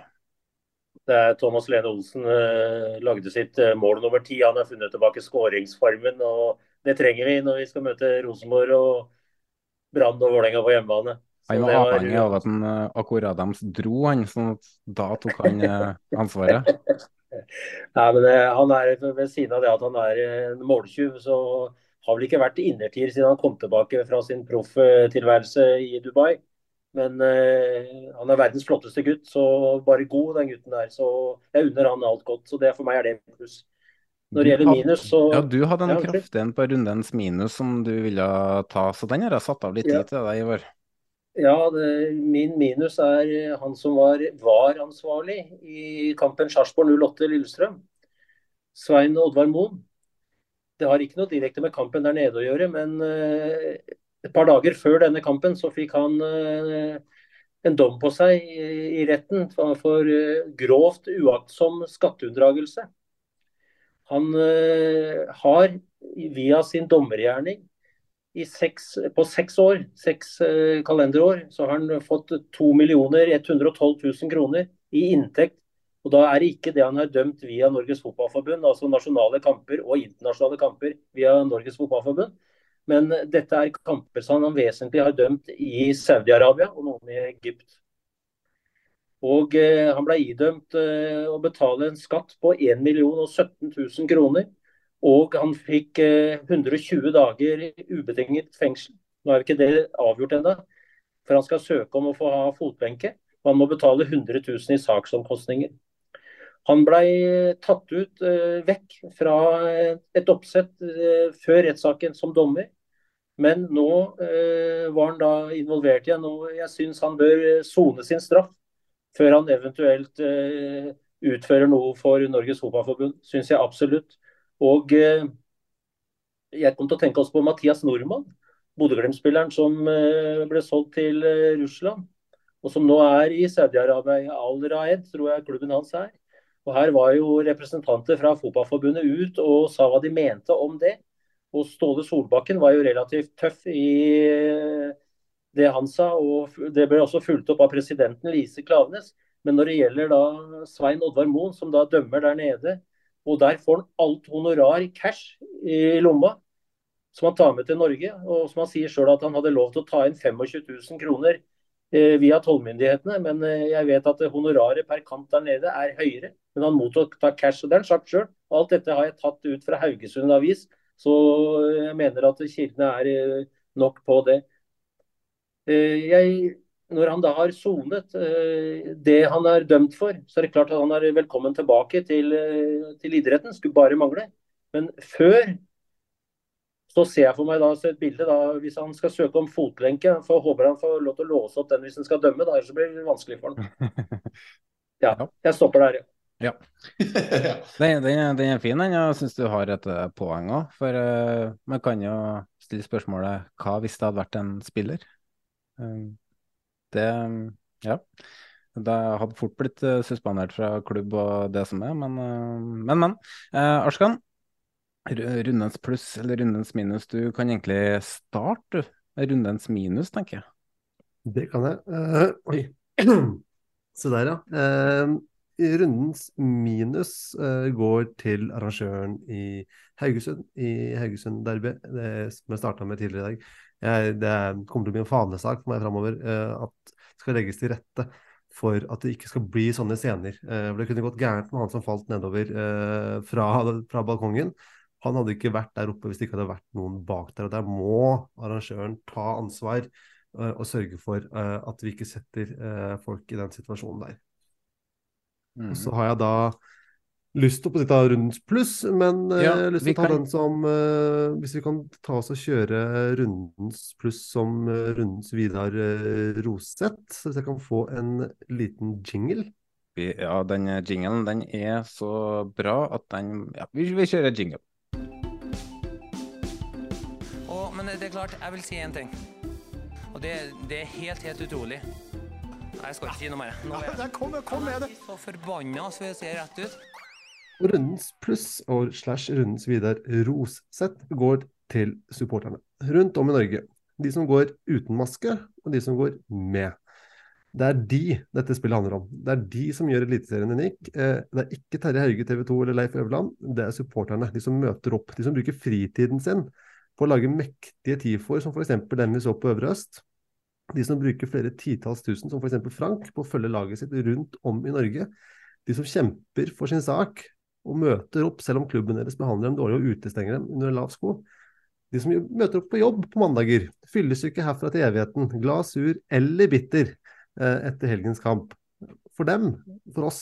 Det er Thomas Lene Olsen eh, lagde sitt eh, mål nummer ti. Han har funnet tilbake skåringsformen, og det trenger vi når vi skal møte Rosenborg og Brann og Vålerenga på hjemmebane. Han var avhengig av at han uh, akkurat de dro, han, sånn at da tok han uh, ansvaret. Nei, men uh, han er Ved siden av det at han er en måltyv, så har vel ikke vært innertier siden han kom tilbake fra sin profftilværelse i Dubai. Men han er verdens flotteste gutt, så bare god den gutten der. Så jeg unner han alt godt. Så det for meg er det pluss. Når det gjelder minus, så Ja, du hadde en ja, kraftig en på rundens minus som du ville ta, så den har jeg satt av litt tid til deg, Ivar. Ja, det, min minus er eh, han som var, var ansvarlig i kampen Sarpsborg 08 Lillestrøm. Svein Oddvar Moen. Det har ikke noe direkte med kampen der nede å gjøre, men uh, et par dager før denne kampen så fikk han uh, en dom på seg i, i retten for, for uh, grovt uaktsom skatteunndragelse. Han har via sin dommergjerning seks, på seks år, seks eh, kalenderår, så har han fått 2 112 000 kroner i inntekt. Og Da er det ikke det han har dømt via Norges Fotballforbund, altså nasjonale kamper og internasjonale kamper via Norges Fotballforbund. Men dette er kamper som han vesentlig har dømt i Saudi-Arabia og noen i Egypt. Og eh, Han ble idømt eh, å betale en skatt på 1 017 000 kroner og han fikk 120 eh, dager ubetinget fengsel. Nå er jo ikke det avgjort ennå, for han skal søke om å få ha fotbenke. Og han må betale 100 000 i saksomkostninger. Han ble tatt ut eh, vekk fra et oppsett eh, før rettssaken som dommer. Men nå var han da involvert igjen, og jeg syns han bør sone sin straff før han eventuelt utfører noe for Norges Fotballforbund. Syns jeg absolutt. Og eh, jeg kom til å tenke også på Mathias Nordmann, Bodø-Glimt-spilleren som eh, ble solgt til eh, Russland. Og som nå er i Saudi-Arabia. Al Raed, tror jeg klubben hans er. Og Her var jo representanter fra Fotballforbundet ut og sa hva de mente om det. Og Ståle Solbakken var jo relativt tøff i det han sa. og Det ble også fulgt opp av presidenten Lise Klavenes. Men når det gjelder da Svein Oddvar Moen, som da dømmer der nede, og der får han alt honorar i cash i lomma, som han tar med til Norge. Og som han sier sjøl at han hadde lov til å ta inn 25 000 kroner eh, via tollmyndighetene. Men eh, jeg vet at honoraret per kamp der nede er høyere. Men han mottok cash. og Det har han sagt sjøl. Alt dette har jeg tatt ut fra Haugesund Avis. Så jeg mener at kildene er eh, nok på det. Eh, jeg når han da har sonet eh, det han er dømt for, så er det klart at han er velkommen tilbake til, eh, til idretten. Skulle bare mangle. Men før så ser jeg for meg da et bilde da, hvis han skal søke om fotlenke. For jeg håper han får lov til å låse opp den hvis han skal dømme, da, ellers blir det vanskelig for han. Ja, jeg stopper der, ja. ja. Den, den, den, er fin, den. Jeg syns du har et eh, poeng òg. For uh, man kan jo stille spørsmålet hva hvis det hadde vært en spiller? Um, det Ja. Det hadde fort blitt uh, suspendert fra klubb og det som er, men, uh, men. men. Eh, Arskan, rundens pluss eller rundens minus, du kan egentlig starte rundens minus, tenker jeg. Det kan jeg. oi. Se der, ja. rundens minus går til arrangøren i Haugesund, i Haugesund Derby, det som jeg starta med tidligere i dag. Jeg, det kommer til å bli en fanesak for meg framover at skal legges til rette for at det ikke skal bli sånne scener. Eh, for Det kunne gått gærent med han som falt nedover eh, fra, fra, balkongen. Han hadde ikke vært der oppe hvis det ikke hadde vært noen bak der. og Der må arrangøren ta ansvar eh, og sørge for at vi ikke setter folk i den situasjonen der. Mm. Og så har jeg da lyst til å ta rundens pluss, men eh, ja, jeg har lyst til å ta kan... den som uh, Hvis vi kan ta oss og kjøre rundens pluss som uh, rundens Vidar uh, Roseth, så hvis jeg kan få en liten jingle? Ja, den jinglen den er så bra at den Ja, vi, vi kjører jingle. Oh, men det er klart, jeg vil si én ting. Og det, det, er helt, helt utrolig. Nei, jeg skal ikke si noe mer. Nå er jeg, kom, kom med det. så forbanna, så jeg ser rett ut. Rundens pluss og slash rundens Vidar Rosseth går til supporterne rundt om i Norge. De som går uten maske, og de som går med. Det er de dette spillet handler om. Det er de som gjør Eliteserien unik. Eh, det er ikke Terje Hauge TV 2 eller Leif Øverland, det er supporterne. De som møter opp. De som bruker fritiden sin på å lage mektige tifoer, som f.eks. den vi så på Øvre Øst. De som bruker flere titalls tusen, som f.eks. Frank, på å følge laget sitt rundt om i Norge. De som kjemper for sin sak, og møter opp, selv om klubben deres behandler dem dårlig og utestenger dem under lav sko. De som møter opp på jobb på mandager, fyllesyke herfra til evigheten, glad, sur eller bitter eh, etter helgens kamp. For dem, for oss,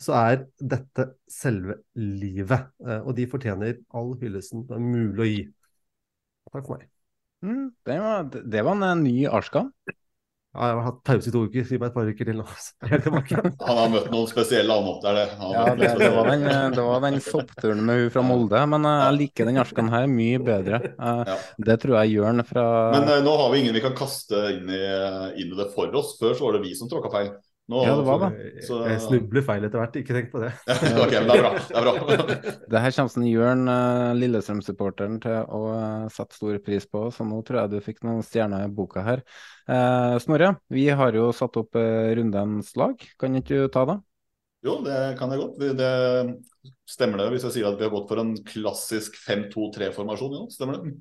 så er dette selve livet. Eh, og de fortjener all hyllesten det er mulig å gi. Takk for meg. Mm, det, var, det var en ny Arskan. Ja, jeg har hatt pause i to uker, si meg et par uker til nå. han har møtt noen spesielle, han opp der, det. Ja, det, det, var den, det var den soppturen med hun fra Molde, men eh, jeg liker den arsken her mye bedre. Eh. Det tror jeg gjør han fra Men uh, nå har vi ingen vi kan kaste inn i, inn i det for oss. Før så var det vi som tråkka feil. Nå, ja, det var det. Så... Jeg snubler feil etter hvert, ikke tenk på det. ok, men det er bra. Det, er bra. det her kommer Jørn, uh, Lillestrøm-supporteren, til å uh, sette stor pris på, så nå tror jeg du fikk noen stjerner i boka her. Uh, Snorre, vi har jo satt opp uh, rundens lag, kan ikke du ta det? Jo, det kan jeg godt. Det stemmer det hvis jeg sier at vi har gått for en klassisk 5-2-3-formasjon? Ja, stemmer det?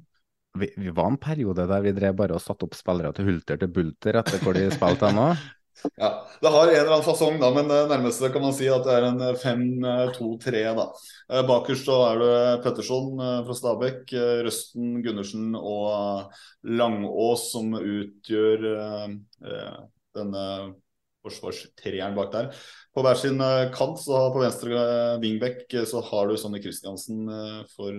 Vi, vi, var en periode der vi drev bare og satte opp spillere til hulter til bulter etter hvor de spilte ennå. Ja, Det har en eller annen fasong, da, men det nærmeste kan man si at det er en 5-2-3. Eh, da. Eh, bakerst så er det Petterson eh, fra Stabæk, Røsten, Gundersen og Langås som utgjør denne forsvarstreeren bak der. På hver sin kant, så på venstre wingback, så har du Sonny Christiansen for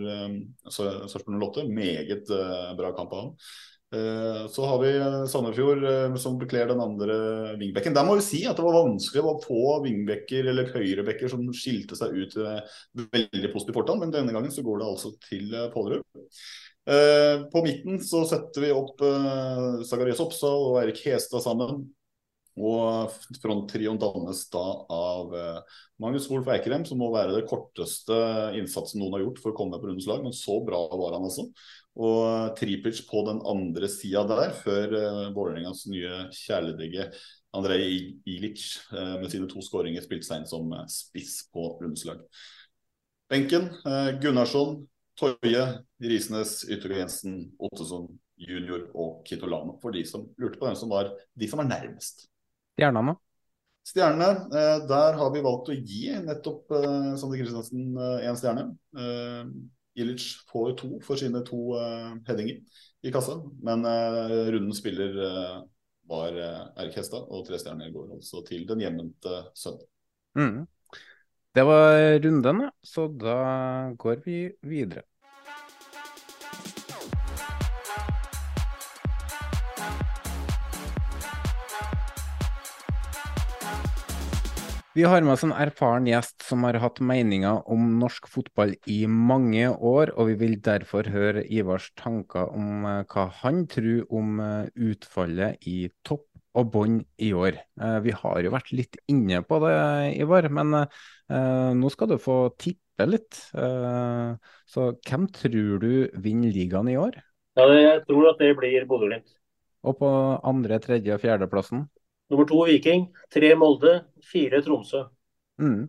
Sarpsborg 08. Meget bra kamp av han. Eh, så har vi Sandefjord som bekler den andre vingbekken. Der må vi si at det var vanskelig å få vingbekker eller høyrebekker som skilte seg ut veldig positivt fortan, men denne gangen så går det altså til Pålerud. På midten så setter vi opp Zacharias Oppsal og Eirik Hestad sammen. Og fronttrioen dannes da av eh, Magnus Wolff Eikrem, som må være det korteste innsatsen noen har gjort for å komme på rundens lag, men så bra var han altså. Og Tripic på den andre sida der, før uh, Vålerengas nye kjæledegge Andrej Ilic uh, med sine to skåringer spilte seg inn som spiss på rundeslag. Benken uh, Gunnarsson, Toje, Risnes, Yttergård Jensen, Ottesson junior og Kitolano, for de som lurte på hvem som var de som var nærmest. Stjernene? Stjernene, eh, der har vi valgt å gi nettopp eh, Sander Kristiansen én eh, stjerne. Ilic får to for sine to headinger i kassa, men rundens spiller var Erik Hestad, og tre stjerner går altså til den hjemvendte sønnen. Mm. Det var runden, så da går vi videre. Vi har med oss en erfaren gjest som har hatt meninger om norsk fotball i mange år, og vi vil derfor høre Ivars tanker om uh, hva han tror om uh, utfallet i topp og bånn i år. Uh, vi har jo vært litt inne på det, Ivar, men nå skal du få tippe litt. så hvem tror du vinner ligaen i år? Ja, Jeg tror at det blir Bodø-Glimt. Og på andre, tredje og fjerdeplassen? Nummer to Viking, tre Molde, fire Tromsø. Mm.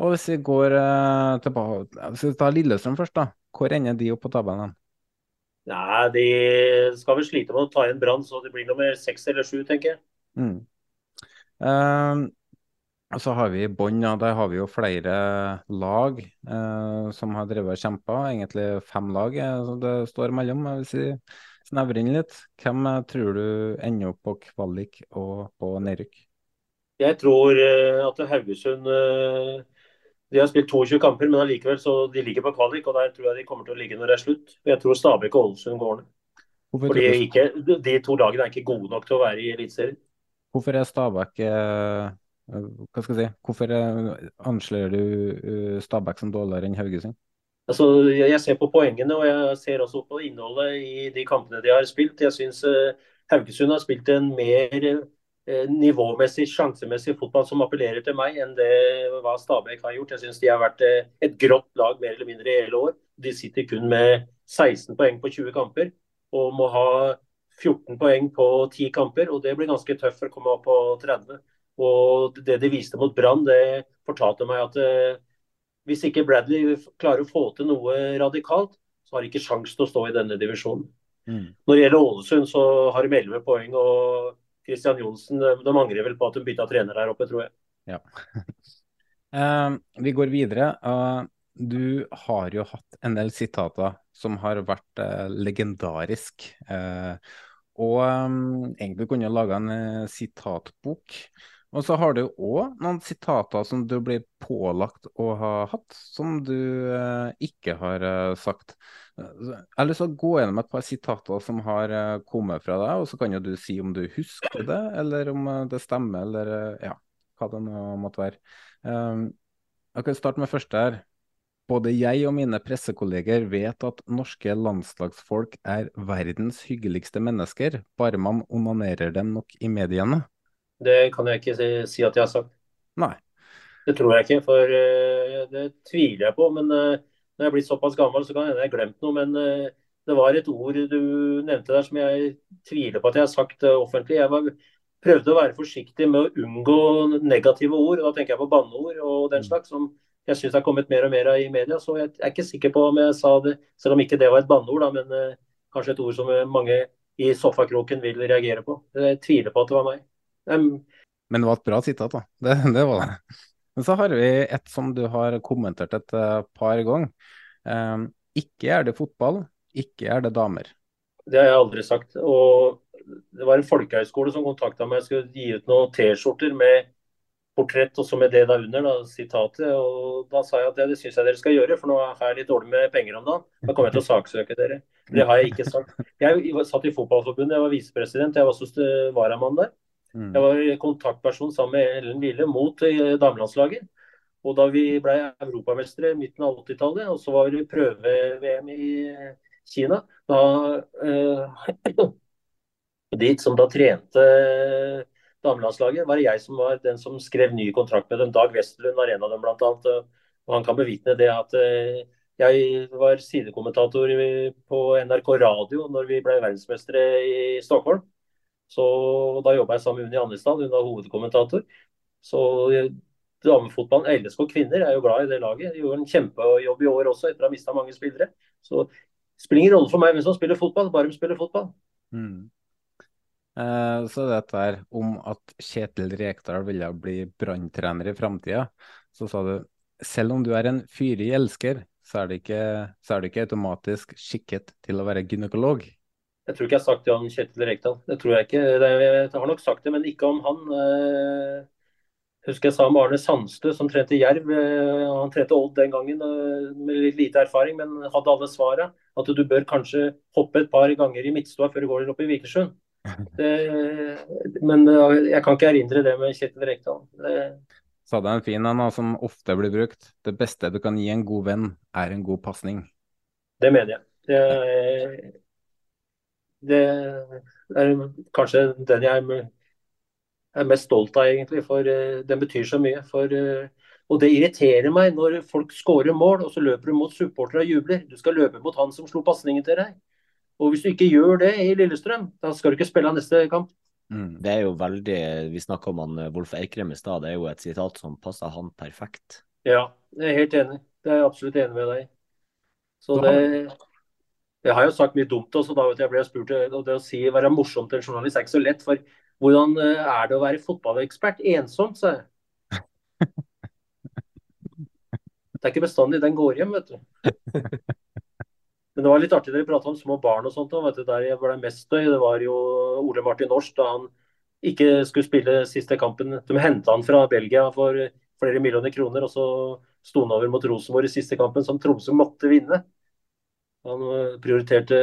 Og hvis vi går uh, tilbake Hvis vi tar Lillestrøm først, da. Hvor ender de opp på tabellen? Nei, De skal vel slite med å ta igjen Brann, så det blir nummer seks eller sju, tenker jeg. Mm. Uh, og så har vi i bånn, ja, der har vi jo flere lag uh, som har drevet og kjempa. Egentlig fem lag uh, det står mellom. Hvis vi snevre inn litt, hvem eh, tror du ender opp på kvalik og på nedrykk? Jeg tror uh, at Haugesund uh, De har spilt 22 kamper, men allikevel så de ligger på kvalik. og Der tror jeg de kommer til å ligge når det er slutt. Jeg tror Stabæk og Ålesund går ned. Fordi ikke, De to lagene er ikke gode nok til å være i Eliteserien. Hvorfor er Stabæk hva skal jeg si, Hvorfor anslår du Stabæk som dårligere enn Haugesund? Altså, jeg ser på poengene og jeg ser også på innholdet i de kampene de har spilt. Jeg syns uh, Haugesund har spilt en mer uh, nivåmessig, sjansemessig fotball som appellerer til meg, enn det hva Stabæk har gjort. Jeg syns de har vært uh, et grått lag mer eller mindre i hele år. De sitter kun med 16 poeng på 20 kamper og må ha 14 poeng på 10 kamper. og Det blir ganske tøft for å komme opp på 30. Og Det de viste mot Brann, det fortalte meg at hvis ikke Bradley klarer å få til noe radikalt, så har de ikke sjanse til å stå i denne divisjonen. Mm. Når det gjelder Ålesund, så har de 11 poeng. og Kristian Johnsen de angrer vel på at de bytta trener der oppe, tror jeg. Ja. uh, vi går videre. Uh, du har jo hatt en del sitater som har vært uh, legendarisk. og um, egentlig kunne jeg laga en sitatbok og så har du òg noen sitater som du blir pålagt å ha hatt, som du eh, ikke har eh, sagt. Jeg har lyst til å gå gjennom et par sitater som har eh, kommet fra deg, og så kan jo du si om du husker det, eller om eh, det stemmer, eller eh, ja, hva det nå måtte være. Um, jeg kan starte med første her. Både jeg og mine pressekolleger vet at norske landslagsfolk er verdens hyggeligste mennesker, bare man onanerer dem nok i mediene. Det kan jeg ikke si at jeg har sagt. Nei. Det tror jeg ikke, for uh, det tviler jeg på. Men uh, når jeg er blitt såpass gammel, så kan hende jeg har glemt noe. Men uh, det var et ord du nevnte der som jeg tviler på at jeg har sagt offentlig. Jeg var, prøvde å være forsiktig med å unngå negative ord. Da tenker jeg på banneord og den slags, som jeg syns har kommet mer og mer av i media. Så jeg er ikke sikker på om jeg sa det, selv om ikke det var et banneord, men kanskje et ord som mange i sofakroken vil reagere på. Jeg tviler på at det var meg. Um, Men det var et bra sitat, da. Det, det, var det. Men så har vi et som du har kommentert et uh, par ganger. Um, ikke er det fotball, ikke er det damer. Det har jeg aldri sagt. Og det var en folkehøyskole som kontakta meg. Jeg skulle gi ut noen T-skjorter med portrett og så med det der under, da, sitatet. Og da sa jeg at det, det syns jeg dere skal gjøre, for nå har jeg litt dårlig med penger om dagen. Da kommer jeg til å saksøke dere. Det har jeg ikke sagt. Jeg satt i Fotballforbundet, jeg var visepresident, jeg var også varamann der. Mm. Jeg var kontaktperson sammen med Ellen Wille mot eh, damelandslaget. Og da vi ble europamestere midten av 80-tallet, og så var det prøve-VM i Kina, da eh, De som da trente damelandslaget, var det jeg som var den som skrev ny kontrakt med dem. Dag Westerlund var en av dem, blant annet. Og han kan bevitne det at eh, jeg var sidekommentator på NRK Radio når vi ble verdensmestere i Stockholm. Så Da jobba jeg sammen med Unni Annestad, hun var hovedkommentator. Så damefotballen, LSK kvinner, er jo glad i det laget. De gjorde en kjempejobb i år også, etter å ha mista mange spillere. Så det spiller ingen rolle for meg hvem som spiller fotball, bare de spiller fotball. Mm. Eh, så dette her om at Kjetil Rekdal ville bli branntrener i framtida, så sa du selv om du er en fyrig elsker, så er, ikke, du ikke automatisk skikket til å være gynekolog. Jeg tror ikke jeg har sagt det om Kjetil Rekdal. Det tror jeg ikke. Jeg har nok sagt det, men ikke om han. Jeg eh, husker jeg sa om Arne Sandstø, som trente Jerv. Eh, han trente Odd den gangen med litt lite erfaring, men hadde alle svara. At du bør kanskje hoppe et par ganger i midtstua før du går opp i Vikersund. Men eh, jeg kan ikke erindre det med Kjetil Rekdal. Det en fin en som ofte blir brukt. Det beste du kan gi en god venn, er en god pasning. Det mener jeg. Det, det, er kanskje den jeg er mest stolt av, egentlig. For uh, den betyr så mye. For, uh, og det irriterer meg når folk scorer mål, og så løper du mot supportere og jubler. Du skal løpe mot han som slo pasningen til deg. Og hvis du ikke gjør det i Lillestrøm, da skal du ikke spille neste kamp. Mm. Det er jo veldig Vi snakka om han eh, Wolf Eikrem i stad. Det er jo et sitat som passer han perfekt. Ja, jeg er helt enig. Det er jeg absolutt enig med deg Så det Jeg har jo sagt mye dumt også, da jeg ble spurt og det å si være morsom til en journalist er ikke så lett. For hvordan eh, er det å være fotballekspert ensomt, sa jeg. Det er ikke bestandig den går hjem, vet du. Men det var litt artig dere prata om små barn og sånt. Vet du, der jeg ble mest støy, det var jo Ole Martin Norsk da han ikke skulle spille siste kampen. De henta han fra Belgia for flere millioner kroner, og så sto han over mot Rosenborg i siste kampen, som Tromsø måtte vinne. Han eh, prioriterte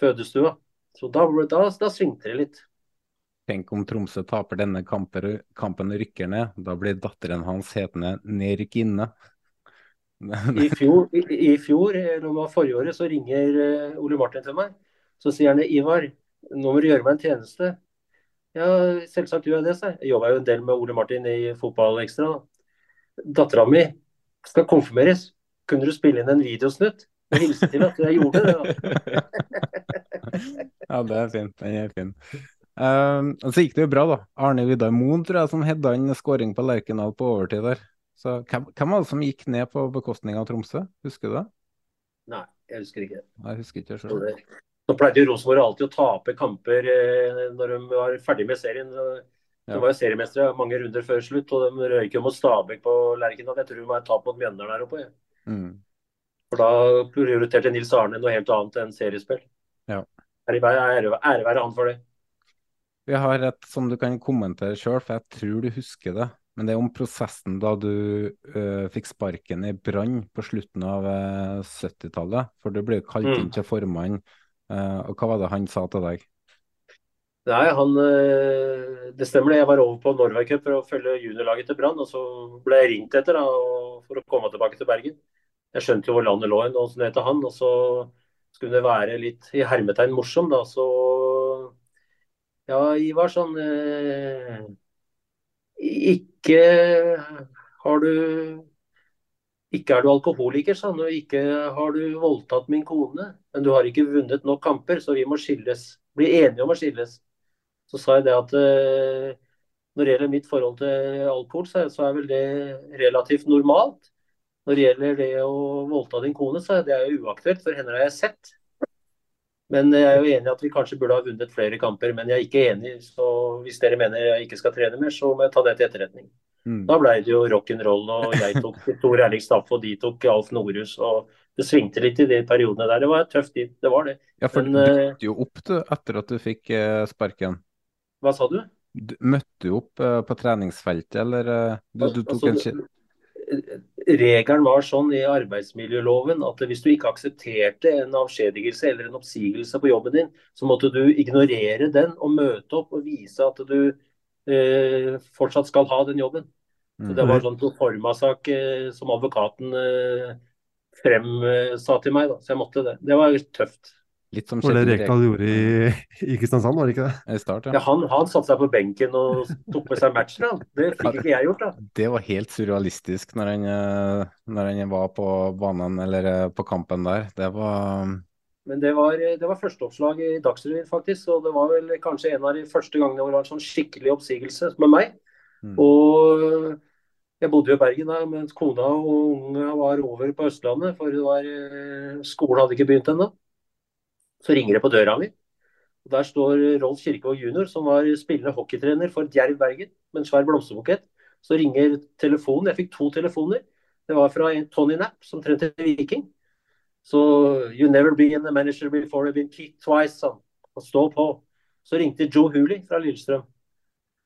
fødestua. Så da, da, da svingte det litt. Tenk om Tromsø taper denne kampen, kampen rykker ned. Da blir datteren hans hetende Nedrykk inne. I fjor, i, i fjor, eller om det var forrige året, så ringer uh, Ole Martin til meg. Så sier han Ivar, nå må du gjøre meg en tjeneste. Ja, selvsagt gjør jeg det, sa jeg. Jeg jobba jo en del med Ole Martin i Fotballekstra. Dattera mi skal konfirmeres. Kunne du spille inn en videosnutt og hilste til at jeg gjorde det? Da? ja, det er fint. Den er fin. Um, så gikk det jo bra, da. Arne Vidar Moen tror jeg som hedda inn skåring på Lerkendal på overtid der. Så hvem, hvem, var det som gikk ned på bekostning av Tromsø, husker du det? Nei, jeg husker ikke. Nei, jeg husker ikke selv. Nå pleide Rosenborg alltid å tape kamper eh, når de var ferdig med serien. De var jo seriemestere mange runder før slutt, og de røyk jo mot Stabæk på Lerkendal. Jeg tror de var et tap mot Mjøndalen der oppe. Ja. Mm. For da prioriterte Nils Arne noe helt annet enn seriespill. Ja. Ære være han for det. Vi har et som du kan kommentere sjøl, for jeg tror du husker det. Men det er om prosessen da du uh, fikk sparken i Brann på slutten av uh, eh, 70-tallet. For du ble jo kalt inn mm. til formann. Uh, og hva var det han sa til deg? Nei, han Det stemmer det. Jeg var over på Norway Cup for å følge juniorlaget til Brann. Og så ble jeg ringt etter da, for å komme tilbake til Bergen. Jeg skjønte jo hvor landet lå hen, og sånn heter han. Og så skulle det være litt i hermetegn morsom, da. Så ja, Ivar sånn ikke har du ikke er du alkoholiker, sa han, og ikke har du voldtatt min kone. Men du har ikke vunnet nok kamper, så vi må skilles. Bli enige om å skilles. Så sa jeg det at uh, når det gjelder mitt forhold til alkohol, så er vel det relativt normalt. Når det gjelder det å voldta din kone, så er det uaktuelt, for henne har jeg sett. Men jeg er jo enig i at vi kanskje burde ha vunnet flere kamper. Men jeg er ikke enig, så hvis dere mener jeg ikke skal trene mer, så må jeg ta det til etterretning. Mm. Da ble det jo rock'n'roll, og jeg tok Tor Erling Staff, og de tok Alf Norhus. og Det svingte litt i de periodene der. Det var tøft tid, det var det. Ja, for Men, du eh, møtte jo opp du, etter at du fikk eh, sparken. Hva sa du? du møtte du opp uh, på treningsfeltet, eller du, du tok altså, en regelen var sånn i arbeidsmiljøloven at hvis du ikke aksepterte en avskjedigelse eller en oppsigelse på jobben din, så måtte du ignorere den og møte opp og vise at du eh, fortsatt skal ha den jobben. Så Det var en sånn proforma-sak eh, som advokaten eh, fremsa til meg, da. så jeg måtte det. Det var tøft. Litt som Kjetil Rekdal gjorde i, i Kristiansand, var det ikke det? I start, Ja, han, han satte seg på benken og tok med seg matchen. ja. Det fikk ikke jeg gjort. da. Det var helt surrealistisk når han, eh, når han var på banen eller eh, på kampen der. Det var Men det var, det var førsteoppslag i Dagsrevyen, faktisk. Og det var vel kanskje en av de første gangene hvor det var en sånn skikkelig oppsigelse med meg. Mm. Og jeg bodde jo i Bergen da, mens kona og unge var over på Østlandet. For det var, eh, skolen hadde ikke begynt ennå. Så ringer det på døra mi. Og Der står Rolf Kirkevåg jr., som var spillende hockeytrener for Djerv Bergen, med en svær blomsterbukett. Så ringer telefonen. Jeg fikk to telefoner. Det var fra Tony Knapp, som trente Viking. Så You never been a manager before you've been kicked twice, sa han. Og stå på. Så ringte Joe Hooley fra Lillestrøm.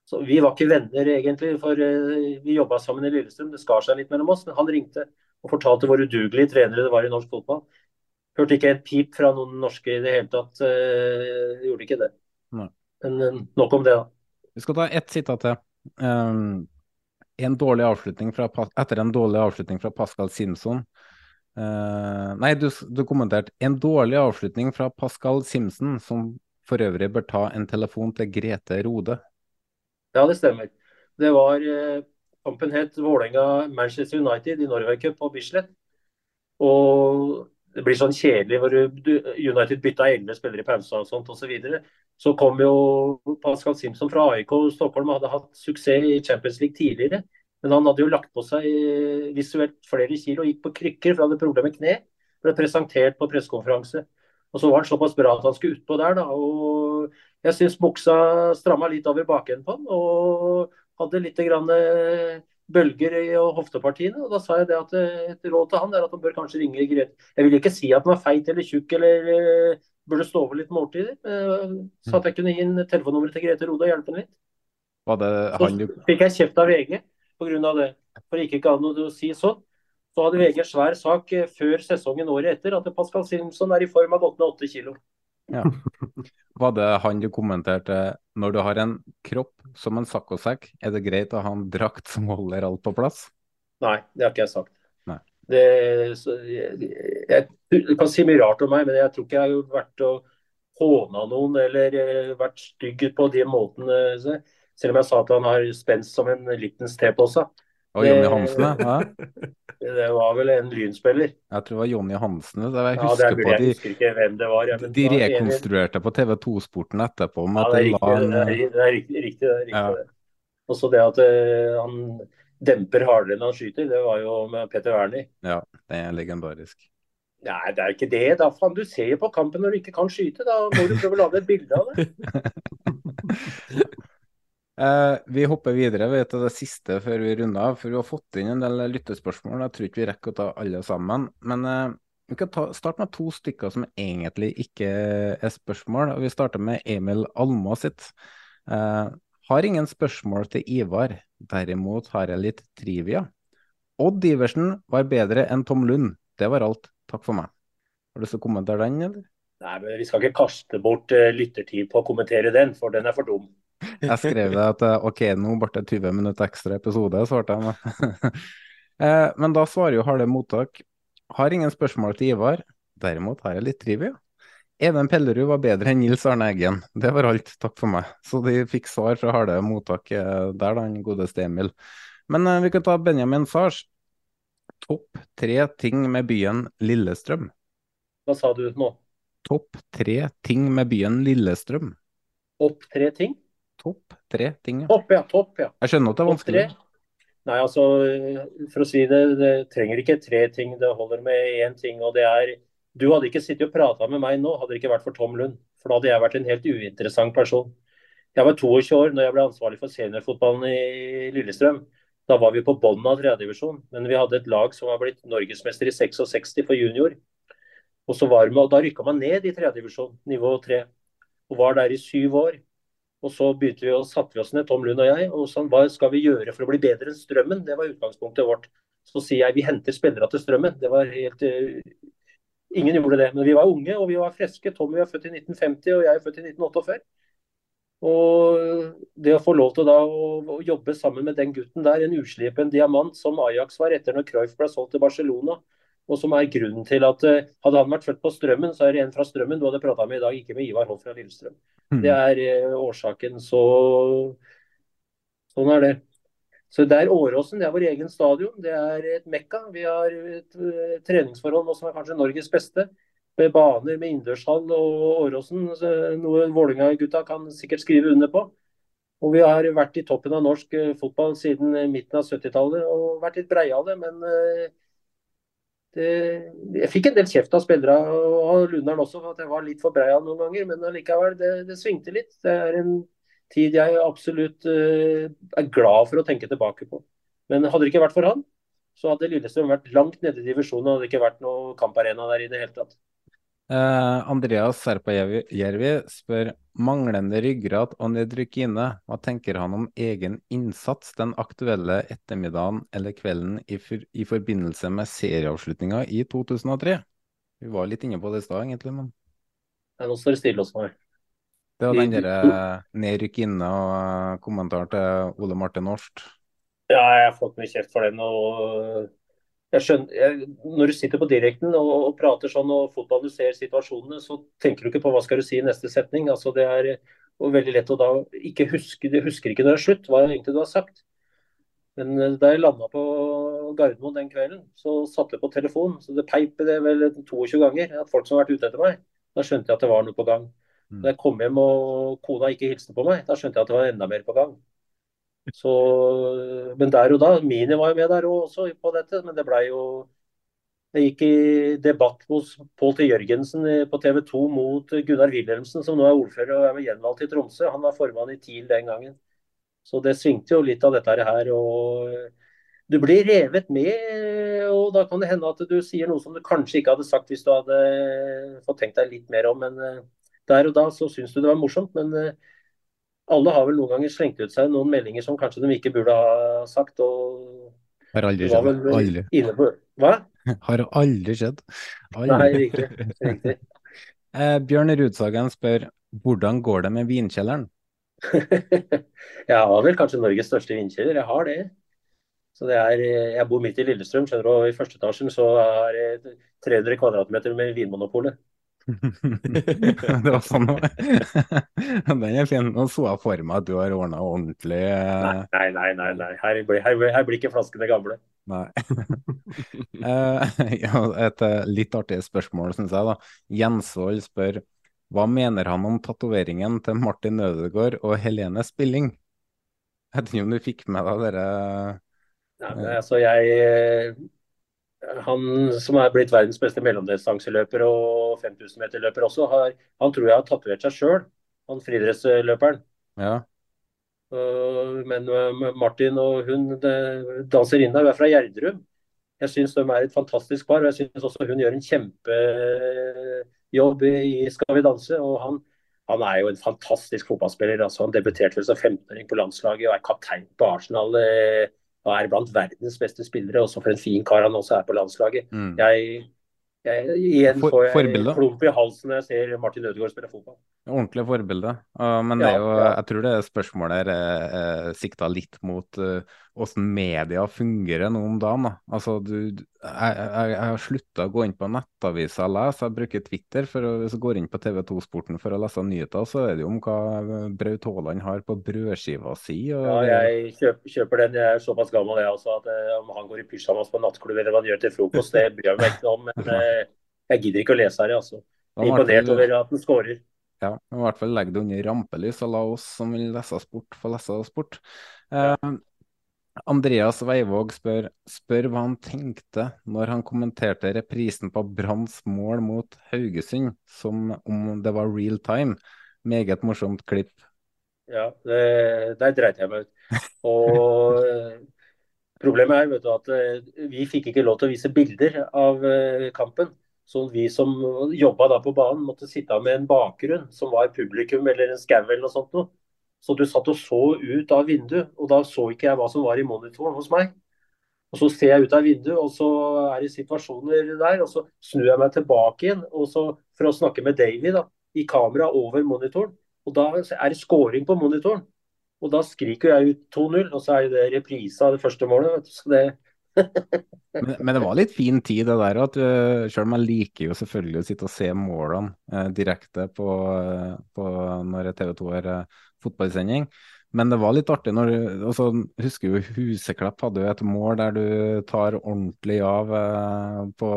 Så Vi var ikke venner egentlig, for eh, vi jobba sammen i Lillestrøm. Det skar seg litt mellom oss. Men han ringte og fortalte hvor udugelige trenere det var i norsk fotball. Hørte ikke et pip fra noen norske i det hele tatt. Uh, gjorde ikke det. Nei. Men uh, nok om det, da. Vi skal ta ett sitat til. Um, en dårlig avslutning fra, etter en dårlig avslutning fra Pascal Simpson. Uh, nei, du, du kommenterte en dårlig avslutning fra Pascal Simpson, som for øvrig bør ta en telefon til Grete Rode. Ja, det stemmer. Det var Kampen het Vålerenga-Manchester United i Norway Cup på Bislett. Og det blir sånn kjedelig hvor United bytta elleve spillere i pausa og sånt osv. Så, så kom jo Pascal Simpson fra AIK Stockholm hadde hatt suksess i Champions League tidligere. Men han hadde jo lagt på seg visuelt flere kilo og gikk på krykker for han hadde problemer med kne. Ble presentert på pressekonferanse. Og så var han såpass bra at han skulle utpå der, da. Og jeg syns buksa stramma litt over bakenden på han. Og hadde litt grann bølger i hoftepartiene. og Da sa jeg det at et råd til han er at han bør kanskje ringe Grete. Jeg vil ikke si at han er feit eller tjukk eller uh, burde stå over litt måltider. Uh, så at jeg kunne gi en telefonnummer til Grete Rode og hjelpe henne litt. Det han. Så fikk jeg kjeft av VG pga. det. For ikke an å si sånn. Så hadde VG svær sak før sesongen året etter at Pascal Simpson er i form av gått ned åtte kilo. Ja. Var det han du kommenterte når du har en kropp som en saccosekk, er det greit å ha en drakt som holder alt på plass? Nei, det har ikke jeg sagt. Det, så, jeg, jeg, du kan si mye rart om meg, men jeg tror ikke jeg har vært og håna noen eller eh, vært stygg på de måtene. Selv om jeg sa at han har spenst som en Littens tepose. Og Jonny Hansen, ja. Det var vel en lynspiller. Jeg tror det var Jonny Hansen. Jeg husker, ja, det, jeg husker ikke hvem det var. Ja, de rekonstruerte på TV2-sporten etterpå. ja, det er, riktig, en... det, er, det er riktig. riktig, det er riktig ja. Og så det at uh, han demper hardere enn han skyter, det var jo med Petter Wernie. Ja, det er legendarisk. Nei, det er ikke det. da faen, Du ser jo på kampen når du ikke kan skyte. Da må du prøve å lage et bilde av det. Eh, vi hopper videre vi til det siste før vi runder av. For vi har fått inn en del lyttespørsmål. Jeg tror ikke vi rekker å ta alle sammen. Men eh, vi kan ta, starte med to stykker som egentlig ikke er spørsmål. og Vi starter med Emil Alma sitt. Eh, har ingen spørsmål til Ivar, derimot har jeg litt trivia. Odd Iversen var bedre enn Tom Lund. Det var alt. Takk for meg. Har du lyst til å kommentere den, eller? Nei, men Vi skal ikke kaste bort uh, lyttertid på å kommentere den, for den er for dum. Jeg skrev det at eh, OK, nå ble det 20 minutter ekstra episode, svarte jeg. Eh, men da svarer jo Harle Mottak. Har ingen spørsmål til Ivar. Derimot har jeg litt trivia. Even Pellerud var bedre enn Nils Arne Eggen. Det var alt, takk for meg. Så de fikk svar fra Harde Mottak der, da, den godeste Emil. Men vi kan ta Benjamin Sars. Topp tre ting med byen Lillestrøm. Hva sa du nå? Topp tre ting med byen Lillestrøm. Topp tre ting? Topp tre ting, ja. Topp, ja. Topp, ja. Jeg skjønner at det er vanskelig. Nei, altså, for å si det, det trenger ikke tre ting. Det holder med én ting, og det er Du hadde ikke sittet og prata med meg nå, hadde det ikke vært for Tom Lund. For da hadde jeg vært en helt uinteressant person. Jeg var 22 år når jeg ble ansvarlig for seniorfotballen i Lillestrøm. Da var vi på bunnen av tredjedivisjon, men vi hadde et lag som var blitt norgesmester i 66 for junior. Og så var med, og Da rykka man ned i tredjedivisjon, nivå tre, og var der i syv år. Og Så begynte vi å satte vi oss ned, Tom Lund og jeg, og sa hva skal vi gjøre for å bli bedre enn Strømmen? Det var utgangspunktet vårt. så sier jeg vi henter spillere til Strømmen. Det var helt uh, Ingen gjorde det. Men vi var unge og vi var friske. Tommy var født i 1950 og jeg er født i 1948. Og det å få lov til da å jobbe sammen med den gutten der, en uslipen diamant som Ajax var etter når Cruyff ble solgt til Barcelona, og som er grunnen til at uh, hadde han vært født på Strømmen, så er det en fra Strømmen du hadde prata med i dag, ikke med Ivar Hoff fra Lillestrøm. Mm. Det er uh, årsaken. Så sånn er det. Så det er Åråsen, det er vår egen stadion. Det er et mekka. Vi har et uh, treningsforhold nå som er kanskje Norges beste. Med baner med innendørshall og Åråsen. Noe Vålerenga-gutta kan sikkert skrive under på. Og vi har vært i toppen av norsk fotball siden midten av 70-tallet og vært litt breie av det. Men det, jeg fikk en del kjeft av spillere og Lundern også for at jeg var litt for breia noen ganger. Men allikevel, det, det svingte litt. Det er en tid jeg absolutt uh, er glad for å tenke tilbake på. Men hadde det ikke vært for han, så hadde Lillestrøm vært langt nede i divisjonen. hadde ikke vært noe kamparena der i det hele tatt. Uh, Andreas Serpajärvi spør manglende ryggrad og nedrykkine. Hva tenker han om egen innsats den aktuelle ettermiddagen eller kvelden i, for, i forbindelse med serieavslutninga i 2003? Vi var litt inne på det i stad, egentlig, men Nå står det stille hos meg. Det var den derre nedrykk inne og kommentar til Ole Martin Norst. Ja, jeg har fått mye kjeft for den. og jeg skjønner, jeg, Når du sitter på direkten og, og, prater sånn og fotball du ser situasjonene, så tenker du ikke på hva skal du si i neste setning. altså Det er veldig lett å da ikke huske Du husker ikke når det er slutt, hva egentlig du har sagt. Men eh, da jeg landa på Gardermoen den kvelden, så satte jeg på telefonen. Så det peipet det vel 22 ganger at folk som har vært ute etter meg. Da skjønte jeg at det var noe på gang. Da mm. jeg kom hjem og kona ikke hilste på meg, da skjønte jeg at det var enda mer på gang. Så, men der og da Mini var jo med der også på dette, men det blei jo Jeg gikk i debatt hos Pål T. Jørgensen på TV 2 mot Gunnar Wilhelmsen, som nå er ordfører og er gjenvalgt i Tromsø. Han var formann i TIL den gangen. Så det svingte jo litt av dette her. og Du blir revet med, og da kan det hende at du sier noe som du kanskje ikke hadde sagt hvis du hadde fått tenkt deg litt mer om. Men der og da så syns du det var morsomt, men alle har vel noen ganger slengt ut seg noen meldinger som kanskje de ikke burde ha sagt. og Har aldri skjedd. Aldri. På, hva? Har aldri skjedd. Aldri. Nei, riktig. riktig. eh, Bjørn Rudsagen spør hvordan går det med vinkjelleren? jeg har vel kanskje Norges største vinkjeller. Jeg har det. Så det er, Jeg bor midt i Lillestrøm, skjønner du, og i første etasjen så er det 300 kvadratmeter med Vinmonopolet. det var sånn Den er fin. Nå så jeg for meg at du har ordna ordentlig uh... Nei, nei, nei. nei. Her, blir, her, her blir ikke flaskene gamle. Nei. uh, et uh, litt artig spørsmål, syns jeg. da. Jensvold spør hva mener han om tatoveringen til Martin Ødegaard og Helene Spilling? Jeg vet ikke om du fikk med deg dere Nei, altså jeg han som er blitt verdens beste mellomdistanseløper og 5000-meterløper også, har, han tror jeg har tatovert seg sjøl, han friidrettsløperen. Ja. Men Martin og hun danserinna, hun er fra Gjerdrum. Jeg syns de er et fantastisk par. og Jeg syns også hun gjør en kjempejobb i Skal vi danse. og han, han er jo en fantastisk fotballspiller. altså Han debuterte som 15-åring på landslaget og er kaptein på Arsenal. Eh, og er blant verdens beste spillere. Også for en fin kar han også er på landslaget. Mm. Jeg, jeg, igjen får jeg klump i halsen når jeg ser Martin Ødegaard spille fotball. Ordentlig forbilde. Uh, men det er jo, ja. jeg tror det spørsmålet er er sikta litt mot uh, hvordan media fungerer nå om dagen. Da. Altså, du, jeg, jeg, jeg har slutta å gå inn på nettaviser og lese. Jeg bruker Twitter. for å, Hvis jeg går inn på TV2-sporten for å lese nyheter, så er det jo om hva Braut Haaland har på brødskiva si. Og... Ja, jeg kjøper, kjøper, den. Jeg er såpass gammel jeg også, at uh, om han går i pysjamas på nattklubb eller hva han gjør til frokost, det bryr jeg meg ikke om. Men uh, jeg gidder ikke å lese her, altså. Jeg er imponert over at han skårer. Ja, i hvert fall legg det under rampelys og la oss som vil lese sport, få lese sport. Ja. Andreas Veivåg spør, spør hva han tenkte når han kommenterte reprisen på Branns mål mot Haugesund, som om det var real time. Meget morsomt klipp. Ja, der dreit jeg meg ut. Og eh, problemet er vet du, at eh, vi fikk ikke lov til å vise bilder av eh, kampen. Så vi som jobba på banen, måtte sitte med en bakgrunn som var publikum eller en skau eller noe sånt. Noe. Så du satt og så ut av vinduet, og da så ikke jeg hva som var i monitoren hos meg. Og så ser jeg ut av vinduet, og så er det situasjoner der. Og så snur jeg meg tilbake igjen så, for å snakke med Davy da, i kamera over monitoren. Og da er det scoring på monitoren. Og da skriker jeg ut 2-0, og så er det reprise av det første målet. Så det men, men, det var litt fin tid det der. at uh, Selv om jeg liker jo selvfølgelig å sitte og se målene uh, direkte på, uh, på når TV 2 har fotballsending. Men det var litt artig når altså, Husker jo Huseklepp hadde jo et mål der du tar ordentlig av på,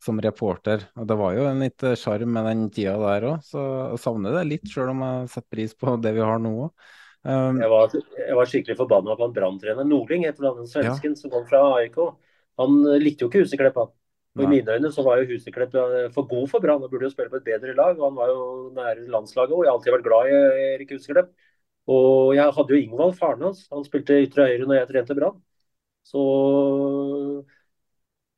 som reporter. og Det var jo en litt sjarm med den tida der òg, så jeg savner det litt, sjøl om jeg setter pris på det vi har nå òg. Um, jeg, var, jeg, var, skikkelig forbanna på han branntrener Nordling, heter han svensken ja. som kom fra AIK. Han eh, likte jo ikke Huseklepp, han. Og I mine øyne så var jo Huseklepp eh, for god for Brann og burde jo spille på et bedre lag. og Han var jo nære landslaget og jeg har alltid vært glad i Erik Huseklepp. Og jeg hadde jo Ingvald, faren hans. Han spilte ytre høyre når jeg trente Brann. Så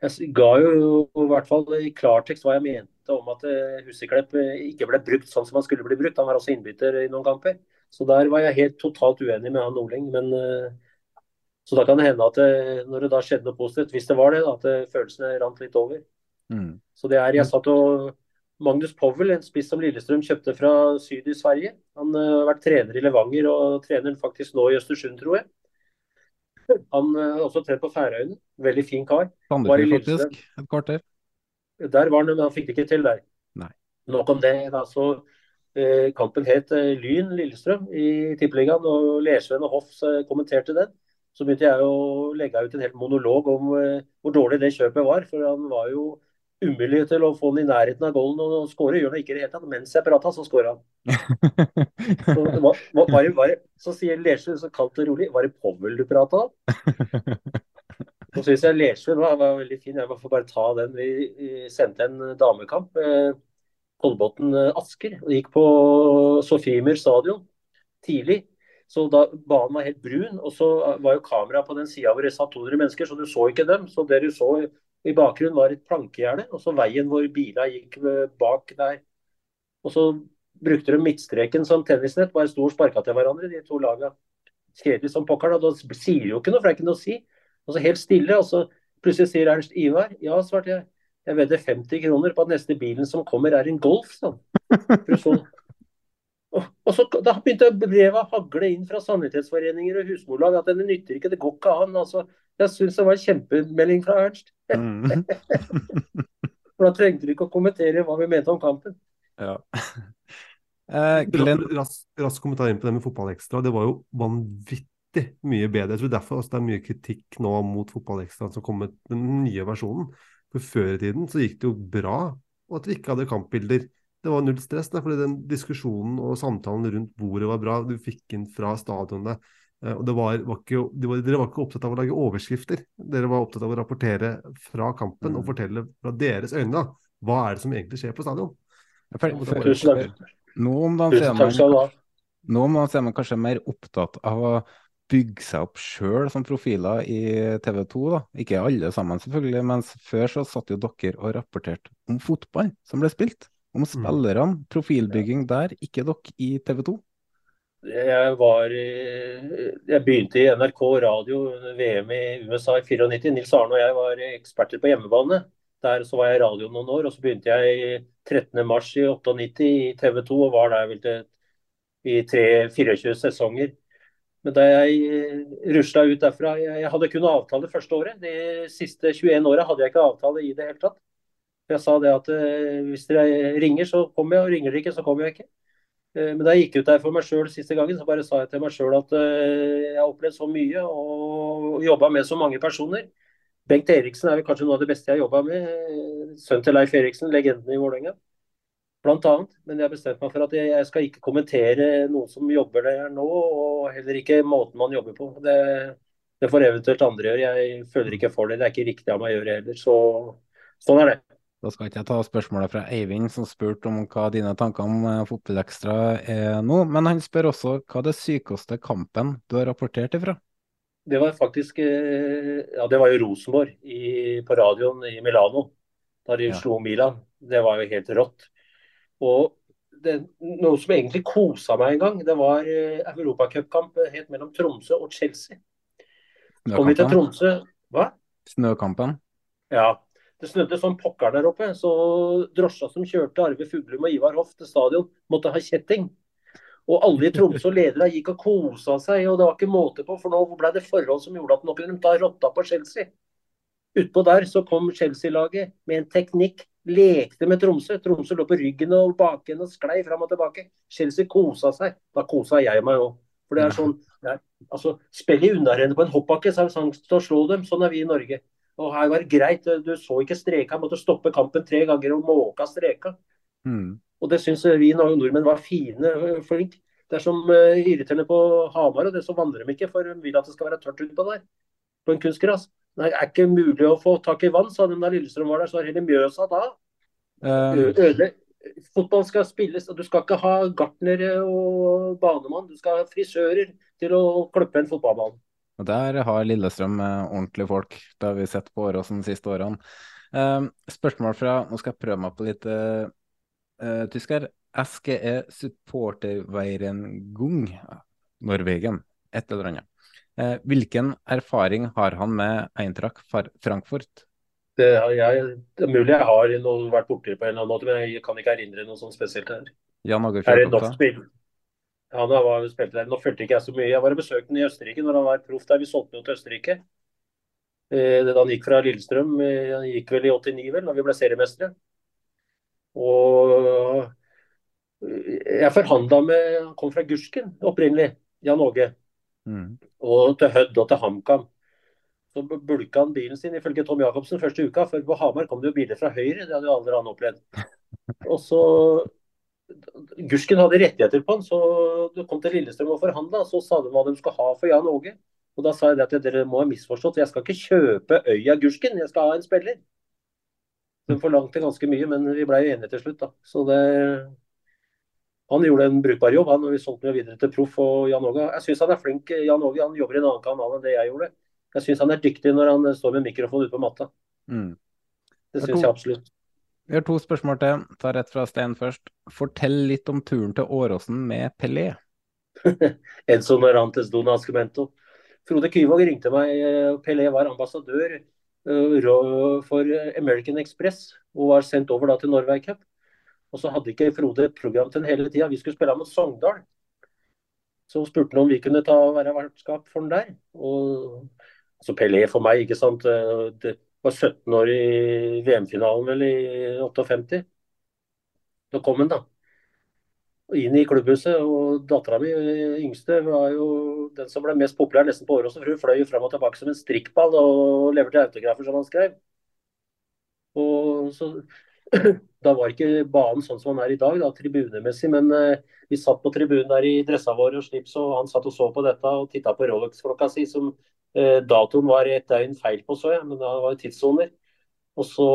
jeg ga jo i hvert fall i klartekst hva jeg mente om at eh, Huseklepp ikke ble brukt sånn som han skulle bli brukt. Han var også innbytter i noen kamper. Så der var jeg helt totalt uenig med han Nordling. Men, eh, så da kan det hende at det, eh, når det da skjedde noe positivt, hvis det var det, da, at det, følelsene rant litt over. Mm. Så det er, jeg satt og Magnus Powell, en spiss som Lillestrøm kjøpte fra syd i Sverige. Han har vært trener i Levanger og trener faktisk nå i Østersund, tror jeg. Han har også trent på Færøyene. Veldig fin kar. Sandefjord, faktisk. Et kvarter. Der var han, men han fikk det ikke til der. Nei. Nok om det. da, så Eh, kampen het eh, Lyn Lillestrøm i Tippeligaen, og Lersven og Hoff eh, kommenterte den. Så begynte jeg å legge ut en hel monolog om hvor dårlig det kjøpet var. For han var jo umulig til å få den i nærheten av goalen og skåre. Gjør han ikke det hele tatt. Mens jeg prata, så skåra han. Så, var, var, var, så sier Lersven så kaldt og rolig Var det Powell du prata om? Så syns jeg Lersven var, var, veldig fin. Jeg må få bare ta den. Vi, vi sendte en damekamp. Kolbotn-Asker. og Gikk på Sofiemyr stadion tidlig. Så da Banen var helt brun, og så var jo kameraet på den sida hvor det satt 200 mennesker, så du så ikke dem. Så det du så i bakgrunnen var et plankegjerde, og så veien hvor bila gikk bak der. Og så brukte de midtstreken som tennisnett, bare sto og sparka til hverandre, de to laga. Kjedelig som pokker. Da. da sier jo ikke noe, for det er ikke noe å si. Og så helt stille, og så plutselig sier Ernst Ivar ja, svarte jeg. Jeg vedder 50 kroner på at neste bilen som kommer er en Golf. Sånn. Og, og så, Da begynte brevet å hagle inn fra sanitetsforeninger og husmorlag at det nytter ikke, det går ikke an. altså. Jeg syns det var en kjempemelding fra Ernst. Mm. For da trengte du ikke å kommentere hva vi mente om kampen. Ja. Eh, Glenn... Rask, rask kommentar inn på det med Fotballekstra. Det var jo vanvittig mye bedre. Jeg tror derfor altså, det er mye kritikk nå mot Fotballekstra som kom med den nye versjonen. For Før i tiden så gikk det jo bra og at vi ikke hadde kampbilder. Det var null stress, der, fordi den diskusjonen og samtalen rundt bordet var bra. Du fikk inn fra stadionet. Eh, og det var, var ikke, de var, Dere var ikke opptatt av å lage overskrifter. Dere var opptatt av å rapportere fra kampen mm. og fortelle fra deres øyne hva er det som egentlig skjer på stadion. Nå om dagen er man kanskje mer opptatt av å bygge seg opp sjøl som profiler i TV 2. da. Ikke alle sammen, selvfølgelig, mens før så satt jo dere og rapporterte om fotball som ble spilt. Om mm. spillerne, profilbygging der, ikke dere i TV 2. Jeg var Jeg begynte i NRK radio under VM i USA i 94. Nils Arne og jeg var eksperter på hjemmebane. Der så var jeg i radio noen år, og så begynte jeg 13.3 i 98 i TV 2 og var der vel til i 3-24 sesonger. Men da jeg eh, rusla ut derfra Jeg hadde kun avtale første året. De siste 21 åra hadde jeg ikke avtale i det hele tatt. Jeg sa det at eh, hvis dere ringer, så kommer jeg, og ringer dere ikke, så kommer jeg ikke. Eh, men da jeg gikk ut der for meg sjøl siste gangen, så bare sa jeg til meg sjøl at jeg har opplevd så mye og jobba med så mange personer. Bengt Eriksen er vel kanskje noe av det beste jeg har jobba med. Sønnen til Leif Eriksen, legenden i Vålerenga blant annet. Men jeg har bestemt meg for at jeg skal ikke kommentere noen som jobber der nå, og heller ikke måten man jobber på. Det, det får eventuelt andre gjøre. Jeg føler ikke for det. Det er ikke riktig av meg å gjøre heller. Så sånn er det. Da skal ikke jeg ta spørsmålet fra Eivind, som spurte om hva dine tanker om uh, Fotballekstra er nå. Men han spør også hva det sykeste kampen du har rapportert ifra? Det var faktisk eh, Ja, det var jo Rosenborg i, på radioen i Milano. Da de ja. slo Milan. Det var jo helt rått. Og det, noe som egentlig kosa meg en gang, det var eh, europacupkamp helt mellom Tromsø og Chelsea. Kom vi til Tromsø, Hva? Snøkampen. Ja. Det snødde som pokker der oppe, så drosja som kjørte Arve Fuglum og Ivar Hoff til stadion, måtte ha kjetting. Og alle i Tromsø og ledere gikk og kosa seg, og det var ikke måte på, for nå ble det forhold som gjorde at nå kunne de ta rotta på Chelsea. Utpå der så kom Chelsea-laget med en teknikk, lekte med Tromsø. Tromsø lå på ryggen og baken og sklei fram og tilbake. Chelsea kosa seg. Da kosa jeg meg òg. For det er sånn det er, altså, Spill i unnarennet på en hoppbakke, så er det sjanse til å slå dem. Sånn er vi i Norge. Og her var det greit. Du så ikke streka, måtte stoppe kampen tre ganger og måka streka. Mm. Og det syns vi nordmenn var fine, Flink. Det er som uh, irriterende på Hamar, og det så vandrer de ikke, for de vil at det skal være tørt utpå der. På en kunstgras. Det er ikke mulig å få tak i vann, sa de da Lillestrøm var der. Så var hele Mjøsa da. Um, Øde. Fotball skal spilles, og du skal ikke ha gartnere og banemann. Du skal ha frisører til å klippe en fotballbane. Der har Lillestrøm eh, ordentlige folk. Det har vi sett på Åråsen de siste årene. Um, spørsmål fra Nå skal jeg prøve meg på litt uh, tysker. tysk her. SGE Supporterveirengung Norwegen. Et eller annet. Uh, hvilken erfaring har han med Eintracht Frankfurt? Det, jeg, det er mulig jeg har noe, vært borti på en eller annen måte, men jeg kan ikke erindre noe sånn spesielt her. Jan Åge Fjørtoft? Han var, spilte der. Nå fulgte ikke jeg så mye. Jeg var og besøkte ham i Østerrike når han var proff der. Vi solgte ham til Østerrike. Eh, da han gikk fra Lillestrøm, eh, han gikk vel i 89, vel, da vi ble seriemestere. Og eh, jeg forhandla med Han kom fra Gursken opprinnelig, Jan Åge. Mm. Og til Hødd og til HamKam. Så bulka han bilen sin ifølge Tom Jacobsen første uka. For på Hamar kom det jo biler fra høyre, det hadde jo aldri han opplevd. Og så Gursken hadde rettigheter på han, så du kom til Lillestrøm og forhandla. Så sa de hva de skulle ha for Jan Åge. Og da sa jeg at dere må ha misforstått. Jeg skal ikke kjøpe øya Gursken, jeg skal ha en spiller. De forlangte ganske mye, men vi ble enige til slutt, da. Så det Han gjorde en brukbar jobb, han, vi solgte ham videre til proff og Jan Åge. Jeg syns han er flink. Jan Åge han jobber i en annen kanal enn det jeg gjorde. Jeg syns han er dyktig når han står med mikrofon ute på matta. Mm. Det syns jeg absolutt. Vi har to spørsmål til. Ta rett fra Stein først. Fortell litt om turen til Åråsen med Pelé. Edson Arantes Don Ascumento. Frode Kyvåg ringte meg. eh, Pelé var ambassadør eh, for American Express og var sendt over da til Norway Cup. Og så hadde ikke Frode program til den hele tida. Vi skulle spille mot Sogndal. Så spurte han om vi kunne ta og være vertskap for den der. Og altså Pelé for meg, ikke sant. eh, Det var 17 år i VM-finalen vel i 58. Da kom han, da og inn i klubbhuset. Og dattera mi, yngste, var jo den som ble mest populær nesten på året også. For hun fløy fram og tilbake som en strikkball og leverte autografer som han skrev. Og så Da var ikke banen sånn som han er i dag, da, tribunemessig. Men eh, vi satt på tribunen der i dressa vår og slips, og han satt og så på dette og titta på Rolex-klokka si, som eh, datoen var et døgn feil på, så jeg. Men det var tidssoner. Og så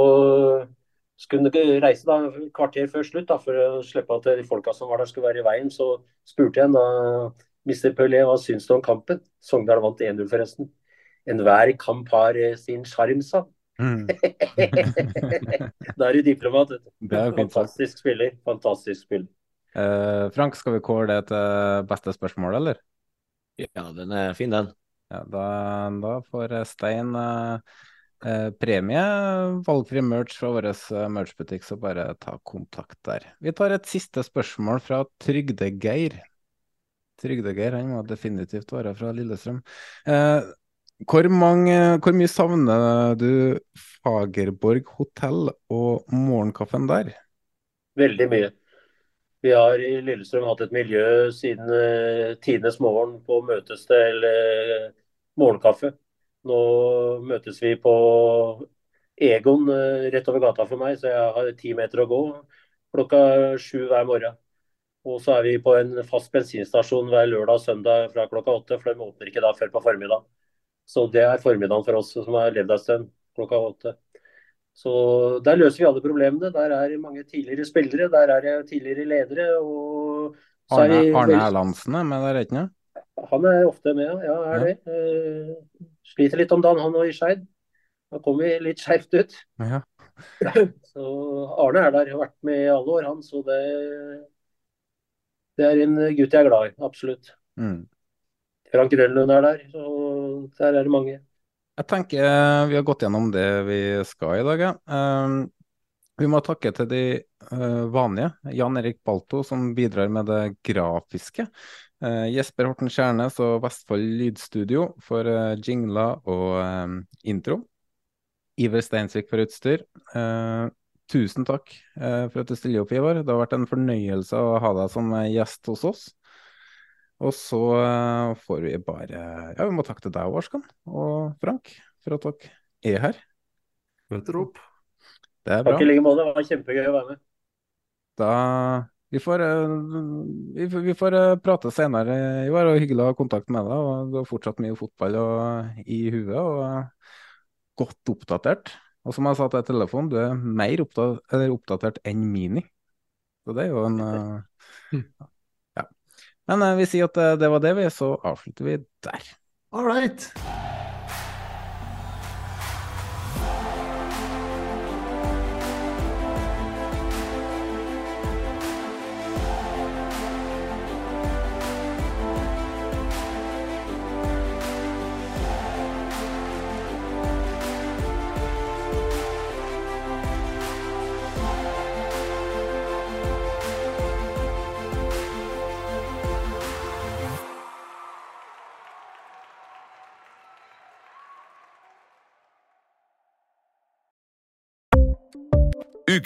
skulle han reise da, kvarter før slutt da, for å slippe at de folka som var der skulle være i veien. Så spurte jeg da Mr. Pelé hva syns du om kampen. Sogndal vant 1-0 forresten. Enhver kamp har eh, sin sjarm, sa han. Mm. Da er du diplomat. vet du. Det er jo fint. Fantastisk spiller. Fantastisk spiller. Uh, Frank, skal vi kåre det til beste spørsmål, eller? Ja, den er fin, den. Ja, da, da får Stein uh, eh, premie, valgfri merch fra vår eh, merchbutikk, så bare ta kontakt der. Vi tar et siste spørsmål fra Trygdegeir. Trygdegeir han må definitivt være fra Lillestrøm. Eh, hvor, mange, hvor mye savner du Fagerborg hotell og morgenkaffen der? Veldig mye. Vi har i Lillestrøm hatt et miljø siden uh, tidenes morgen på møtes til eh, morgenkaffe. Nå møtes vi på Egon eh, rett over gata for meg, så jeg har ti meter å gå klokka sju hver morgen. Og så er vi på en fast bensinstasjon hver lørdag og søndag fra klokka åtte, for de åpner ikke da før på formiddag. Så det er formiddagen for oss som har levd en stund, klokka åtte. Så der løser vi alle problemene. Der er mange tidligere spillere, der er det tidligere ledere. og så er Arne, vi Arne Erlandsen er med der, ikke sant? Han er ofte med, ja. ja er det. Uh, sliter litt om dagen, han òg, i Skeid. Han kommer litt skjevt ut. Ja. Så Arne er der, har vært med i alle år, han. Så det, det er en gutt jeg er glad i, absolutt. Mm. Frank Grønlund er der, så der er det mange. Jeg tenker eh, vi har gått gjennom det vi skal i dag. Ja. Um, vi må takke til de uh, vanlige. Jan Erik Balto som bidrar med det grafiske. Uh, Jesper Horten Skjærnes og Vestfold Lydstudio for jingler og um, intro. Iver Steinsvik for utstyr. tusen takk for at du stiller opp, Ivar. Det har vært en fornøyelse å ha deg som gjest hos oss. Og så får vi bare Ja, vi må takke til deg, Varskan og Frank, for at dere er her. Møter opp. Det er bra. Takk i like måte. Det var kjempegøy å være med. Da vi får, vi, vi får prate senere, Ivar. og Hyggelig å ha kontakt med deg. og Du har fortsatt mye fotball og, i huet og godt oppdatert. Og som jeg sa til telefonen, du er mer oppdatert, oppdatert enn Mini. Så det er jo en Ja. Men vi sier at det var det, vi. Så avslutter vi der. All right.